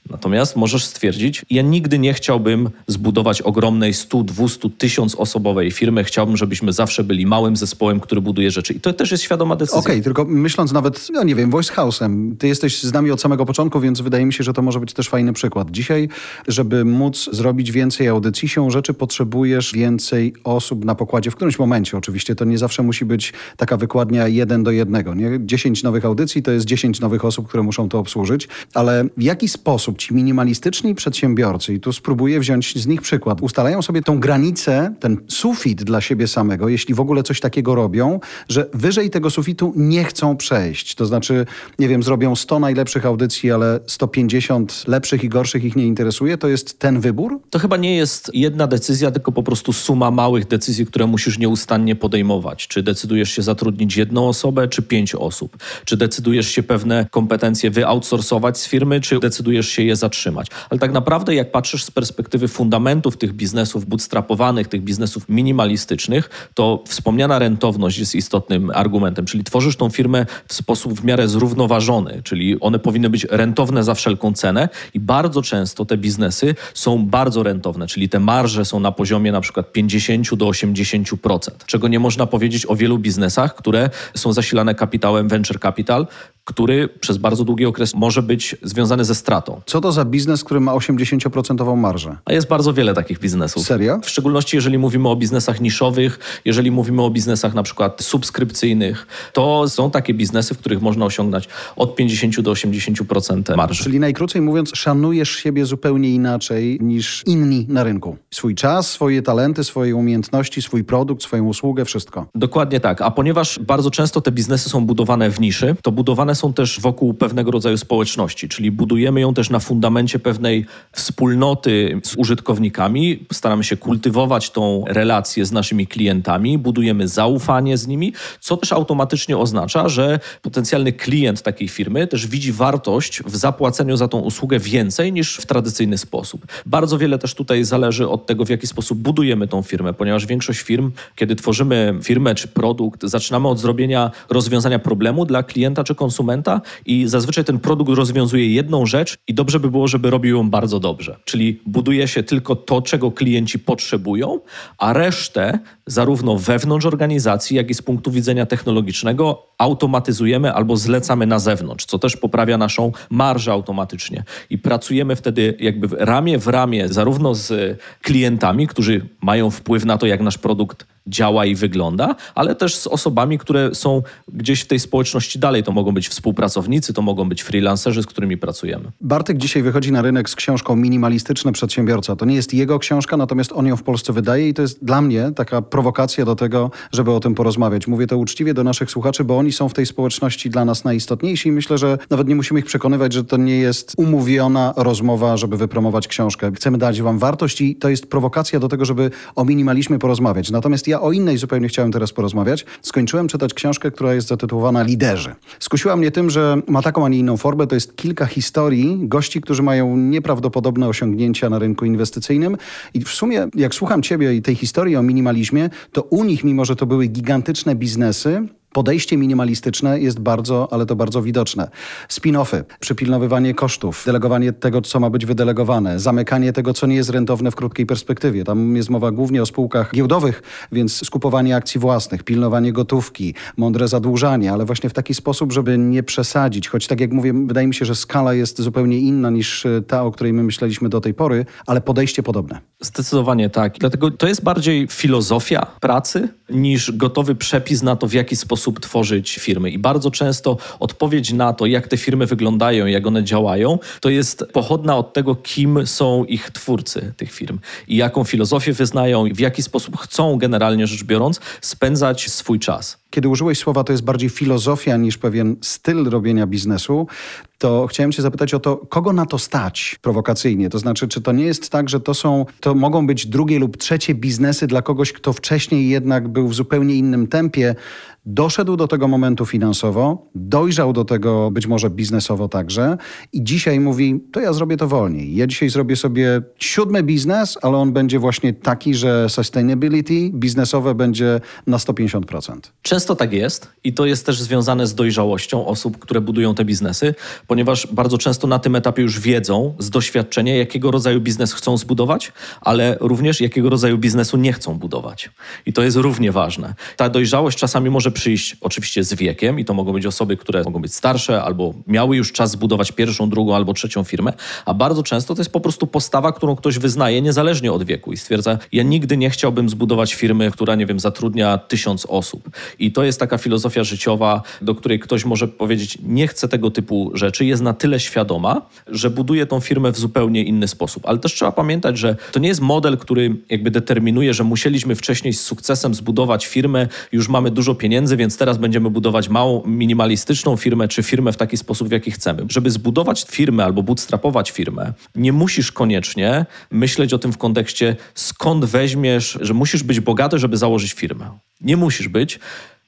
Natomiast możesz stwierdzić, ja nigdy nie chciałbym zbudować ogromnej 100, 200, 1000 osobowej firmy. Chciałbym, żebyśmy zawsze byli małym zespołem, który buduje rzeczy. I to też jest świadoma decyzja. Okej, okay, tylko myśląc nawet, no nie wiem, Voice House'em, ty jesteś z nami od samego początku, więc wydaje mi się, że to może być też fajny przykład. Dzisiaj, żeby móc zrobić więcej audycji, się rzeczy potrzebujesz więcej osób na pokładzie w którymś momencie. Oczywiście to nie zawsze musi być taka wykładnia jeden do jednego. Nie? 10 nowych audycji to jest 10 nowych osób, które muszą to obsłużyć, ale w jaki sposób ci minimalistyczni przedsiębiorcy, i tu spróbuję wziąć z nich przykład, ustalają sobie tą granicę, ten sufit dla siebie samego, jeśli w ogóle coś takiego robią, że wyżej tego sufitu nie chcą przejść. To znaczy, nie wiem, zrobią 100 najlepszych audycji, ale 150 lepszych i gorszych ich nie interesuje. To jest ten wybór? To chyba nie jest jedna decyzja, tylko po prostu suma małych decyzji, które musisz nieustannie podejmować. Czy decydujesz się zatrudnić jedną osobę, czy pięć osób? Czy decydujesz się pewne kompetencje wyoutsourcować z firmy, czy decydujesz się je zatrzymać. Ale tak naprawdę, jak patrzysz z perspektywy fundamentów tych biznesów bootstrapowanych, tych biznesów minimalistycznych, to wspomniana rentowność jest istotnym argumentem, czyli tworzysz tą firmę w sposób w miarę zrównoważony, czyli one powinny być rentowne za wszelką cenę i bardzo często te biznesy są bardzo rentowne, czyli te marże są na poziomie na przykład 50 do 80%, czego nie można powiedzieć o wielu biznesach, które są zasilane kapitałem venture capital, który przez bardzo długi okres może być związany ze stratą. Co to za biznes, który ma 80% marżę? A jest bardzo wiele takich biznesów. Serio? W szczególności jeżeli mówimy o biznesach niszowych, jeżeli mówimy o biznesach na przykład subskrypcyjnych, to są takie biznesy, w których można osiągnąć od 50 do 80% marży. Czyli najkrócej mówiąc, szanujesz siebie zupełnie inaczej niż inni na rynku. Swój czas, swoje talenty, swoje umiejętności, swój produkt, swoją usługę, wszystko. Dokładnie tak. A ponieważ bardzo często te biznesy są budowane w niszy, to budowane są też wokół pewnego rodzaju społeczności, czyli budujemy ją też na fundamencie pewnej wspólnoty z użytkownikami. Staramy się kultywować tą relację z naszymi klientami, budujemy zaufanie z nimi, co też automatycznie oznacza, że potencjalny klient takiej firmy też widzi wartość w zapłaceniu za tą usługę więcej niż w tradycyjny sposób. Bardzo wiele też tutaj zależy od tego, w jaki sposób budujemy tą firmę, ponieważ większość firm, kiedy tworzymy firmę czy produkt, zaczynamy od zrobienia rozwiązania problemu dla klienta czy konsumenta konsumenta i zazwyczaj ten produkt rozwiązuje jedną rzecz i dobrze by było, żeby robił ją bardzo dobrze. Czyli buduje się tylko to, czego klienci potrzebują, a resztę zarówno wewnątrz organizacji, jak i z punktu widzenia technologicznego automatyzujemy albo zlecamy na zewnątrz, co też poprawia naszą marżę automatycznie. I pracujemy wtedy jakby ramię w ramię zarówno z klientami, którzy mają wpływ na to, jak nasz produkt działa i wygląda, ale też z osobami, które są gdzieś w tej społeczności dalej. To mogą być współpracownicy, to mogą być freelancerzy, z którymi pracujemy. Bartek dzisiaj wychodzi na rynek z książką Minimalistyczny Przedsiębiorca. To nie jest jego książka, natomiast on ją w Polsce wydaje i to jest dla mnie taka prowokacja do tego, żeby o tym porozmawiać. Mówię to uczciwie do naszych słuchaczy, bo oni są w tej społeczności dla nas najistotniejsi i myślę, że nawet nie musimy ich przekonywać, że to nie jest umówiona rozmowa, żeby wypromować książkę. Chcemy dać wam wartość i to jest prowokacja do tego, żeby o minimalizmie porozmawiać. Natomiast ja o innej zupełnie chciałem teraz porozmawiać. Skończyłem czytać książkę, która jest zatytułowana Liderzy. Skusiła mnie tym, że ma taką, a nie inną formę. To jest kilka historii gości, którzy mają nieprawdopodobne osiągnięcia na rynku inwestycyjnym. I w sumie, jak słucham ciebie i tej historii o minimalizmie, to u nich, mimo że to były gigantyczne biznesy, Podejście minimalistyczne jest bardzo, ale to bardzo widoczne. Spin-offy, przypilnowywanie kosztów, delegowanie tego, co ma być wydelegowane, zamykanie tego, co nie jest rentowne w krótkiej perspektywie. Tam jest mowa głównie o spółkach giełdowych, więc skupowanie akcji własnych, pilnowanie gotówki, mądre zadłużanie, ale właśnie w taki sposób, żeby nie przesadzić. Choć tak jak mówię, wydaje mi się, że skala jest zupełnie inna niż ta, o której my myśleliśmy do tej pory, ale podejście podobne. Zdecydowanie tak. Dlatego to jest bardziej filozofia pracy niż gotowy przepis na to, w jaki sposób tworzyć firmy. I bardzo często odpowiedź na to, jak te firmy wyglądają, jak one działają, to jest pochodna od tego, kim są ich twórcy tych firm i jaką filozofię wyznają w jaki sposób chcą, generalnie rzecz biorąc, spędzać swój czas. Kiedy użyłeś słowa, to jest bardziej filozofia niż pewien styl robienia biznesu, to chciałem Cię zapytać o to, kogo na to stać prowokacyjnie? To znaczy, czy to nie jest tak, że to są, to mogą być drugie lub trzecie biznesy dla kogoś, kto wcześniej jednak był w zupełnie innym tempie, doszedł do tego momentu finansowo, dojrzał do tego być może biznesowo także i dzisiaj mówi, to ja zrobię to wolniej. Ja dzisiaj zrobię sobie siódmy biznes, ale on będzie właśnie taki, że sustainability biznesowe będzie na 150%. Często tak jest i to jest też związane z dojrzałością osób, które budują te biznesy, ponieważ bardzo często na tym etapie już wiedzą z doświadczenia, jakiego rodzaju biznes chcą zbudować, ale również jakiego rodzaju biznesu nie chcą budować. I to jest równie ważne. Ta dojrzałość czasami może przyjść oczywiście z wiekiem i to mogą być osoby, które mogą być starsze albo miały już czas zbudować pierwszą, drugą albo trzecią firmę, a bardzo często to jest po prostu postawa, którą ktoś wyznaje niezależnie od wieku i stwierdza, ja nigdy nie chciałbym zbudować firmy, która, nie wiem, zatrudnia tysiąc osób. I to jest taka filozofia życiowa, do której ktoś może powiedzieć, nie chcę tego typu rzeczy, jest na tyle świadoma, że buduje tą firmę w zupełnie inny sposób. Ale też trzeba pamiętać, że to nie jest model, który jakby determinuje, że musieliśmy wcześniej z sukcesem zbudować firmę, już mamy dużo pieniędzy, więc teraz będziemy budować małą, minimalistyczną firmę, czy firmę w taki sposób, w jaki chcemy. Żeby zbudować firmę albo bootstrapować firmę, nie musisz koniecznie myśleć o tym w kontekście, skąd weźmiesz, że musisz być bogaty, żeby założyć firmę. Nie musisz być.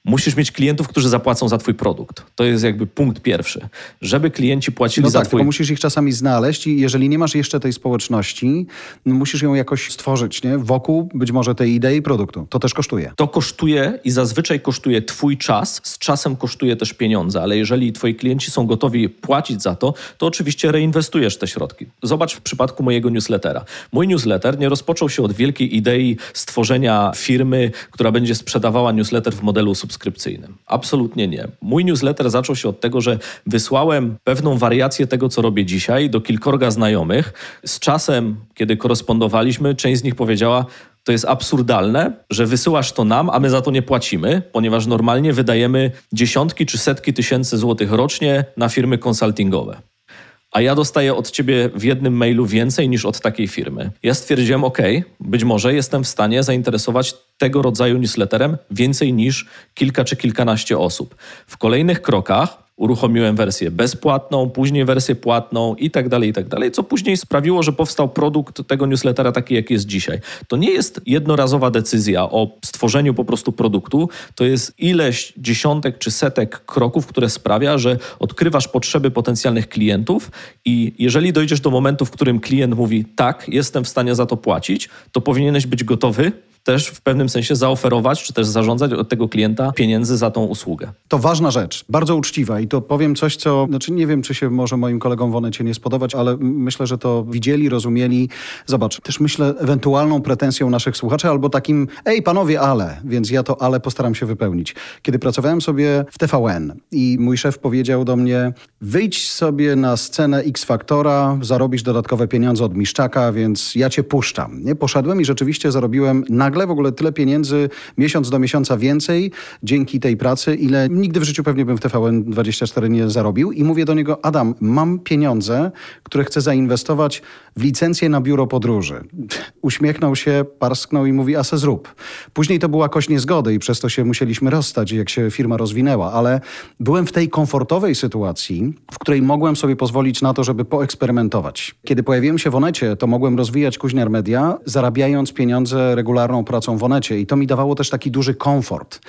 Musisz mieć klientów, którzy zapłacą za twój produkt. To jest jakby punkt pierwszy. Żeby klienci płacili No za tak, twój tylko musisz ich czasami znaleźć i jeżeli nie masz jeszcze tej społeczności, no musisz ją jakoś stworzyć, nie? Wokół być może tej idei produktu. To też kosztuje. To kosztuje i zazwyczaj kosztuje Twój czas, z czasem kosztuje też pieniądze, ale jeżeli Twoi klienci są gotowi płacić za to, to oczywiście reinwestujesz te środki. Zobacz w przypadku mojego newslettera. Mój newsletter nie rozpoczął się od wielkiej idei stworzenia firmy, która będzie sprzedawała newsletter w modelu subskrypcyjnym. Absolutnie nie. Mój newsletter zaczął się od tego, że wysłałem pewną wariację tego, co robię dzisiaj, do kilkorga znajomych. Z czasem, kiedy korespondowaliśmy, część z nich powiedziała, to jest absurdalne, że wysyłasz to nam, a my za to nie płacimy, ponieważ normalnie wydajemy dziesiątki czy setki tysięcy złotych rocznie na firmy konsultingowe. A ja dostaję od ciebie w jednym mailu więcej niż od takiej firmy. Ja stwierdziłem, OK, być może jestem w stanie zainteresować tego rodzaju newsletterem więcej niż kilka czy kilkanaście osób. W kolejnych krokach uruchomiłem wersję bezpłatną, później wersję płatną i tak dalej, i tak dalej, co później sprawiło, że powstał produkt tego newslettera taki, jaki jest dzisiaj. To nie jest jednorazowa decyzja o stworzeniu po prostu produktu, to jest ileś dziesiątek czy setek kroków, które sprawia, że odkrywasz potrzeby potencjalnych klientów i jeżeli dojdziesz do momentu, w którym klient mówi tak, jestem w stanie za to płacić, to powinieneś być gotowy też w pewnym sensie zaoferować, czy też zażądać od tego klienta pieniędzy za tą usługę. To ważna rzecz, bardzo uczciwa i to powiem coś, co, znaczy nie wiem, czy się może moim kolegom w Onecie nie spodobać, ale myślę, że to widzieli, rozumieli. Zobacz, też myślę ewentualną pretensją naszych słuchaczy albo takim, ej panowie, ale, więc ja to ale postaram się wypełnić. Kiedy pracowałem sobie w TVN i mój szef powiedział do mnie, wyjdź sobie na scenę X Faktora, zarobisz dodatkowe pieniądze od Miszczaka, więc ja cię puszczam. Nie? Poszedłem i rzeczywiście zarobiłem nagle w ogóle tyle pieniędzy, miesiąc do miesiąca więcej dzięki tej pracy, ile nigdy w życiu pewnie bym w TVN24 nie zarobił. I mówię do niego, Adam, mam pieniądze, które chcę zainwestować w licencję na biuro podróży. Uśmiechnął się, parsknął i mówi, a se zrób. Później to była kość niezgody i przez to się musieliśmy rozstać, jak się firma rozwinęła, ale byłem w tej komfortowej sytuacji, w której mogłem sobie pozwolić na to, żeby poeksperymentować. Kiedy pojawiłem się w Onecie, to mogłem rozwijać Kuźniar Media, zarabiając pieniądze regularną pracą w Onecie i to mi dawało też taki duży komfort.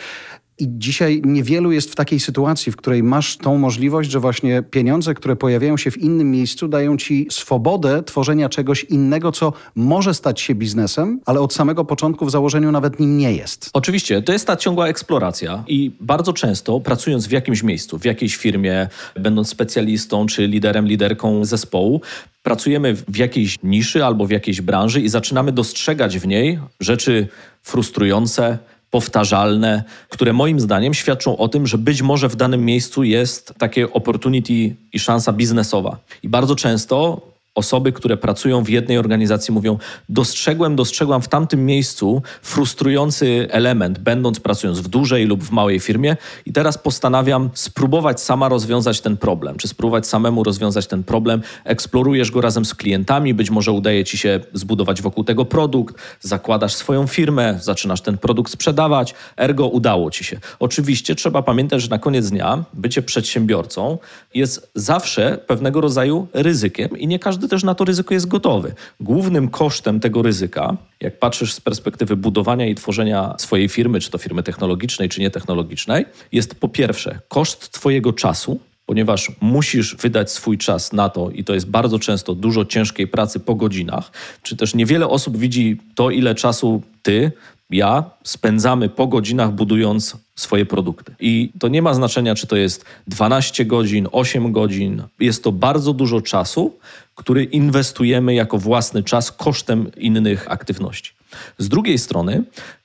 I dzisiaj niewielu jest w takiej sytuacji, w której masz tą możliwość, że właśnie pieniądze, które pojawiają się w innym miejscu, dają ci swobodę tworzenia czegoś innego, co może stać się biznesem, ale od samego początku w założeniu nawet nim nie jest. Oczywiście, to jest ta ciągła eksploracja i bardzo często pracując w jakimś miejscu, w jakiejś firmie, będąc specjalistą czy liderem, liderką zespołu, pracujemy w jakiejś niszy albo w jakiejś branży i zaczynamy dostrzegać w niej rzeczy frustrujące, powtarzalne, które moim zdaniem świadczą o tym, że być może w danym miejscu jest takie opportunity i szansa biznesowa. I bardzo często osoby, które pracują w jednej organizacji, mówią: Dostrzegłem, dostrzegłam w tamtym miejscu frustrujący element, będąc pracując w dużej lub w małej firmie, i teraz postanawiam spróbować sama rozwiązać ten problem, czy spróbować samemu rozwiązać ten problem. Eksplorujesz go razem z klientami, być może udaje ci się zbudować wokół tego produkt, zakładasz swoją firmę, zaczynasz ten produkt sprzedawać, ergo udało ci się. Oczywiście trzeba pamiętać, że na koniec dnia bycie przedsiębiorcą jest zawsze pewnego rodzaju ryzykiem i nie każdy też na to ryzyko jest gotowy. Głównym kosztem tego ryzyka, jak patrzysz z perspektywy budowania i tworzenia swojej firmy, czy to firmy technologicznej, czy nietechnologicznej, jest po pierwsze koszt Twojego czasu, ponieważ musisz wydać swój czas na to i to jest bardzo często dużo ciężkiej pracy po godzinach, czy też niewiele osób widzi to, ile czasu ty, ja spędzamy po godzinach budując swoje produkty. I to nie ma znaczenia, czy to jest 12 godzin, 8 godzin. Jest to bardzo dużo czasu, który inwestujemy jako własny czas kosztem innych aktywności. Z drugiej strony,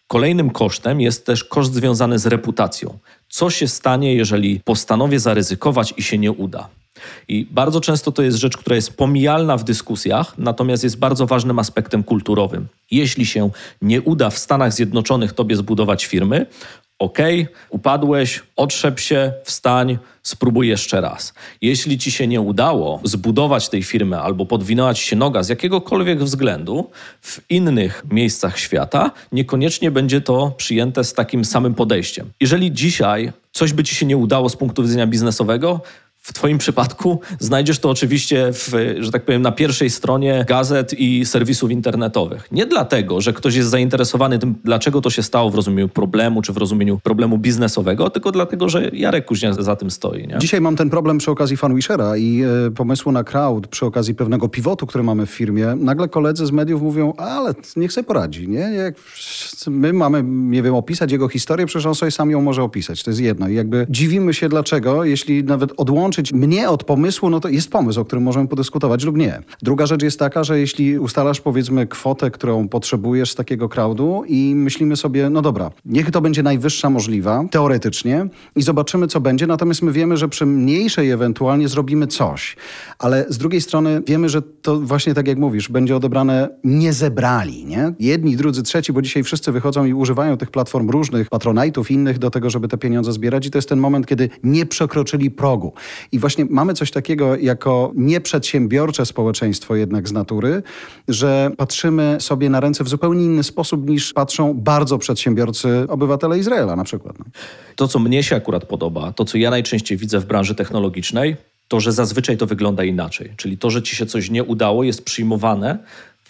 kolejnym kosztem jest też koszt związany z reputacją. Co się stanie, jeżeli postanowię zaryzykować i się nie uda? I bardzo często to jest rzecz, która jest pomijalna w dyskusjach, natomiast jest bardzo ważnym aspektem kulturowym. Jeśli się nie uda w Stanach Zjednoczonych tobie zbudować firmy, ok, upadłeś, otrzep się, wstań, spróbuj jeszcze raz. Jeśli ci się nie udało zbudować tej firmy albo podwinęła ci się noga z jakiegokolwiek względu w innych miejscach świata, niekoniecznie będzie to przyjęte z takim samym podejściem. Jeżeli dzisiaj coś by ci się nie udało z punktu widzenia biznesowego, w Twoim przypadku znajdziesz to oczywiście, w, że tak powiem, na pierwszej stronie gazet i serwisów internetowych. Nie dlatego, że ktoś jest zainteresowany tym, dlaczego to się stało w rozumieniu problemu, czy w rozumieniu problemu biznesowego, tylko dlatego, że Jarek Kuźnia za tym stoi. Nie? Dzisiaj mam ten problem przy okazji FunWishera i e, pomysłu na crowd, przy okazji pewnego pivotu, który mamy w firmie. Nagle koledzy z mediów mówią, ale niech sobie poradzi, nie? Jak my mamy, nie wiem, opisać jego historię, przecież on sobie sam ją może opisać. To jest jedno. I jakby dziwimy się dlaczego, jeśli nawet odłączyć mnie od pomysłu, no to jest pomysł, o którym możemy podyskutować lub nie. Druga rzecz jest taka, że jeśli ustalasz powiedzmy kwotę, którą potrzebujesz z takiego crowdu i myślimy sobie, no dobra, niech to będzie najwyższa możliwa, teoretycznie i zobaczymy, co będzie, natomiast my wiemy, że przy mniejszej ewentualnie zrobimy coś. Ale z drugiej strony wiemy, że to właśnie tak jak mówisz, będzie odebrane nie zebrali, nie? Jedni, drudzy, trzeci, bo dzisiaj wszyscy wychodzą i używają tych platform różnych, patronajtów innych do tego, żeby te pieniądze zbierać i to jest ten moment, kiedy nie przekroczyli progu. I właśnie mamy coś takiego jako nieprzedsiębiorcze społeczeństwo jednak z natury, że patrzymy sobie na ręce w zupełnie inny sposób niż patrzą bardzo przedsiębiorcy obywatele Izraela na przykład. No. To, co mnie się akurat podoba, to, co ja najczęściej widzę w branży technologicznej, to, że zazwyczaj to wygląda inaczej. Czyli to, że ci się coś nie udało, jest przyjmowane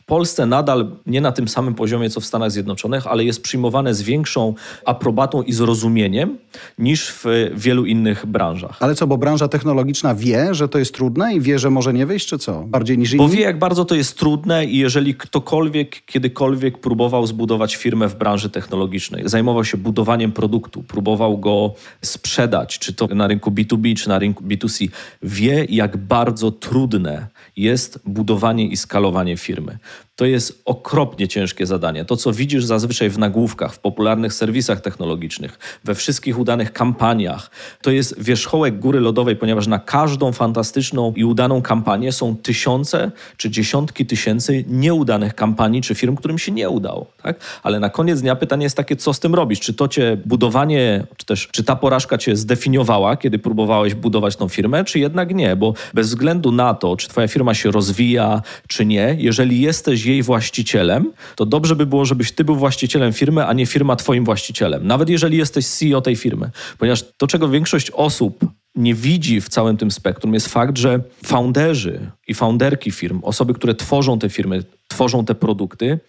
Polsce nadal nie na tym samym poziomie co w Stanach Zjednoczonych, ale jest przyjmowane z większą aprobatą i zrozumieniem niż w wielu innych branżach. Ale co, bo branża technologiczna wie, że to jest trudne i wie, że może nie wyjść, czy co? Bardziej niż inni? Bo wie, jak bardzo to jest trudne i jeżeli ktokolwiek kiedykolwiek próbował zbudować firmę w branży technologicznej, zajmował się budowaniem produktu, próbował go sprzedać, czy to na rynku B2B, czy na rynku B2C, wie, jak bardzo trudne jest budowanie i skalowanie firmy. To jest okropnie ciężkie zadanie. To, co widzisz zazwyczaj w nagłówkach, w popularnych serwisach technologicznych, we wszystkich udanych kampaniach, to jest wierzchołek góry lodowej, ponieważ na każdą fantastyczną i udaną kampanię są tysiące czy dziesiątki tysięcy nieudanych kampanii czy firm, którym się nie udało. Tak? Ale na koniec dnia pytanie jest takie, co z tym robisz? Czy to cię budowanie, czy też czy ta porażka cię zdefiniowała, kiedy próbowałeś budować tą firmę, czy jednak nie? Bo bez względu na to, czy twoja firma się rozwija, czy nie, jeżeli jesteś jej właścicielem, to dobrze by było, żebyś ty był właścicielem firmy, a nie firma twoim właścicielem. Nawet jeżeli jesteś CEO tej firmy. Ponieważ to, czego większość osób nie widzi w całym tym spektrum, jest fakt, że founderzy i founderki firm, osoby, które tworzą te firmy, tworzą te produkty,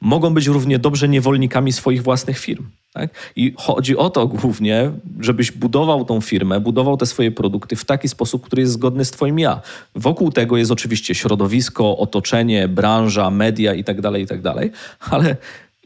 mogą być równie dobrze niewolnikami swoich własnych firm. Tak? I chodzi o to głównie, żebyś budował tą firmę, budował te swoje produkty w taki sposób, który jest zgodny z Twoim ja. Wokół tego jest oczywiście środowisko, otoczenie, branża, media itd., itd., ale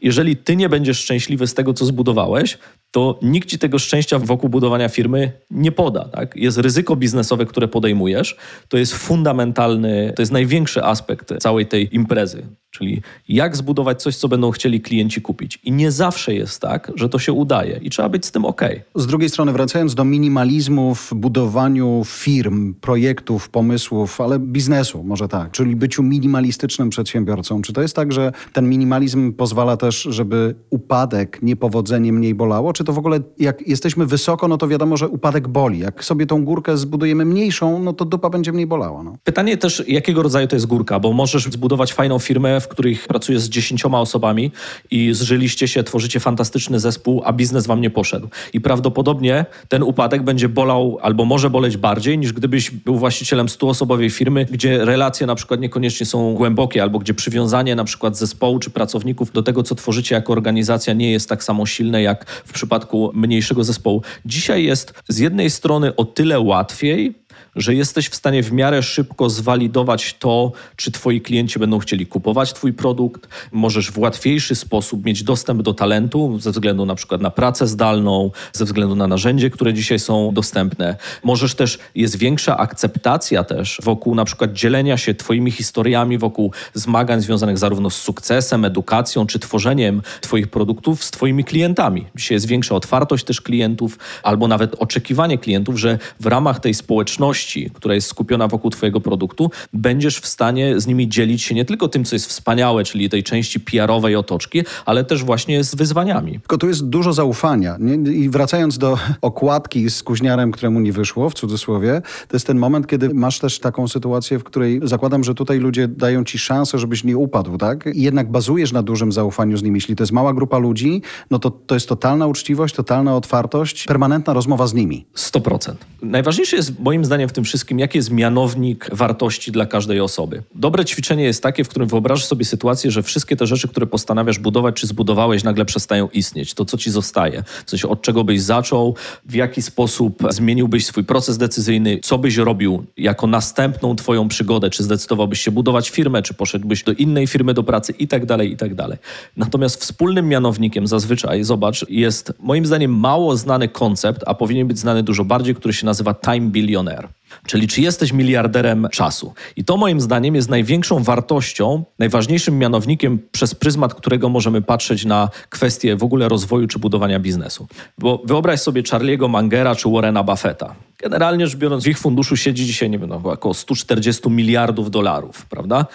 jeżeli ty nie będziesz szczęśliwy z tego, co zbudowałeś, to nikt ci tego szczęścia wokół budowania firmy nie poda. Tak? Jest ryzyko biznesowe, które podejmujesz. To jest fundamentalny, to jest największy aspekt całej tej imprezy. Czyli jak zbudować coś, co będą chcieli klienci kupić. I nie zawsze jest tak, że to się udaje i trzeba być z tym ok. Z drugiej strony, wracając do minimalizmu w budowaniu firm, projektów, pomysłów, ale biznesu, może tak, czyli byciu minimalistycznym przedsiębiorcą. Czy to jest tak, że ten minimalizm pozwala też, żeby upadek, niepowodzenie mniej bolało? Czy to w ogóle, jak jesteśmy wysoko, no to wiadomo, że upadek boli. Jak sobie tą górkę zbudujemy mniejszą, no to dupa będzie mniej bolała. No. Pytanie też, jakiego rodzaju to jest górka, bo możesz zbudować fajną firmę, w której pracujesz z dziesięcioma osobami i zżyliście się, tworzycie fantastyczny zespół, a biznes wam nie poszedł. I prawdopodobnie ten upadek będzie bolał albo może boleć bardziej, niż gdybyś był właścicielem stuosobowej firmy, gdzie relacje na przykład niekoniecznie są głębokie, albo gdzie przywiązanie na przykład zespołu czy pracowników do tego, co tworzycie jako organizacja, nie jest tak samo silne jak w przypadku mniejszego zespołu. Dzisiaj jest z jednej strony o tyle łatwiej, że jesteś w stanie w miarę szybko zwalidować to, czy twoi klienci będą chcieli kupować twój produkt. Możesz w łatwiejszy sposób mieć dostęp do talentu ze względu na przykład na pracę zdalną, ze względu na narzędzie, które dzisiaj są dostępne. Możesz też, jest większa akceptacja też wokół na przykład dzielenia się twoimi historiami, wokół zmagań związanych zarówno z sukcesem, edukacją, czy tworzeniem twoich produktów z twoimi klientami. Dzisiaj jest większa otwartość też klientów, albo nawet oczekiwanie klientów, że w ramach tej społeczności która jest skupiona wokół Twojego produktu, będziesz w stanie z nimi dzielić się nie tylko tym, co jest wspaniałe, czyli tej części PR-owej otoczki, ale też właśnie z wyzwaniami. Tylko tu jest dużo zaufania. I wracając do okładki z kuźniarem, któremu nie wyszło, w cudzysłowie, to jest ten moment, kiedy masz też taką sytuację, w której zakładam, że tutaj ludzie dają ci szansę, żebyś nie upadł, tak? I jednak bazujesz na dużym zaufaniu z nimi. Jeśli to jest mała grupa ludzi, no to to jest totalna uczciwość, totalna otwartość, permanentna rozmowa z nimi. 100%. Najważniejsze jest moim zdaniem w tym wszystkim, jaki jest mianownik wartości dla każdej osoby. Dobre ćwiczenie jest takie, w którym wyobrażasz sobie sytuację, że wszystkie te rzeczy, które postanawiasz budować czy zbudowałeś, nagle przestają istnieć. To, co ci zostaje. W sensie, od czego byś zaczął, w jaki sposób zmieniłbyś swój proces decyzyjny, co byś robił jako następną twoją przygodę, czy zdecydowałbyś się budować firmę, czy poszedłbyś do innej firmy do pracy i tak dalej, i tak dalej. Natomiast wspólnym mianownikiem zazwyczaj, zobacz, jest moim zdaniem mało znany koncept, a powinien być znany dużo bardziej, który się nazywa time billionaire. Czyli czy jesteś miliarderem czasu? I to moim zdaniem jest największą wartością, najważniejszym mianownikiem, przez pryzmat którego możemy patrzeć na kwestie w ogóle rozwoju czy budowania biznesu. Bo wyobraź sobie Charlie'ego Mangera czy Warrena Buffetta. Generalnie rzecz biorąc, w ich funduszu siedzi dzisiaj, nie wiem, no, około 140 miliardów dolarów, prawda?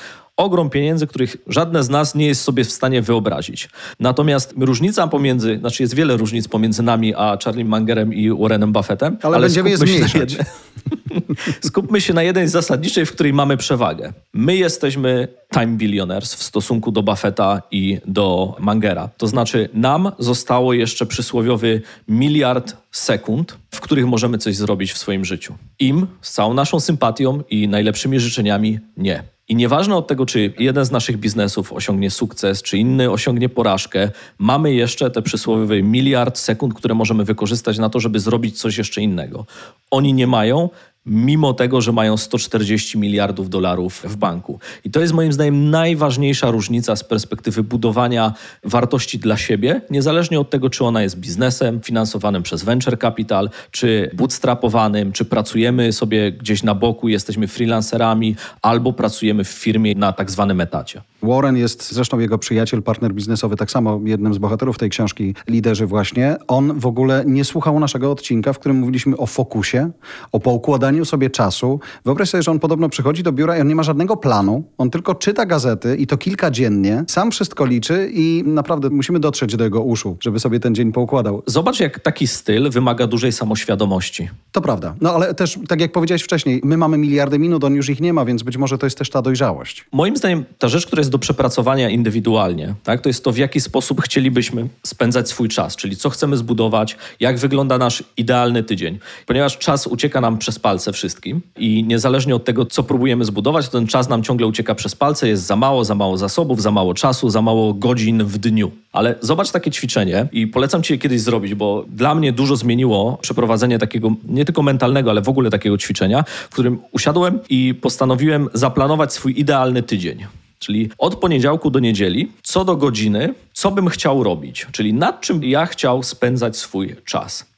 Ogrom pieniędzy, których żadne z nas nie jest sobie w stanie wyobrazić. Natomiast różnica pomiędzy, znaczy jest wiele różnic pomiędzy nami a Charlie Mangerem i Warrenem Buffettem, ale, ale będziemy je zmniejszać. Skupmy się na jednej zasadniczej, w której mamy przewagę. My jesteśmy time billionaires w stosunku do Buffetta i do Mangera. To znaczy nam zostało jeszcze przysłowiowy miliard sekund, w których możemy coś zrobić w swoim życiu. Im z całą naszą sympatią i najlepszymi życzeniami nie. I nieważne od tego, czy jeden z naszych biznesów osiągnie sukces, czy inny osiągnie porażkę, mamy jeszcze te przysłowiowe miliard sekund, które możemy wykorzystać na to, żeby zrobić coś jeszcze innego. Oni nie mają, mimo tego, że mają 140 miliardów dolarów w banku. I to jest moim zdaniem najważniejsza różnica z perspektywy budowania wartości dla siebie, niezależnie od tego, czy ona jest biznesem finansowanym przez venture capital, czy bootstrapowanym, czy pracujemy sobie gdzieś na boku, jesteśmy freelancerami, albo pracujemy w firmie na tak zwanym etacie. Warren jest zresztą jego przyjaciel, partner biznesowy, tak samo jednym z bohaterów tej książki, liderzy właśnie. On w ogóle nie słuchał naszego odcinka, w którym mówiliśmy o fokusie, o poukładaniu sobie czasu. Wyobraź sobie, że on podobno przychodzi do biura i on nie ma żadnego planu. On tylko czyta gazety i to kilka dziennie. Sam wszystko liczy i naprawdę musimy dotrzeć do jego uszu, żeby sobie ten dzień poukładał. Zobacz, jak taki styl wymaga dużej samoświadomości. To prawda. No ale też, tak jak powiedziałeś wcześniej, my mamy miliardy minut, on już ich nie ma, więc być może to jest też ta dojrzałość. Moim zdaniem ta rzecz, która jest do przepracowania indywidualnie, tak, to jest to, w jaki sposób chcielibyśmy spędzać swój czas, czyli co chcemy zbudować, jak wygląda nasz idealny tydzień. Ponieważ czas ucieka nam przez palce wszystkim i niezależnie od tego, co próbujemy zbudować, ten czas nam ciągle ucieka przez palce, jest za mało, za mało zasobów, za mało czasu, za mało godzin w dniu. Ale zobacz takie ćwiczenie i polecam Ci je kiedyś zrobić, bo dla mnie dużo zmieniło przeprowadzenie takiego nie tylko mentalnego, ale w ogóle takiego ćwiczenia, w którym usiadłem i postanowiłem zaplanować swój idealny tydzień. Czyli od poniedziałku do niedzieli, co do godziny, co bym chciał robić, czyli nad czym ja chciał spędzać swój czas.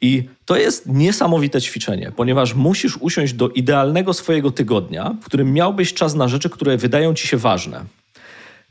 I to jest niesamowite ćwiczenie, ponieważ musisz usiąść do idealnego swojego tygodnia, w którym miałbyś czas na rzeczy, które wydają ci się ważne.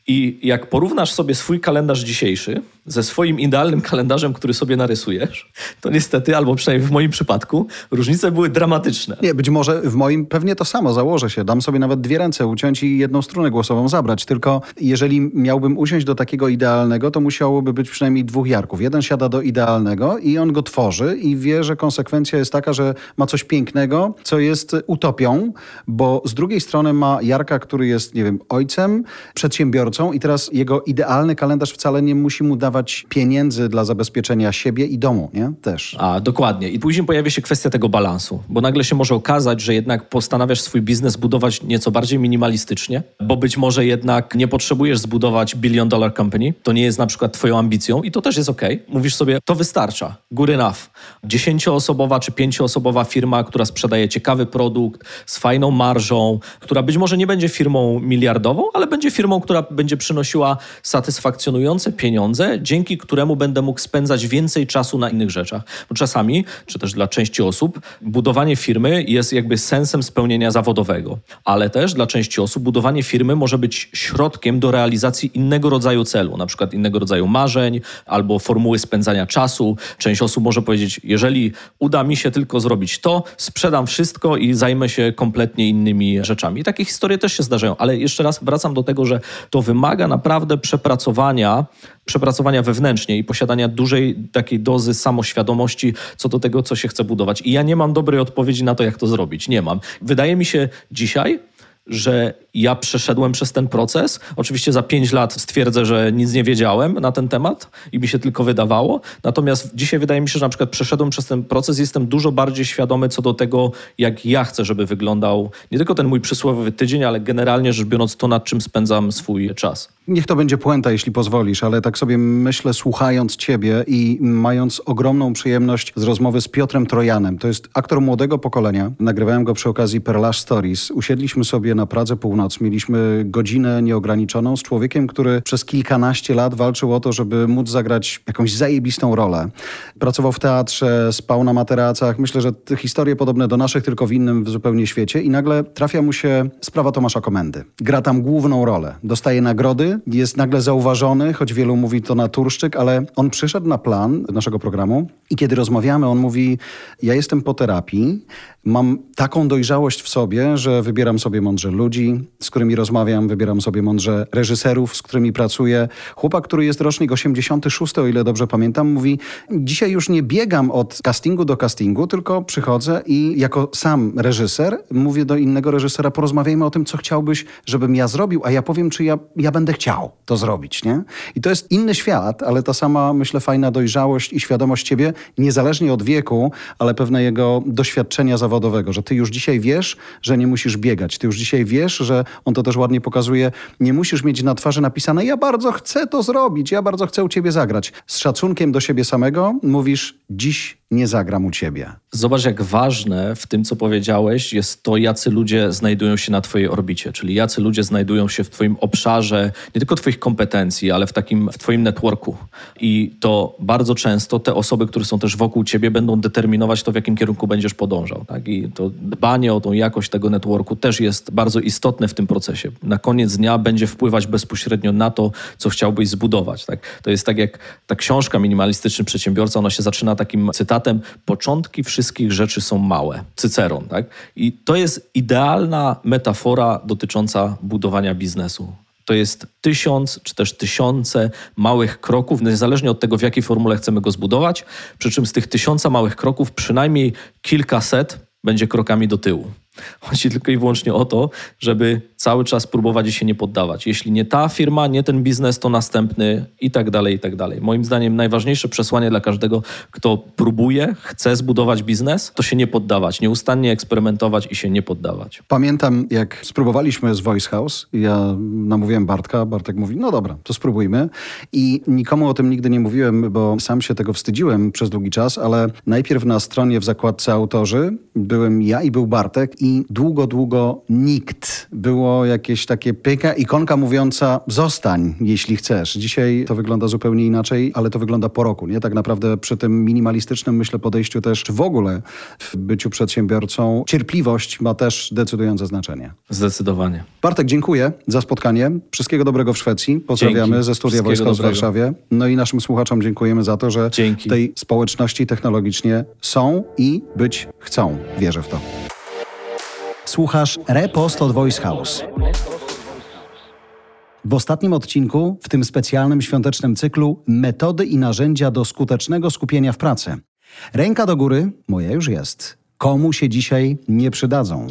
I jak porównasz sobie swój kalendarz dzisiejszy ze swoim idealnym kalendarzem, który sobie narysujesz, to niestety, albo przynajmniej w moim przypadku, różnice były dramatyczne. Nie, być może w moim pewnie to samo założę się. Dam sobie nawet dwie ręce uciąć i jedną strunę głosową zabrać. Tylko jeżeli miałbym usiąść do takiego idealnego, to musiałoby być przynajmniej dwóch Jarków. Jeden siada do idealnego i on go tworzy i wie, że konsekwencja jest taka, że ma coś pięknego, co jest utopią, bo z drugiej strony ma Jarka, który jest, nie wiem, ojcem, przedsiębiorcą i teraz jego idealny kalendarz wcale nie musi mu dawać pieniędzy dla zabezpieczenia siebie i domu, nie? Też. A, dokładnie. I później pojawia się kwestia tego balansu, bo nagle się może okazać, że jednak postanawiasz swój biznes budować nieco bardziej minimalistycznie, bo być może jednak nie potrzebujesz zbudować billion dollar company, to nie jest na przykład twoją ambicją i to też jest ok. Mówisz sobie, to wystarcza, good enough. Dziesięcioosobowa czy pięcioosobowa firma, która sprzedaje ciekawy produkt z fajną marżą, która być może nie będzie firmą miliardową, ale będzie firmą, która będzie przynosiła satysfakcjonujące pieniądze, dzięki któremu będę mógł spędzać więcej czasu na innych rzeczach. Bo czasami, czy też dla części osób, budowanie firmy jest jakby sensem spełnienia zawodowego, ale też dla części osób budowanie firmy może być środkiem do realizacji innego rodzaju celu, na przykład innego rodzaju marzeń albo formuły spędzania czasu. Część osób może powiedzieć, jeżeli uda mi się tylko zrobić to, sprzedam wszystko i zajmę się kompletnie innymi rzeczami. I takie historie też się zdarzają, ale jeszcze raz wracam do tego, że to wymaga naprawdę przepracowania, przepracowania wewnętrznie i posiadania dużej takiej dozy samoświadomości co do tego, co się chce budować. I ja nie mam dobrej odpowiedzi na to, jak to zrobić. Nie mam. Wydaje mi się dzisiaj, że ja przeszedłem przez ten proces. Oczywiście za pięć lat stwierdzę, że nic nie wiedziałem na ten temat i mi się tylko wydawało. Natomiast dzisiaj wydaje mi się, że na przykład przeszedłem przez ten proces jestem dużo bardziej świadomy co do tego, jak ja chcę, żeby wyglądał nie tylko ten mój przysłowiowy tydzień, ale generalnie rzecz biorąc to, nad czym spędzam swój czas. Niech to będzie puenta, jeśli pozwolisz, ale tak sobie myślę, słuchając ciebie i mając ogromną przyjemność z rozmowy z Piotrem Trojanem. To jest aktor młodego pokolenia. Nagrywałem go przy okazji Perlash Stories. Usiedliśmy sobie na Pradze Północ. Mieliśmy godzinę nieograniczoną z człowiekiem, który przez kilkanaście lat walczył o to, żeby móc zagrać jakąś zajebistą rolę. Pracował w teatrze, spał na materacach. Myślę, że historie podobne do naszych, tylko w innym w zupełnie świecie. I nagle trafia mu się sprawa Tomasza Komendy. Gra tam główną rolę. Dostaje nagrody, jest nagle zauważony, choć wielu mówi to naturszczyk, ale on przyszedł na plan naszego programu i kiedy rozmawiamy, on mówi: Ja jestem po terapii, mam taką dojrzałość w sobie, że wybieram sobie mądrze ludzi, z którymi rozmawiam, wybieram sobie mądrze reżyserów, z którymi pracuję. Chłopak, który jest rocznik 86, o ile dobrze pamiętam, mówi: Dzisiaj już nie biegam od castingu do castingu, tylko przychodzę i jako sam reżyser mówię do innego reżysera: porozmawiajmy o tym, co chciałbyś, żebym ja zrobił, a ja powiem, czy ja, ja będę chciał chciał to zrobić, nie? I to jest inny świat, ale ta sama, myślę, fajna dojrzałość i świadomość ciebie, niezależnie od wieku, ale pewnego doświadczenia zawodowego, że ty już dzisiaj wiesz, że nie musisz biegać. Ty już dzisiaj wiesz, że on to też ładnie pokazuje, nie musisz mieć na twarzy napisane ja bardzo chcę to zrobić, ja bardzo chcę u ciebie zagrać. Z szacunkiem do siebie samego mówisz dziś nie zagram u ciebie. Zobacz, jak ważne w tym, co powiedziałeś, jest to, jacy ludzie znajdują się na Twojej orbicie, czyli jacy ludzie znajdują się w Twoim obszarze, nie tylko Twoich kompetencji, ale w takim w Twoim networku. I to bardzo często te osoby, które są też wokół Ciebie, będą determinować to, w jakim kierunku będziesz podążał. Tak? I to dbanie o tą jakość tego networku też jest bardzo istotne w tym procesie. Na koniec dnia będzie wpływać bezpośrednio na to, co chciałbyś zbudować. Tak? To jest tak jak ta książka Minimalistyczny Przedsiębiorca, ona się zaczyna takim cytatem: Początki wszystkich rzeczy są małe. Cyceron. Tak? I to jest idealna metafora dotycząca budowania biznesu. To jest tysiąc czy też tysiące małych kroków, niezależnie od tego, w jakiej formule chcemy go zbudować. Przy czym z tych tysiąca małych kroków przynajmniej kilkaset będzie krokami do tyłu. Chodzi tylko i wyłącznie o to, żeby cały czas próbować się nie poddawać. Jeśli nie ta firma, nie ten biznes, to następny i tak dalej, i tak dalej. Moim zdaniem najważniejsze przesłanie dla każdego, kto próbuje, chce zbudować biznes, to się nie poddawać, nieustannie eksperymentować i się nie poddawać. Pamiętam, jak spróbowaliśmy z Voice House, ja namówiłem Bartka, Bartek mówi, no dobra, to spróbujmy. I nikomu o tym nigdy nie mówiłem, bo sam się tego wstydziłem przez długi czas, ale najpierw na stronie w zakładce autorzy byłem ja i był Bartek i długo, długo nikt. Było jakieś takie pyka, ikonka mówiąca zostań, jeśli chcesz. Dzisiaj to wygląda zupełnie inaczej, ale to wygląda po roku, nie? Tak naprawdę przy tym minimalistycznym, myślę, podejściu też, w ogóle w byciu przedsiębiorcą, cierpliwość ma też decydujące znaczenie. Zdecydowanie. Bartek, dziękuję za spotkanie. Wszystkiego dobrego w Szwecji. Pozdrawiamy Dzięki. ze studia Wojska w. Warszawie. No i naszym słuchaczom dziękujemy za to, że Dzięki. tej społeczności technologicznie są i być chcą. Wierzę w to. Słuchasz Repost od Voice House. W ostatnim odcinku, w tym specjalnym świątecznym cyklu, metody i narzędzia do skutecznego skupienia w pracy. Ręka do góry, moja już jest. Komu się dzisiaj nie przydadzą?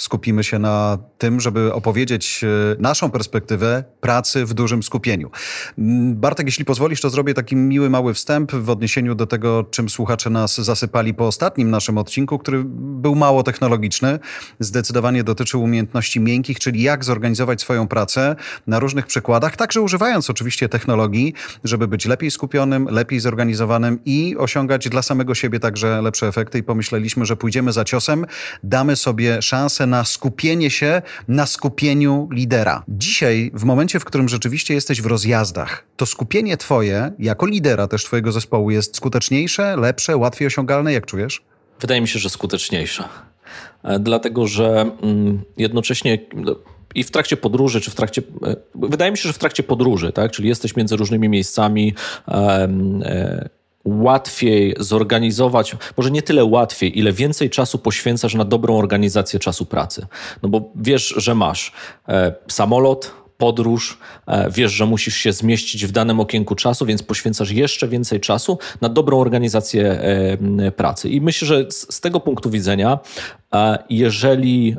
Skupimy się na tym, żeby opowiedzieć e, naszą perspektywę pracy w dużym skupieniu. Mm, Bartek, jeśli pozwolisz, to zrobię taki miły, mały wstęp w odniesieniu do tego, czym słuchacze nas zasypali po ostatnim naszym odcinku, który był mało technologiczny. Zdecydowanie dotyczył umiejętności miękkich, czyli jak zorganizować swoją pracę na różnych przykładach, także używając oczywiście technologii, żeby być lepiej skupionym, lepiej zorganizowanym i osiągać dla samego siebie także lepsze efekty. I pomyśleliśmy, że pójdziemy za ciosem, damy sobie szansę na skupienie się na skupieniu lidera. Dzisiaj, w momencie, w którym rzeczywiście jesteś w rozjazdach, to skupienie twoje, jako lidera też twojego zespołu, jest skuteczniejsze, lepsze, łatwiej osiągalne? Jak czujesz? Wydaje mi się, że skuteczniejsza. E, Dlatego, że mm, jednocześnie no, i w trakcie podróży, czy w trakcie. e, Wydaje mi się, że w trakcie podróży, tak? Czyli jesteś między różnymi miejscami. e, Łatwiej zorganizować, może nie tyle łatwiej, ile więcej czasu poświęcasz na dobrą organizację czasu pracy. No bo wiesz, że masz e, samolot, podróż, e, wiesz, że musisz się zmieścić w danym okienku czasu, więc poświęcasz jeszcze więcej czasu na dobrą organizację e, pracy. I myślę, że z, z tego punktu widzenia, e, jeżeli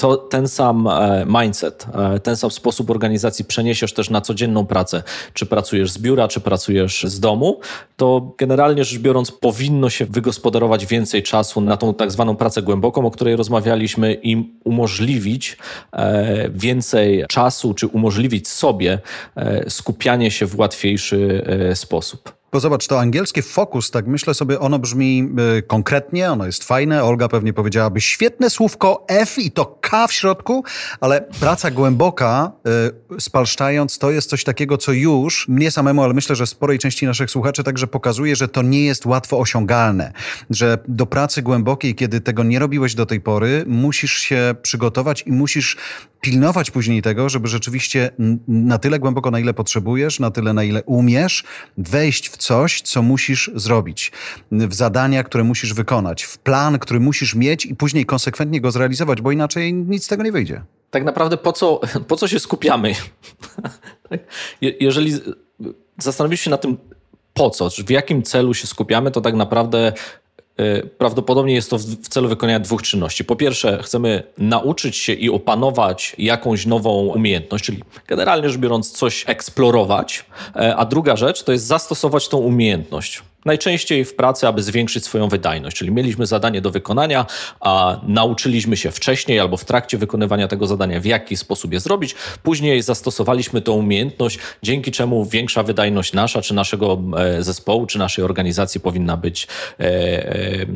to ten sam e, mindset, e, ten sam sposób organizacji przeniesiesz też na codzienną pracę, czy pracujesz z biura, czy pracujesz z domu, to generalnie rzecz biorąc powinno się wygospodarować więcej czasu na tą tak zwaną pracę głęboką, o której rozmawialiśmy i umożliwić e, więcej czasu, czy umożliwić sobie skupianie się w łatwiejszy sposób. Bo zobacz, to angielskie focus, tak myślę sobie, ono brzmi y, konkretnie, ono jest fajne. Olga pewnie powiedziałaby świetne słówko F i to K w środku, ale praca głęboka, y, spalszczając, to jest coś takiego, co już mnie samemu, ale myślę, że sporej części naszych słuchaczy także pokazuje, że to nie jest łatwo osiągalne. Że do pracy głębokiej, kiedy tego nie robiłeś do tej pory, musisz się przygotować i musisz pilnować później tego, żeby rzeczywiście na tyle głęboko, na ile potrzebujesz, na tyle, na ile umiesz, wejść w coś, co musisz zrobić, w zadania, które musisz wykonać, w plan, który musisz mieć i później konsekwentnie go zrealizować, bo inaczej nic z tego nie wyjdzie. tak naprawdę po co, po co się skupiamy? Tak? Je- Jeżeli zastanowisz się na tym, po co, w jakim celu się skupiamy, to tak naprawdę prawdopodobnie jest to w, celu wykonania dwóch czynności. Po pierwsze, chcemy nauczyć się i opanować jakąś nową umiejętność, czyli generalnie rzecz biorąc, coś eksplorować. E, a druga rzecz to jest zastosować tą umiejętność. Najczęściej w pracy, aby zwiększyć swoją wydajność, czyli mieliśmy zadanie do wykonania, a nauczyliśmy się wcześniej albo w trakcie wykonywania tego zadania, w jaki sposób je zrobić. Później zastosowaliśmy tą umiejętność, dzięki czemu większa wydajność nasza, czy naszego e, zespołu, czy naszej organizacji powinna być e, e,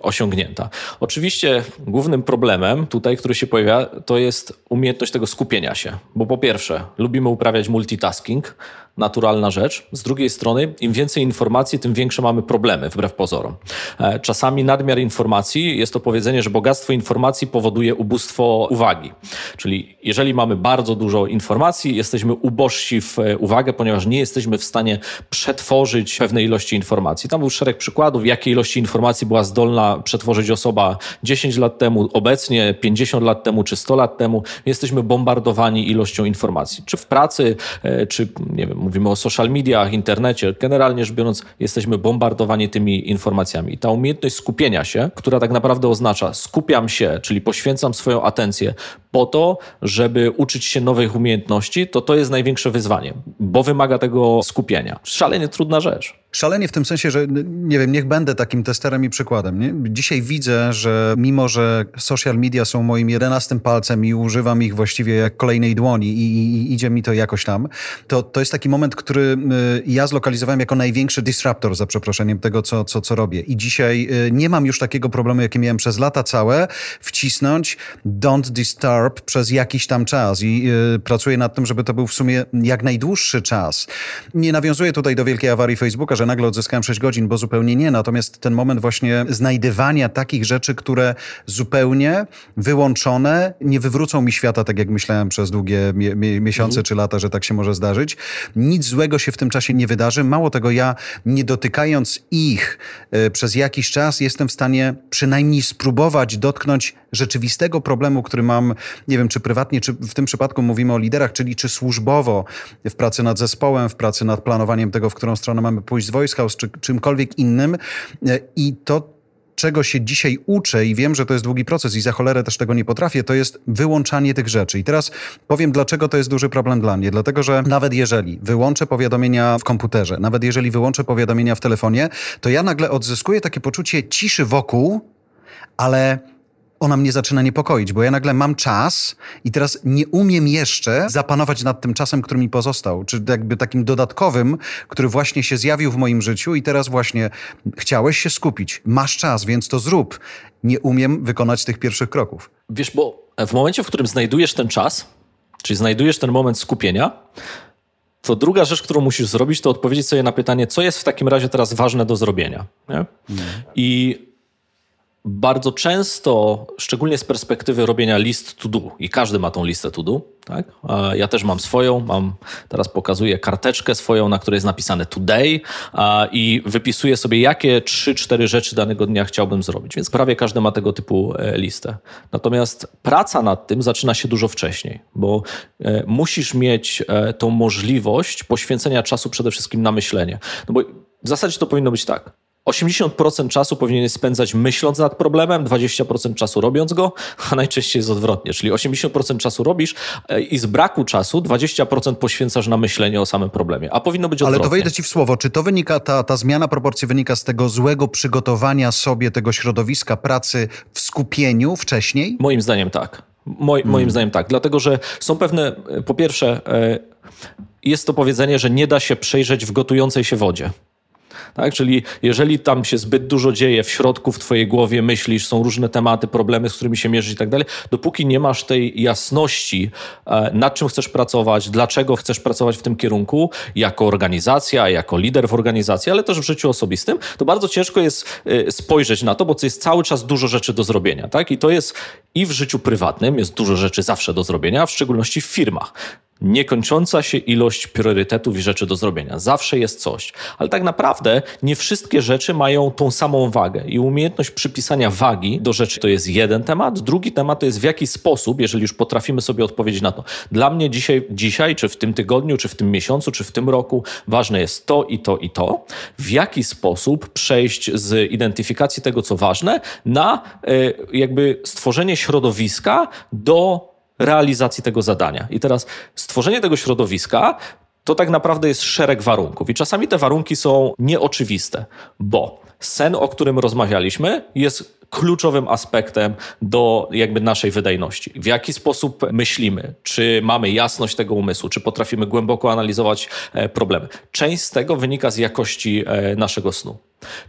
osiągnięta. Oczywiście głównym problemem tutaj, który się pojawia, to jest umiejętność tego skupienia się, bo po pierwsze, lubimy uprawiać multitasking, naturalna rzecz. Z drugiej strony, im więcej informacji, tym większe mamy problemy, wbrew pozorom. E, czasami nadmiar informacji jest to powiedzenie, że bogactwo informacji powoduje ubóstwo uwagi. Czyli jeżeli mamy bardzo dużo informacji, jesteśmy ubożsi w e, uwagę, ponieważ nie jesteśmy w stanie przetworzyć pewnej ilości informacji. Tam był szereg przykładów, jakiej ilości informacji była zdolna przetworzyć osoba 10 lat temu, obecnie 50 lat temu czy 100 lat temu. Jesteśmy bombardowani ilością informacji. Czy w pracy, e, czy nie wiem, mówimy o social mediach, internecie, generalnie rzecz biorąc, jesteśmy bombardowani tymi informacjami. I ta umiejętność skupienia się, która tak naprawdę oznacza skupiam się, czyli poświęcam swoją atencję po to, żeby uczyć się nowych umiejętności, to to jest największe wyzwanie, bo wymaga tego skupienia. Szalenie trudna rzecz. Szalenie w tym sensie, że nie wiem, niech będę takim testerem i przykładem. Nie? Dzisiaj widzę, że mimo, że social media są moim jedenastym palcem i używam ich właściwie jak kolejnej dłoni i, i idzie mi to jakoś tam, to, to jest taki moment, który y, ja zlokalizowałem jako największy disruptor, za przeproszeniem tego, co, co, co robię. I dzisiaj y, nie mam już takiego problemu, jaki miałem przez lata całe, wcisnąć don't disturb przez jakiś tam czas i y, pracuję nad tym, żeby to był w sumie jak najdłuższy czas. Nie nawiązuję tutaj do wielkiej awarii Facebooka, że nagle odzyskałem 6 godzin, bo zupełnie nie. Natomiast ten moment właśnie znajdywania takich rzeczy, które zupełnie wyłączone nie wywrócą mi świata, tak jak myślałem przez długie mie mie miesiące czy lata, że tak się może zdarzyć. Nic złego się w tym czasie nie wydarzy. Mało tego, ja nie dotykając ich y, przez jakiś czas jestem w stanie przynajmniej spróbować dotknąć rzeczywistego problemu, który mam, nie wiem, czy prywatnie, czy w tym przypadku mówimy o liderach, czyli czy służbowo w pracy nad zespołem, w pracy nad planowaniem tego, w którą stronę mamy pójść z Voice House, czy czymkolwiek innym. I to czego się dzisiaj uczę i wiem, że to jest długi proces i za cholerę też tego nie potrafię, to jest wyłączanie tych rzeczy. I teraz powiem, dlaczego to jest duży problem dla mnie. Dlatego, że nawet jeżeli wyłączę powiadomienia w komputerze, nawet jeżeli wyłączę powiadomienia w telefonie, to ja nagle odzyskuję takie poczucie ciszy wokół, ale ona mnie zaczyna niepokoić, bo ja nagle mam czas i teraz nie umiem jeszcze zapanować nad tym czasem, który mi pozostał, czy jakby takim dodatkowym, który właśnie się zjawił w moim życiu i teraz właśnie chciałeś się skupić, masz czas, więc to zrób. Nie umiem wykonać tych pierwszych kroków. Wiesz, bo w momencie, w którym znajdujesz ten czas, czyli znajdujesz ten moment skupienia, to druga rzecz, którą musisz zrobić, to odpowiedzieć sobie na pytanie, co jest w takim razie teraz ważne do zrobienia. Nie? Mm. I bardzo często, szczególnie z perspektywy robienia list to do, i każdy ma tą listę to do, tak? Ja też mam swoją, mam, teraz pokazuję karteczkę swoją, na której jest napisane today i wypisuję sobie, jakie 3-4 rzeczy danego dnia chciałbym zrobić, więc prawie każdy ma tego typu e, listę. Natomiast praca nad tym zaczyna się dużo wcześniej, bo e, musisz mieć e, tą możliwość poświęcenia czasu przede wszystkim na myślenie. No bo w zasadzie to powinno być tak. 80% czasu powinien spędzać myśląc nad problemem, 20% czasu robiąc go, a najczęściej jest odwrotnie, czyli 80% czasu robisz e, i z braku czasu 20% poświęcasz na myślenie o samym problemie, a powinno być odwrotnie. Ale to wejdę ci w słowo, czy to wynika, ta, ta zmiana proporcji wynika z tego złego przygotowania sobie tego środowiska pracy w skupieniu wcześniej? Moim zdaniem tak. Moj, hmm. Moim zdaniem tak, dlatego że są pewne, e, po pierwsze, e, jest to powiedzenie, że nie da się przejrzeć w gotującej się wodzie. Tak? Czyli jeżeli tam się zbyt dużo dzieje w środku, w twojej głowie myślisz, są różne tematy, problemy, z którymi się mierzysz i tak dalej, dopóki nie masz tej jasności, e, nad czym chcesz pracować, dlaczego chcesz pracować w tym kierunku, jako organizacja, jako lider w organizacji, ale też w życiu osobistym, to bardzo ciężko jest e, spojrzeć na to, bo to jest cały czas dużo rzeczy do zrobienia. Tak? I to jest i w życiu prywatnym, jest dużo rzeczy zawsze do zrobienia, w szczególności w firmach niekończąca się ilość priorytetów i rzeczy do zrobienia. Zawsze jest coś. Ale tak naprawdę nie wszystkie rzeczy mają tą samą wagę. I umiejętność przypisania wagi do rzeczy to jest jeden temat. Drugi temat to jest w jaki sposób, jeżeli już potrafimy sobie odpowiedzieć na to. Dla mnie dzisiaj, dzisiaj, czy w tym tygodniu, czy w tym miesiącu, czy w tym roku ważne jest to i to i to. W jaki sposób przejść z identyfikacji tego, co ważne, na y, jakby stworzenie środowiska do realizacji tego zadania. I teraz stworzenie tego środowiska to tak naprawdę jest szereg warunków. I czasami te warunki są nieoczywiste, bo sen, o którym rozmawialiśmy, jest kluczowym aspektem do jakby naszej wydajności. W jaki sposób myślimy, czy mamy jasność tego umysłu, czy potrafimy głęboko analizować e, problemy. Część z tego wynika z jakości e, naszego snu.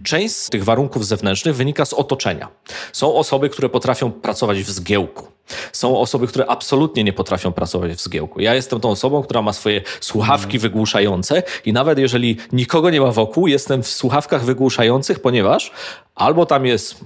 Część z tych warunków zewnętrznych wynika z otoczenia. Są osoby, które potrafią pracować w zgiełku. Są osoby, które absolutnie nie potrafią pracować w zgiełku. Ja jestem tą osobą, która ma swoje słuchawki wygłuszające i nawet jeżeli nikogo nie ma wokół, jestem w słuchawkach wygłuszających, ponieważ albo tam jest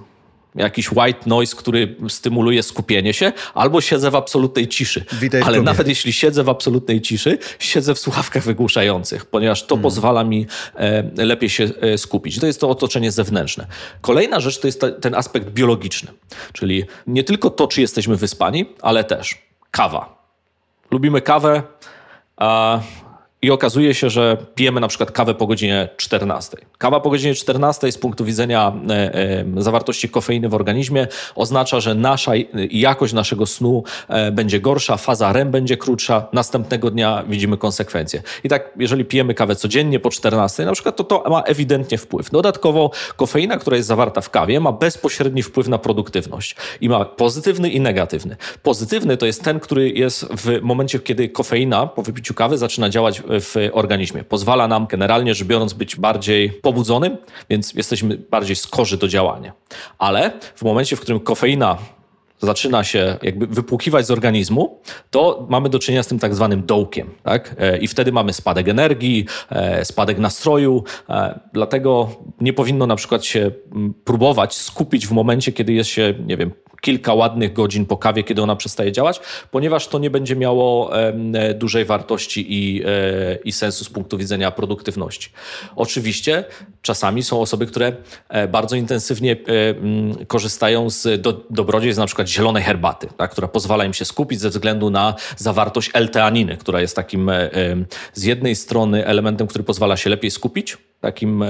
jakiś white noise, który stymuluje skupienie się, albo siedzę w absolutnej ciszy. Witaj w Ale nawet jeśli siedzę w absolutnej ciszy, siedzę w słuchawkach wygłuszających, ponieważ to pozwala mi e, lepiej się e, skupić. To jest to otoczenie zewnętrzne. Kolejna rzecz to jest ta, ten aspekt biologiczny, czyli nie tylko to, czy jesteśmy wyspani, ale też kawa. Lubimy kawę, a i okazuje się, że pijemy na przykład kawę po godzinie 14. Kawa po godzinie 14 z punktu widzenia e, e, zawartości kofeiny w organizmie oznacza, że nasza jakość naszego snu e, będzie gorsza, faza REM będzie krótsza, następnego dnia widzimy konsekwencje. I tak, jeżeli pijemy kawę codziennie po 14, na przykład, to to ma ewidentnie wpływ. Dodatkowo kofeina, która jest zawarta w kawie, ma bezpośredni wpływ na produktywność i ma pozytywny i negatywny. Pozytywny to jest ten, który jest w momencie, kiedy kofeina po wypiciu kawy zaczyna działać w organizmie. Pozwala nam generalnie rzecz biorąc być bardziej pobudzonym, więc jesteśmy bardziej skorzy do działania. Ale w momencie, w którym kofeina zaczyna się jakby wypłukiwać z organizmu, to mamy do czynienia z tym tak zwanym dołkiem. Tak? E, I wtedy mamy spadek energii, e, spadek nastroju. e, Dlatego nie powinno na przykład się próbować skupić w momencie, kiedy jest się, nie wiem, kilka ładnych godzin po kawie, kiedy ona przestaje działać, ponieważ to nie będzie miało dużej wartości i, e, i sensu z punktu widzenia produktywności. Oczywiście czasami są osoby, które e, bardzo intensywnie e, mm, korzystają z do, dobrodziejstw na przykład zielonej herbaty, tak, która pozwala im się skupić ze względu na zawartość L-teaniny, która jest takim z jednej strony elementem, który pozwala się lepiej skupić, takim e,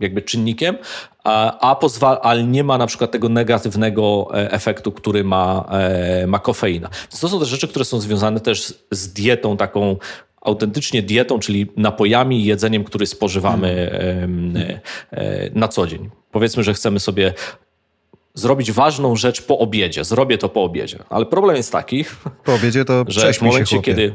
jakby czynnikiem, a, a pozwala, ale nie ma na przykład tego negatywnego e, efektu, który ma, e, ma kofeina. Więc to są te rzeczy, które są związane też z dietą taką autentycznie dietą, czyli napojami i jedzeniem, który spożywamy e, na co dzień. Powiedzmy, że chcemy sobie zrobić ważną rzecz po obiedzie. Zrobię to po obiedzie. Ale problem jest taki, Po obiedzie to że w się, momencie, chłopie. kiedy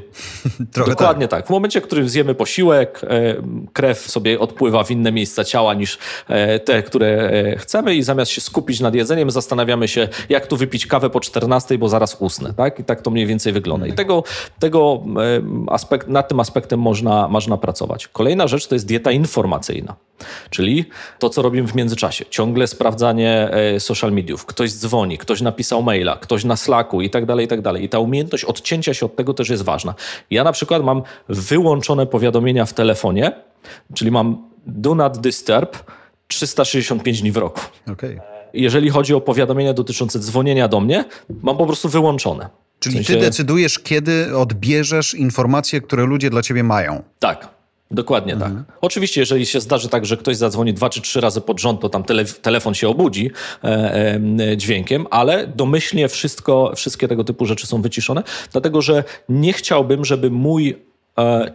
Dokładnie tak. W momencie, w którym zjemy posiłek, e, krew sobie odpływa w inne miejsca ciała niż e, te, które e, chcemy i zamiast się skupić nad jedzeniem, zastanawiamy się, jak tu wypić kawę po 14, bo zaraz usnę. Tak? I tak to mniej więcej wygląda. I tego, tego e, aspekt, nad tym aspektem można, można pracować. Kolejna rzecz to jest dieta informacyjna. Czyli to, co robimy w międzyczasie. Ciągle sprawdzanie e, social mediów. Ktoś dzwoni, ktoś napisał maila, ktoś na Slacku i tak dalej, i tak dalej. I ta umiejętność odcięcia się od tego też jest ważna. Ja na przykład mam wyłączone powiadomienia w telefonie, czyli mam do not disturb 365 dni w roku. Okej. Jeżeli chodzi o powiadomienia dotyczące dzwonienia do mnie, mam po prostu wyłączone. W Czyli sensie- ty decydujesz, kiedy odbierzesz informacje, które ludzie dla ciebie mają. Tak. Dokładnie tak. Oczywiście, jeżeli się zdarzy tak, że ktoś zadzwoni dwa czy trzy razy pod rząd, to tam tele, telefon się obudzi e, e, dźwiękiem, ale domyślnie wszystko, wszystkie tego typu rzeczy są wyciszone, dlatego że nie chciałbym, żeby mój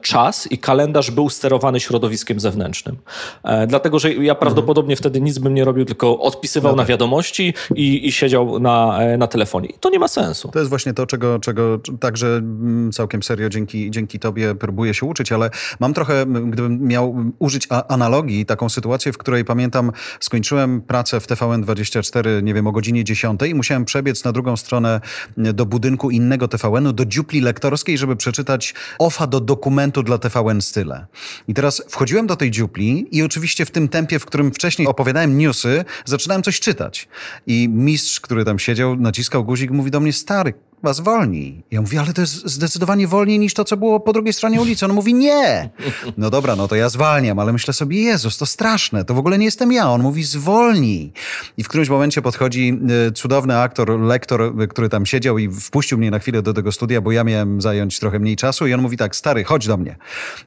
czas i kalendarz był sterowany środowiskiem zewnętrznym. E, dlatego, że ja prawdopodobnie wtedy nic bym nie robił, tylko odpisywał na wiadomości i, i siedział na, e, na telefonie. I to nie ma sensu. To jest właśnie to, czego, czego także mm, całkiem serio dzięki, dzięki tobie próbuję się uczyć, ale mam trochę, gdybym miał użyć analogii, taką sytuację, w której pamiętam, skończyłem pracę w TVN24, nie wiem, o godzinie 10 i musiałem przebiec na drugą stronę do budynku innego TVN-u, do dziupli lektorskiej, żeby przeczytać OFA do dokumentu dla TVN Style. I teraz wchodziłem do tej dziupli i oczywiście w tym tempie, w którym wcześniej opowiadałem newsy, zaczynałem coś czytać. I mistrz, który tam siedział, naciskał guzik, mówi do mnie, stary, was zwolni. Ja mówię, ale to jest zdecydowanie wolniej niż to, co było po drugiej stronie ulicy. On mówi, nie. No dobra, no to ja zwalniam, ale myślę sobie, Jezus, to straszne, to w ogóle nie jestem ja. On mówi, zwolnij. I w którymś momencie podchodzi y, cudowny aktor, lektor, y, który tam siedział i wpuścił mnie na chwilę do tego studia, bo ja miałem zająć trochę mniej czasu i on mówi tak, stary, chodź do mnie.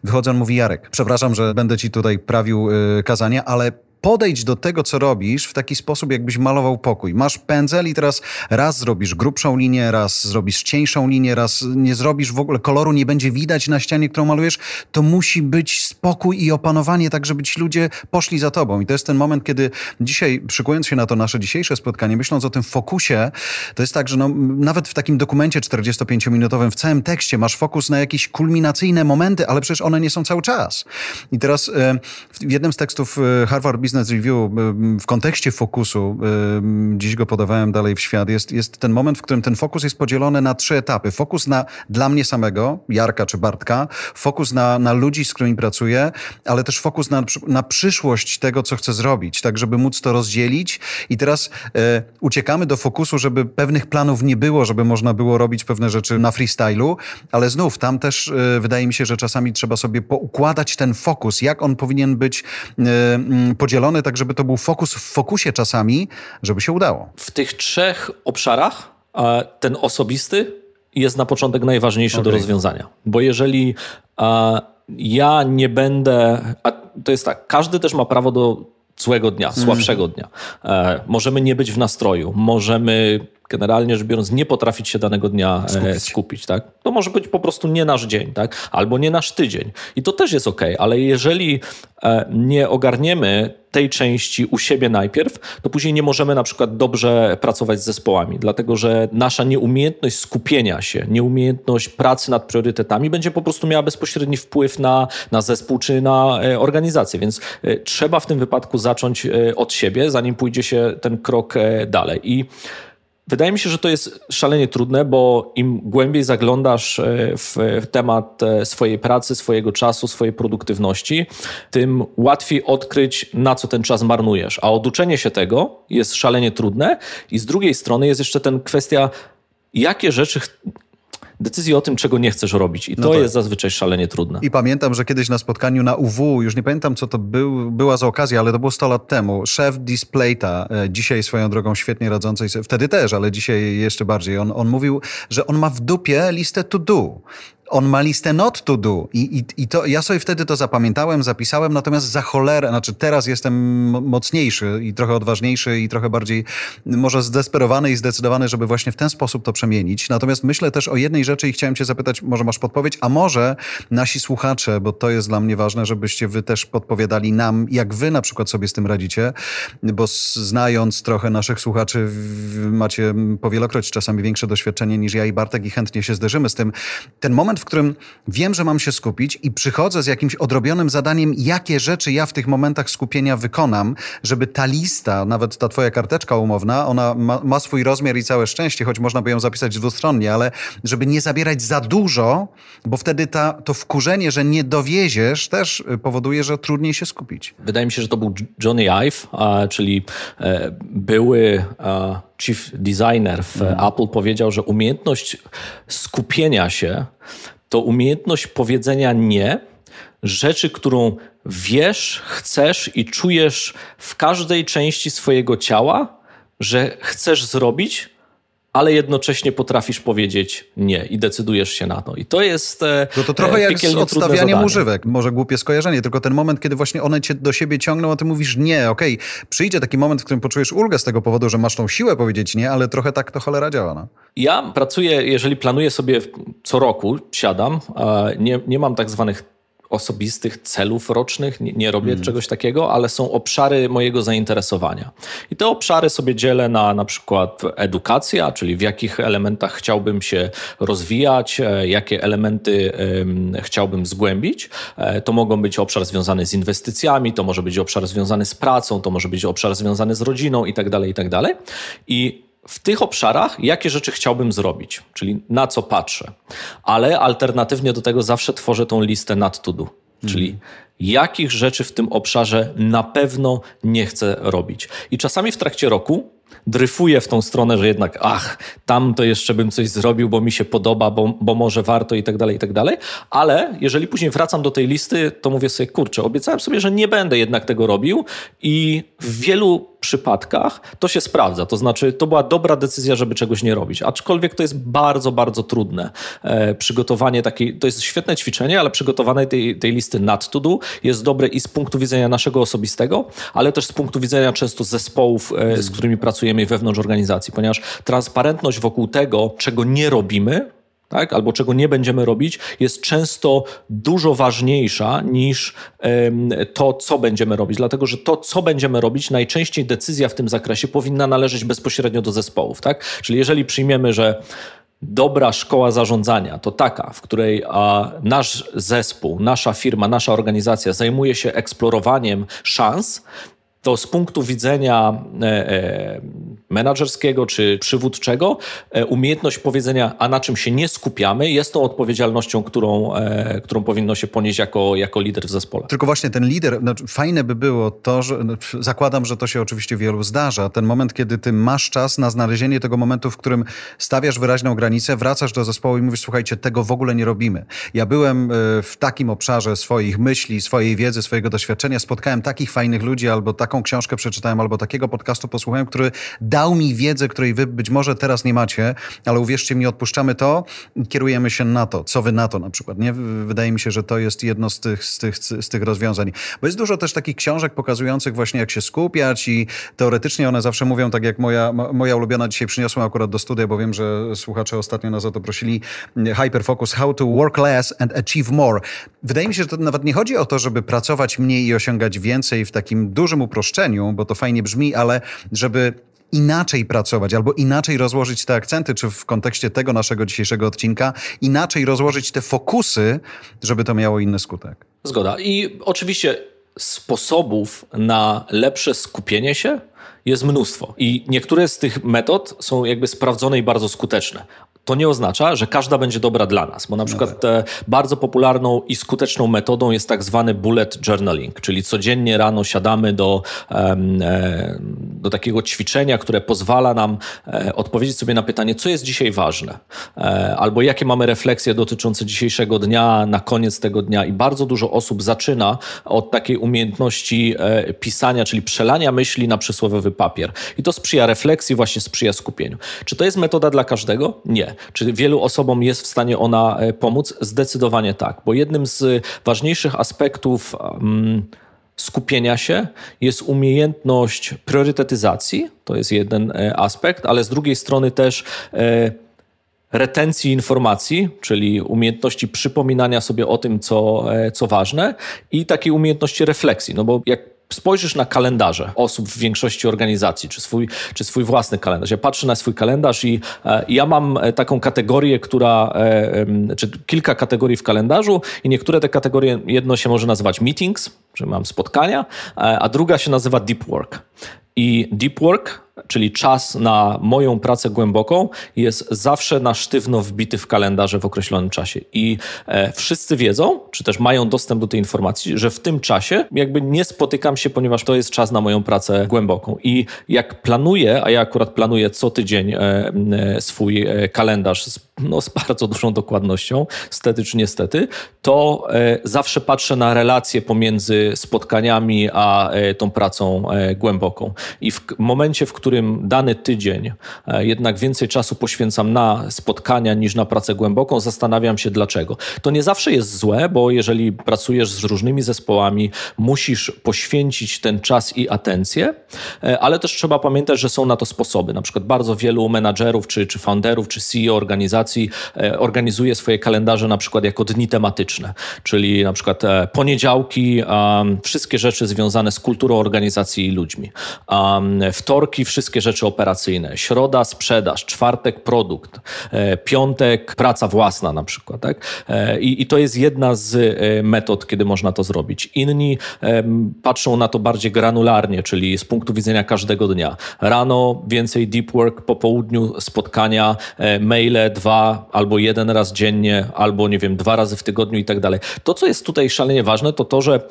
Wychodzę, on mówi, Jarek, przepraszam, że będę ci tutaj prawił y, kazania, ale podejdź do tego, co robisz w taki sposób, jakbyś malował pokój. Masz pędzel i teraz raz zrobisz grubszą linię, raz zrobisz cieńszą linię, raz nie zrobisz w ogóle koloru, nie będzie widać na ścianie, którą malujesz. To musi być spokój i opanowanie, tak żeby ci ludzie poszli za tobą. I to jest ten moment, kiedy dzisiaj, przykując się na to nasze dzisiejsze spotkanie, myśląc o tym fokusie, to jest tak, że no, nawet w takim dokumencie 45-minutowym, w całym tekście masz fokus na jakieś kulminacyjne momenty, ale przecież one nie są cały czas. I teraz e, w jednym z tekstów e, Harvard Business Business Review w kontekście fokusu, dziś go podawałem dalej w świat, jest, jest ten moment, w którym ten fokus jest podzielony na trzy etapy. Fokus na dla mnie samego, Jarka czy Bartka, fokus na, na ludzi, z którymi pracuję, ale też fokus na, na przyszłość tego, co chcę zrobić, tak żeby móc to rozdzielić. I teraz e, uciekamy do fokusu, żeby pewnych planów nie było, żeby można było robić pewne rzeczy na freestylu, ale znów tam też e, wydaje mi się, że czasami trzeba sobie poukładać ten fokus, jak on powinien być e, podzielony podzielony, tak żeby to był fokus w fokusie czasami, żeby się udało. W tych trzech obszarach ten osobisty jest na początek najważniejszy okay. do rozwiązania. Bo jeżeli ja nie będę. A to jest tak, każdy też ma prawo do złego dnia, mhm. słabszego dnia. E, możemy nie być w nastroju, możemy generalnie rzecz biorąc nie potrafić się danego dnia e, skupić. skupić. tak? To może być po prostu nie nasz dzień, tak? Albo nie nasz tydzień. I to też jest ok, ale jeżeli e, nie ogarniemy tej części u siebie najpierw, to później nie możemy na przykład dobrze pracować z zespołami, dlatego że nasza nieumiejętność skupienia się, nieumiejętność pracy nad priorytetami będzie po prostu miała bezpośredni wpływ na, na zespół czy na e, organizację, więc trzeba w tym wypadku zacząć od siebie, zanim pójdzie się ten krok dalej. I Wydaje mi się, że to jest szalenie trudne, bo im głębiej zaglądasz e, w temat e, swojej pracy, swojego czasu, swojej produktywności, tym łatwiej odkryć, na co ten czas marnujesz. A oduczenie się tego jest szalenie trudne. I z drugiej strony jest jeszcze ten kwestia, jakie rzeczy decyzji o tym, czego nie chcesz robić. I no to tak. jest zazwyczaj szalenie trudne. I pamiętam, że kiedyś na spotkaniu na UW, już nie pamiętam, co to był, była za okazja, ale to było 100 lat temu, szef Displayta, e, dzisiaj swoją drogą świetnie radzącej sobie, wtedy też, ale dzisiaj jeszcze bardziej, on, on mówił, że on ma w dupie listę to do on ma listę not to do I, i, i to, ja sobie wtedy to zapamiętałem, zapisałem, natomiast za cholerę, znaczy teraz jestem mocniejszy i trochę odważniejszy i trochę bardziej może zdesperowany i zdecydowany, żeby właśnie w ten sposób to przemienić. Natomiast myślę też o jednej rzeczy i chciałem cię zapytać, może masz podpowiedź, a może nasi słuchacze, bo to jest dla mnie ważne, żebyście wy też podpowiadali nam, jak wy na przykład sobie z tym radzicie, bo znając trochę naszych słuchaczy, macie powielokroć czasami większe doświadczenie niż ja i Bartek i chętnie się zderzymy z tym. Ten moment, w którym wiem, że mam się skupić i przychodzę z jakimś odrobionym zadaniem, jakie rzeczy ja w tych momentach skupienia wykonam, żeby ta lista, nawet ta twoja karteczka umowna, ona ma, ma swój rozmiar i całe szczęście, choć można by ją zapisać dwustronnie, ale żeby nie zabierać za dużo, bo wtedy ta, to wkurzenie, że nie dowieziesz, też powoduje, że trudniej się skupić. Wydaje mi się, że to był Johnny Ive, czyli e, były chief designer w mm. Apple powiedział, że umiejętność skupienia się to umiejętność powiedzenia nie rzeczy, którą wiesz, chcesz i czujesz w każdej części swojego ciała, że chcesz zrobić, ale jednocześnie potrafisz powiedzieć nie i decydujesz się na to. I to jest. E, no to trochę jak z odstawianiem używek. Może głupie skojarzenie, tylko ten moment, kiedy właśnie one cię do siebie ciągną, a ty mówisz nie, okej. Okay. Przyjdzie taki moment, w którym poczujesz ulgę z tego powodu, że masz tą siłę powiedzieć nie, ale trochę tak to cholera działa. No. Ja pracuję, jeżeli planuję sobie co roku, siadam, nie, nie mam tak zwanych osobistych celów rocznych, nie, nie robię mm. czegoś takiego, ale są obszary mojego zainteresowania. I te obszary sobie dzielę na na przykład edukacja, czyli w jakich elementach chciałbym się rozwijać, e, jakie elementy chciałbym zgłębić. E, to mogą być obszar związany z inwestycjami, to może być obszar związany z pracą, to może być obszar związany z rodziną i tak dalej, i tak dalej. I w tych obszarach, jakie rzeczy chciałbym zrobić, czyli na co patrzę. Ale alternatywnie do tego zawsze tworzę tą listę nad to do, czyli mm. jakich rzeczy w tym obszarze na pewno nie chcę robić. I czasami w trakcie roku dryfuję w tą stronę, że jednak ach, tam to jeszcze bym coś zrobił, bo mi się podoba, bo, bo może warto i tak dalej, i tak dalej. Ale jeżeli później wracam do tej listy, to mówię sobie, kurczę, obiecałem sobie, że nie będę jednak tego robił i w wielu przypadkach to się sprawdza. To znaczy, to była dobra decyzja, żeby czegoś nie robić. Aczkolwiek to jest bardzo, bardzo trudne. E, przygotowanie takiej, to jest świetne ćwiczenie, ale przygotowanie tej, tej listy nad to do jest dobre i z punktu widzenia naszego osobistego, ale też z punktu widzenia często zespołów, e, z którymi pracujemy wewnątrz organizacji, ponieważ transparentność wokół tego, czego nie robimy, tak, albo czego nie będziemy robić, jest często dużo ważniejsza niż to, co będziemy robić. Dlatego, że to, co będziemy robić, najczęściej decyzja w tym zakresie powinna należeć bezpośrednio do zespołów. Tak? Czyli jeżeli przyjmiemy, że dobra szkoła zarządzania to taka, w której a, nasz zespół, nasza firma, nasza organizacja zajmuje się eksplorowaniem szans, to z punktu widzenia e, e, menedżerskiego czy przywódczego e, umiejętność powiedzenia, a na czym się nie skupiamy, jest tą odpowiedzialnością, którą, którą powinno się ponieść jako, jako lider w zespole. Tylko właśnie ten lider, znaczy fajne by było to, że no, zakładam, że to się oczywiście wielu zdarza. Ten moment, kiedy ty masz czas na znalezienie tego momentu, w którym stawiasz wyraźną granicę, wracasz do zespołu i mówisz, słuchajcie, tego w ogóle nie robimy. Ja byłem w takim obszarze swoich myśli, swojej wiedzy, swojego doświadczenia, spotkałem takich fajnych ludzi, albo taką książkę przeczytałem, albo takiego podcastu posłuchałem, który dał mi wiedzę, której wy być może teraz nie macie, ale uwierzcie mi, odpuszczamy to i kierujemy się na to. Co wy na to na przykład, nie? Wydaje mi się, że to jest jedno z tych, z tych, z tych rozwiązań. Bo jest dużo też takich książek pokazujących właśnie, jak się skupiać i teoretycznie one zawsze mówią, tak jak moja, mo- moja ulubiona dzisiaj przyniosła akurat do studia, bo wiem, że słuchacze ostatnio nas o to prosili. Hyperfocus, how to work less and achieve more. Wydaje mi się, że to nawet nie chodzi o to, żeby pracować mniej i osiągać więcej w takim dużym uproszczeniu, bo to fajnie brzmi, ale żeby inaczej pracować albo inaczej rozłożyć te akcenty, czy w kontekście tego naszego dzisiejszego odcinka, inaczej rozłożyć te fokusy, żeby to miało inny skutek. Zgoda. I oczywiście sposobów na lepsze skupienie się jest mnóstwo. I niektóre z tych metod są jakby sprawdzone i bardzo skuteczne. To nie oznacza, że każda będzie dobra dla nas, bo na przykład e, bardzo popularną i skuteczną metodą jest tak zwany bullet journaling, czyli codziennie rano siadamy do, e, do takiego ćwiczenia, które pozwala nam e, odpowiedzieć sobie na pytanie, co jest dzisiaj ważne, e, albo jakie mamy refleksje dotyczące dzisiejszego dnia, na koniec tego dnia. I bardzo dużo osób zaczyna od takiej umiejętności pisania, czyli przelania myśli na papier. I to sprzyja refleksji, właśnie sprzyja skupieniu. Czy to jest metoda dla każdego? Nie. Czy wielu osobom jest w stanie ona e, pomóc? Zdecydowanie tak, bo jednym z ważniejszych aspektów mm, skupienia się jest umiejętność priorytetyzacji, to jest jeden e, aspekt, ale z drugiej strony też e, retencji informacji, czyli umiejętności przypominania sobie o tym, co, e, co ważne i takiej umiejętności refleksji, no bo jak spojrzysz na kalendarze osób w większości organizacji, czy swój, czy swój własny kalendarz. Ja patrzę na swój kalendarz i e, ja mam e, taką kategorię, która, e, czy kilka kategorii w kalendarzu i niektóre te kategorie, jedno się może nazywać meetings, że mam spotkania, a druga się nazywa deep work. I deep work, czyli czas na moją pracę głęboką, jest zawsze na sztywno wbity w kalendarze w określonym czasie. I e, wszyscy wiedzą, czy też mają dostęp do tej informacji, że w tym czasie jakby nie spotykam się, ponieważ to jest czas na moją pracę głęboką. I jak planuję, a ja akurat planuję co tydzień e, e, swój e, kalendarz z, no, z bardzo dużą dokładnością, stety czy niestety, to e, zawsze patrzę na relacje pomiędzy spotkaniami a e, tą pracą głęboką. I w momencie, w którym dany tydzień e, jednak więcej czasu poświęcam na spotkania niż na pracę głęboką, zastanawiam się dlaczego. To nie zawsze jest złe, bo jeżeli pracujesz z różnymi zespołami, musisz poświęcić ten czas i atencję, e, ale też trzeba pamiętać, że są na to sposoby. Na przykład bardzo wielu menadżerów, czy, czy founderów, czy CEO organizacji e, organizuje swoje kalendarze na przykład jako dni tematyczne, czyli na przykład poniedziałki, wszystkie rzeczy związane z kulturą organizacji i ludźmi. Wtorki, wszystkie rzeczy operacyjne. Środa, sprzedaż. Czwartek, produkt. E, piątek, praca własna na przykład. Tak? E, i, I to jest jedna z e, metod, kiedy można to zrobić. Inni patrzą na to bardziej granularnie, czyli z punktu widzenia każdego dnia. Rano więcej deep work, po południu spotkania, maile dwa albo jeden raz dziennie, albo nie wiem, dwa razy w tygodniu i tak dalej. To, co jest tutaj szalenie ważne, to to, że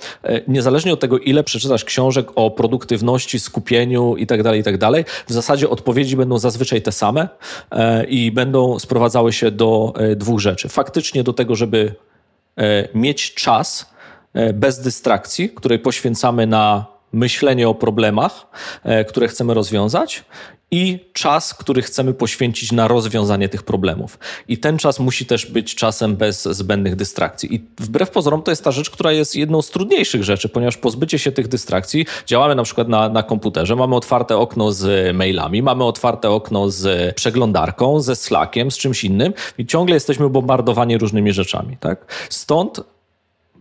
niezależnie od tego, ile przeczytasz książek o produktywności, skupieniu i tak dalej, i tak dalej, dalej. W zasadzie odpowiedzi będą zazwyczaj te same e, i będą sprowadzały się do e, dwóch rzeczy. Faktycznie do tego, żeby e, mieć czas bez dystrakcji, której poświęcamy na myślenie o problemach, które chcemy rozwiązać i czas, który chcemy poświęcić na rozwiązanie tych problemów. I ten czas musi też być czasem bez zbędnych dystrakcji. I wbrew pozorom to jest ta rzecz, która jest jedną z trudniejszych rzeczy, ponieważ pozbycie się tych dystrakcji, działamy na przykład na, na komputerze, mamy otwarte okno z mailami, mamy otwarte okno z przeglądarką, ze Slackiem, z czymś innym i ciągle jesteśmy bombardowani różnymi rzeczami. Tak? Stąd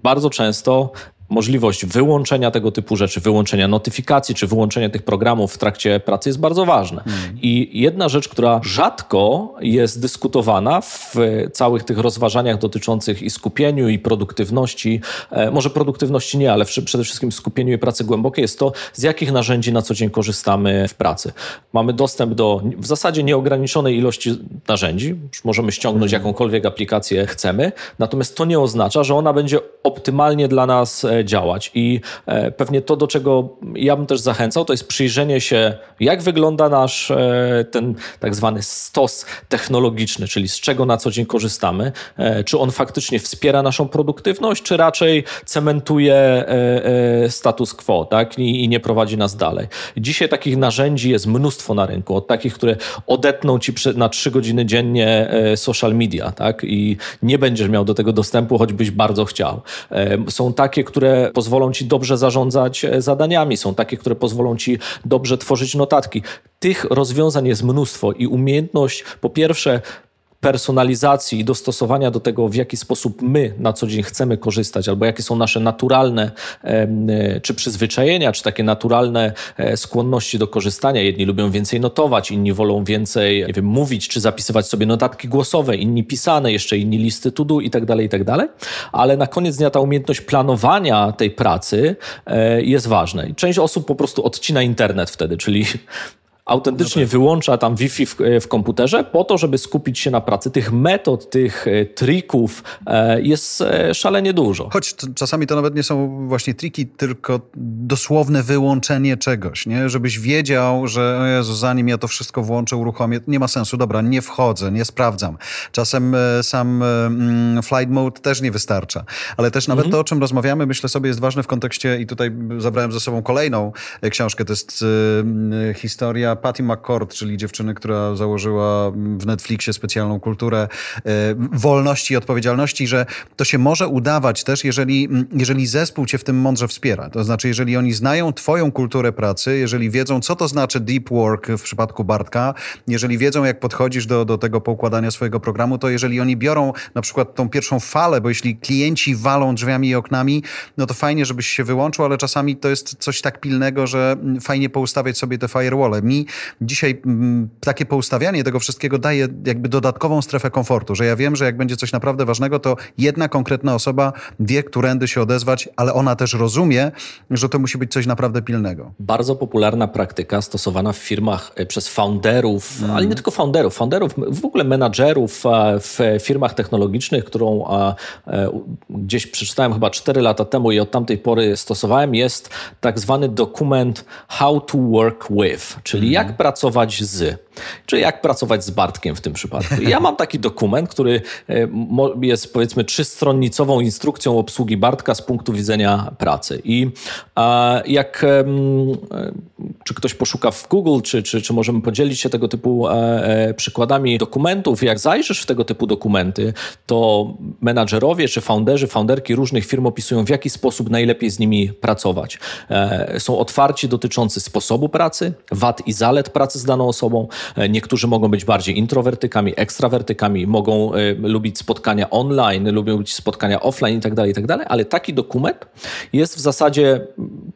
bardzo często możliwość wyłączenia tego typu rzeczy, wyłączenia notyfikacji czy wyłączenia tych programów w trakcie pracy jest bardzo ważne. I jedna rzecz, która rzadko jest dyskutowana w całych tych rozważaniach dotyczących i skupieniu, i produktywności, e, może produktywności nie, ale przede wszystkim skupieniu i pracy głębokiej, jest to, z jakich narzędzi na co dzień korzystamy w pracy. Mamy dostęp do w zasadzie nieograniczonej ilości narzędzi, możemy ściągnąć jakąkolwiek aplikację chcemy, natomiast to nie oznacza, że ona będzie optymalnie dla nas e, działać. I e, pewnie to, do czego ja bym też zachęcał, to jest przyjrzenie się, jak wygląda nasz e, ten tak zwany stos technologiczny, czyli z czego na co dzień korzystamy, e, czy on faktycznie wspiera naszą produktywność, czy raczej cementuje status quo tak? I, nie prowadzi nas dalej. Dzisiaj takich narzędzi jest mnóstwo na rynku, od takich, które odetną ci na trzy godziny dziennie social media tak? i nie będziesz miał do tego dostępu, choćbyś bardzo chciał. Są takie, które pozwolą ci dobrze zarządzać e, zadaniami, są takie, które pozwolą ci dobrze tworzyć notatki. Tych rozwiązań jest mnóstwo i umiejętność po pierwsze personalizacji i dostosowania do tego, w jaki sposób my na co dzień chcemy korzystać, albo jakie są nasze naturalne e, czy przyzwyczajenia, czy takie naturalne e, skłonności do korzystania. Jedni lubią więcej notować, inni wolą więcej nie wiem, mówić, czy zapisywać sobie notatki głosowe, inni pisane, jeszcze inni listy to do i tak dalej, i tak dalej. Ale na koniec dnia ta umiejętność planowania tej pracy e, jest ważna. I część osób po prostu odcina internet wtedy, czyli autentycznie wyłącza tam Wi-Fi w, w komputerze po to, żeby skupić się na pracy. Tych metod, tych e, trików e, jest e, szalenie dużo. Choć t- czasami to nawet nie są właśnie triki, tylko dosłowne wyłączenie czegoś, nie? Żebyś wiedział, że Jezu, zanim ja to wszystko włączę, uruchomię, nie ma sensu, dobra, nie wchodzę, nie sprawdzam. Czasem e, sam e, mm, flight mode też nie wystarcza. Ale też nawet to, o czym rozmawiamy, myślę sobie jest ważne w kontekście i tutaj zabrałem ze sobą kolejną e, książkę, to jest e, m, historia Patty McCord, czyli dziewczyny, która założyła w Netflixie specjalną kulturę e, wolności i odpowiedzialności, że to się może udawać też, jeżeli, jeżeli zespół cię w tym mądrze wspiera. To znaczy, jeżeli oni znają twoją kulturę pracy, jeżeli wiedzą, co to znaczy deep work w przypadku Bartka, jeżeli wiedzą, jak podchodzisz do, do tego poukładania swojego programu, to jeżeli oni biorą na przykład tą pierwszą falę, bo jeśli klienci walą drzwiami i oknami, no to fajnie, żebyś się wyłączył, ale czasami to jest coś tak pilnego, że mm, fajnie poustawiać sobie te firewall. Mi dzisiaj mm, takie poustawianie tego wszystkiego daje jakby dodatkową strefę komfortu, że ja wiem, że jak będzie coś naprawdę ważnego, to jedna konkretna osoba wie, którędy się odezwać, ale ona też rozumie, że to musi być coś naprawdę pilnego. Bardzo popularna praktyka stosowana w firmach e, przez founderów, ale nie tylko founderów, founderów, w ogóle menadżerów e, w firmach technologicznych, którą e, e, gdzieś przeczytałem chyba 4 lata temu i od tamtej pory stosowałem, jest tak zwany dokument How to Work With, czyli jak pracować z. Czy jak pracować z Bartkiem w tym przypadku. Ja mam taki dokument, który e, jest powiedzmy trzystronnicową instrukcją obsługi Bartka z punktu widzenia pracy. I jak e, czy ktoś poszuka w Google, czy, czy, czy możemy podzielić się tego typu e, przykładami dokumentów, jak zajrzysz w tego typu dokumenty, to menadżerowie czy founderzy, founderki różnych firm opisują, w jaki sposób najlepiej z nimi pracować. Są otwarci dotyczący sposobu pracy, wad i zalet pracy z daną osobą. E, Niektórzy mogą być bardziej introwertykami, ekstrawertykami, mogą e, lubić spotkania online, lubią lubić spotkania offline i tak dalej, i tak ale taki dokument jest w zasadzie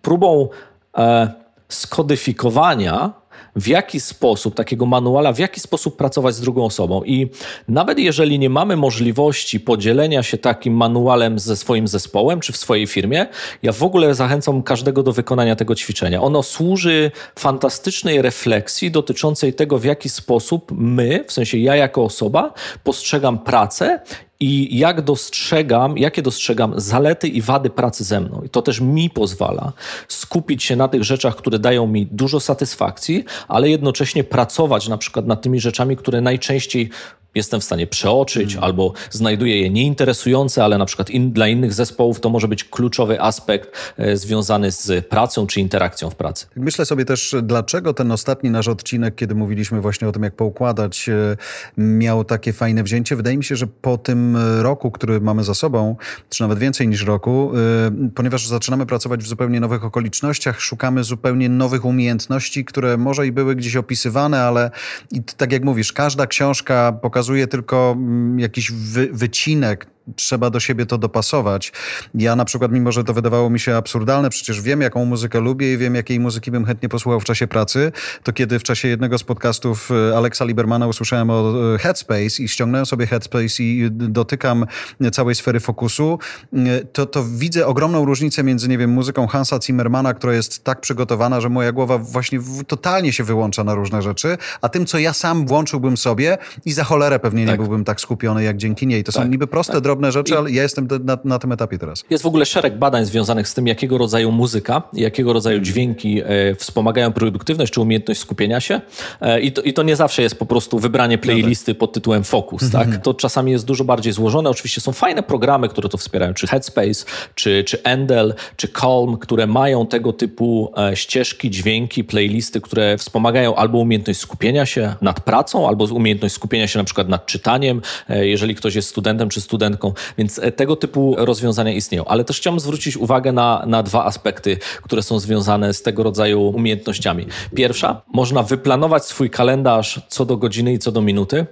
próbą e, skodyfikowania w jaki sposób, takiego manuala, w jaki sposób pracować z drugą osobą. I nawet jeżeli nie mamy możliwości podzielenia się takim manualem ze swoim zespołem czy w swojej firmie, ja w ogóle zachęcam każdego do wykonania tego ćwiczenia. Ono służy fantastycznej refleksji dotyczącej tego, w jaki sposób my, w sensie ja jako osoba, postrzegam pracę i jak dostrzegam, jakie dostrzegam zalety i wady pracy ze mną. I to też mi pozwala skupić się na tych rzeczach, które dają mi dużo satysfakcji, ale jednocześnie pracować na przykład nad tymi rzeczami, które najczęściej jestem w stanie przeoczyć albo znajduję je nieinteresujące, ale na przykład in, dla innych zespołów to może być kluczowy aspekt e, związany z pracą czy interakcją w pracy. Myślę sobie też, dlaczego ten ostatni nasz odcinek, kiedy mówiliśmy właśnie o tym, jak poukładać, e, miał takie fajne wzięcie. Wydaje mi się, że po tym roku, który mamy za sobą, czy nawet więcej niż roku, e, ponieważ zaczynamy pracować w zupełnie nowych okolicznościach, szukamy zupełnie nowych umiejętności, które może i były gdzieś opisywane, ale i tak jak mówisz, każda książka pokazuje tylko mm, jakiś wy, wycinek trzeba do siebie to dopasować. Ja na przykład, mimo że to wydawało mi się absurdalne, przecież wiem, jaką muzykę lubię i wiem, jakiej muzyki bym chętnie posłuchał w czasie pracy, to kiedy w czasie jednego z podcastów e, Alexa Libermana usłyszałem o e, Headspace i ściągnąłem sobie Headspace i dotykam całej sfery fokusu, e, to, to widzę ogromną różnicę między, nie wiem, muzyką Hansa Zimmermana, która jest tak przygotowana, że moja głowa właśnie totalnie się wyłącza na różne rzeczy, a tym, co ja sam włączyłbym sobie i za cholerę pewnie nie Tak. byłbym tak skupiony jak dzięki niej. To są Tak, niby proste, tak. Drobne rzeczy, ale ja jestem na, na tym etapie teraz. Jest w ogóle szereg badań związanych z tym, jakiego rodzaju muzyka, jakiego rodzaju dźwięki e, wspomagają produktywność czy umiejętność skupienia się. E, i, to, I to nie zawsze jest po prostu wybranie playlisty pod tytułem Focus. Tak? To czasami jest dużo bardziej złożone. Oczywiście są fajne programy, które to wspierają, czy Headspace, czy, czy Endel, czy Calm, które mają tego typu e, ścieżki, dźwięki, playlisty, które wspomagają albo umiejętność skupienia się nad pracą, albo umiejętność skupienia się na przykład nad czytaniem, e, jeżeli ktoś jest studentem czy studentką. Więc e, tego typu rozwiązania istnieją. Ale też chciałbym zwrócić uwagę na, na dwa aspekty, które są związane z tego rodzaju umiejętnościami. Pierwsza, można wyplanować swój kalendarz co do godziny i co do minuty.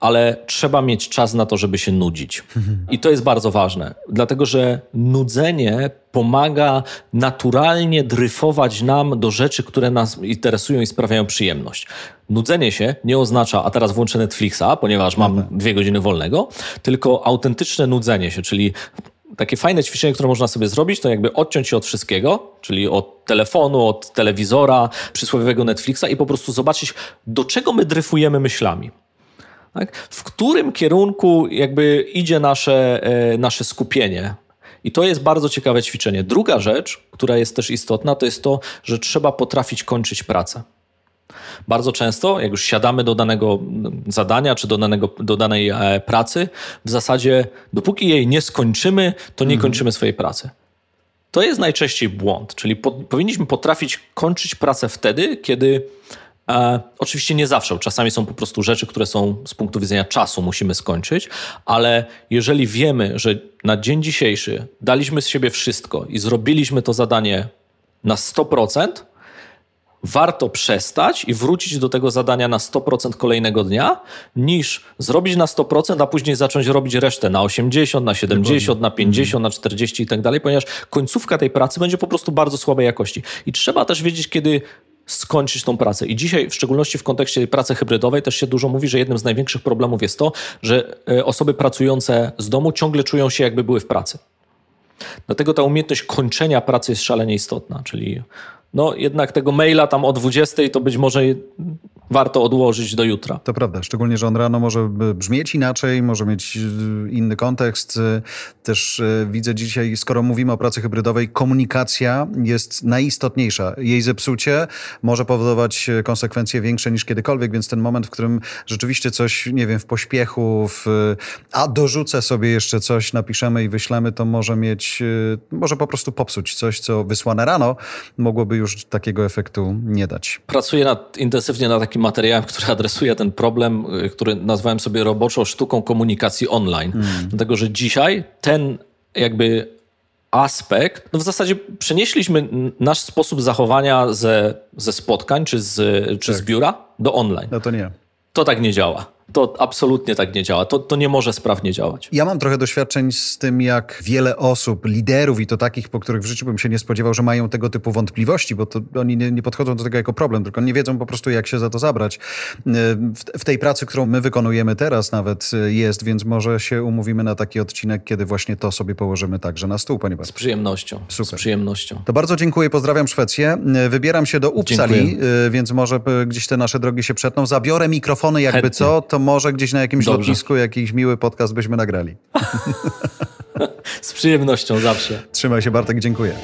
Ale trzeba mieć czas na to, żeby się nudzić. I to jest bardzo ważne, dlatego że nudzenie pomaga naturalnie dryfować nam do rzeczy, które nas interesują i sprawiają przyjemność. Nudzenie się nie oznacza, a teraz włączę Netflixa, ponieważ mam dwie godziny wolnego, tylko autentyczne nudzenie się, czyli takie fajne ćwiczenie, które można sobie zrobić, to jakby odciąć się od wszystkiego, czyli od telefonu, od telewizora, przysłowiowego Netflixa i po prostu zobaczyć, do czego my dryfujemy myślami. Tak? W którym kierunku jakby idzie nasze, e, nasze skupienie. I to jest bardzo ciekawe ćwiczenie. Druga rzecz, która jest też istotna, to jest to, że trzeba potrafić kończyć pracę. Bardzo często, jak już siadamy do danego zadania czy do, danego, do danej e, pracy, w zasadzie dopóki jej nie skończymy, to nie kończymy swojej pracy. To jest najczęściej błąd, czyli po, powinniśmy potrafić kończyć pracę wtedy, kiedy e, oczywiście nie zawsze, czasami są po prostu rzeczy, które są z punktu widzenia czasu musimy skończyć, ale jeżeli wiemy, że na dzień dzisiejszy daliśmy z siebie wszystko i zrobiliśmy to zadanie na 100%, warto przestać i wrócić do tego zadania na 100% kolejnego dnia, niż zrobić na 100%, a później zacząć robić resztę na 80, na 70, na 50, na 40 i tak dalej, ponieważ końcówka tej pracy będzie po prostu bardzo słabej jakości. I trzeba też wiedzieć, kiedy skończyć tą pracę. I dzisiaj, w szczególności w kontekście pracy hybrydowej, też się dużo mówi, że jednym z największych problemów jest to, że e, osoby pracujące z domu ciągle czują się, jakby były w pracy. Dlatego ta umiejętność kończenia pracy jest szalenie istotna, czyli no jednak tego maila tam o 20 to być może warto odłożyć do jutra. To prawda, szczególnie, że on rano może brzmieć inaczej, może mieć y, inny kontekst. Y, Też y, widzę dzisiaj, skoro mówimy o pracy hybrydowej, komunikacja jest najistotniejsza. Jej zepsucie może powodować konsekwencje większe niż kiedykolwiek, więc ten moment, w którym rzeczywiście coś, nie wiem, w pośpiechu, w, a dorzucę sobie jeszcze coś, napiszemy i wyślemy, to może mieć, może po prostu popsuć coś, co wysłane rano mogłoby już takiego efektu nie dać. Pracuję nad, intensywnie nad takim materiałem, który adresuje ten problem, y, który nazwałem sobie roboczo sztuką komunikacji online. Dlatego, że dzisiaj ten jakby aspekt, no w zasadzie przenieśliśmy nasz sposób zachowania ze, ze spotkań czy, z, czy z biura do online. No to nie. To tak nie działa. To absolutnie tak nie działa. To, to nie może sprawnie działać. Ja mam trochę doświadczeń z tym, jak wiele osób, liderów i to takich, po których w życiu bym się nie spodziewał, że mają tego typu wątpliwości, bo to oni nie, nie podchodzą do tego jako problem, tylko nie wiedzą po prostu, jak się za to zabrać. W, w tej pracy, którą my wykonujemy teraz nawet jest, więc może się umówimy na taki odcinek, kiedy właśnie to sobie położymy także na stół, ponieważ... Z przyjemnością. Super. Z przyjemnością. To bardzo dziękuję, pozdrawiam Szwecję. Wybieram się do Uppsali, Dziękuję. y, więc może y, gdzieś te nasze drogi się przetną. Zabiorę mikrofony jakby Chętnie. co, to może gdzieś na jakimś Dobrze. lotnisku jakiś miły podcast byśmy nagrali. Z przyjemnością zawsze. Trzymaj się Bartek, dziękuję.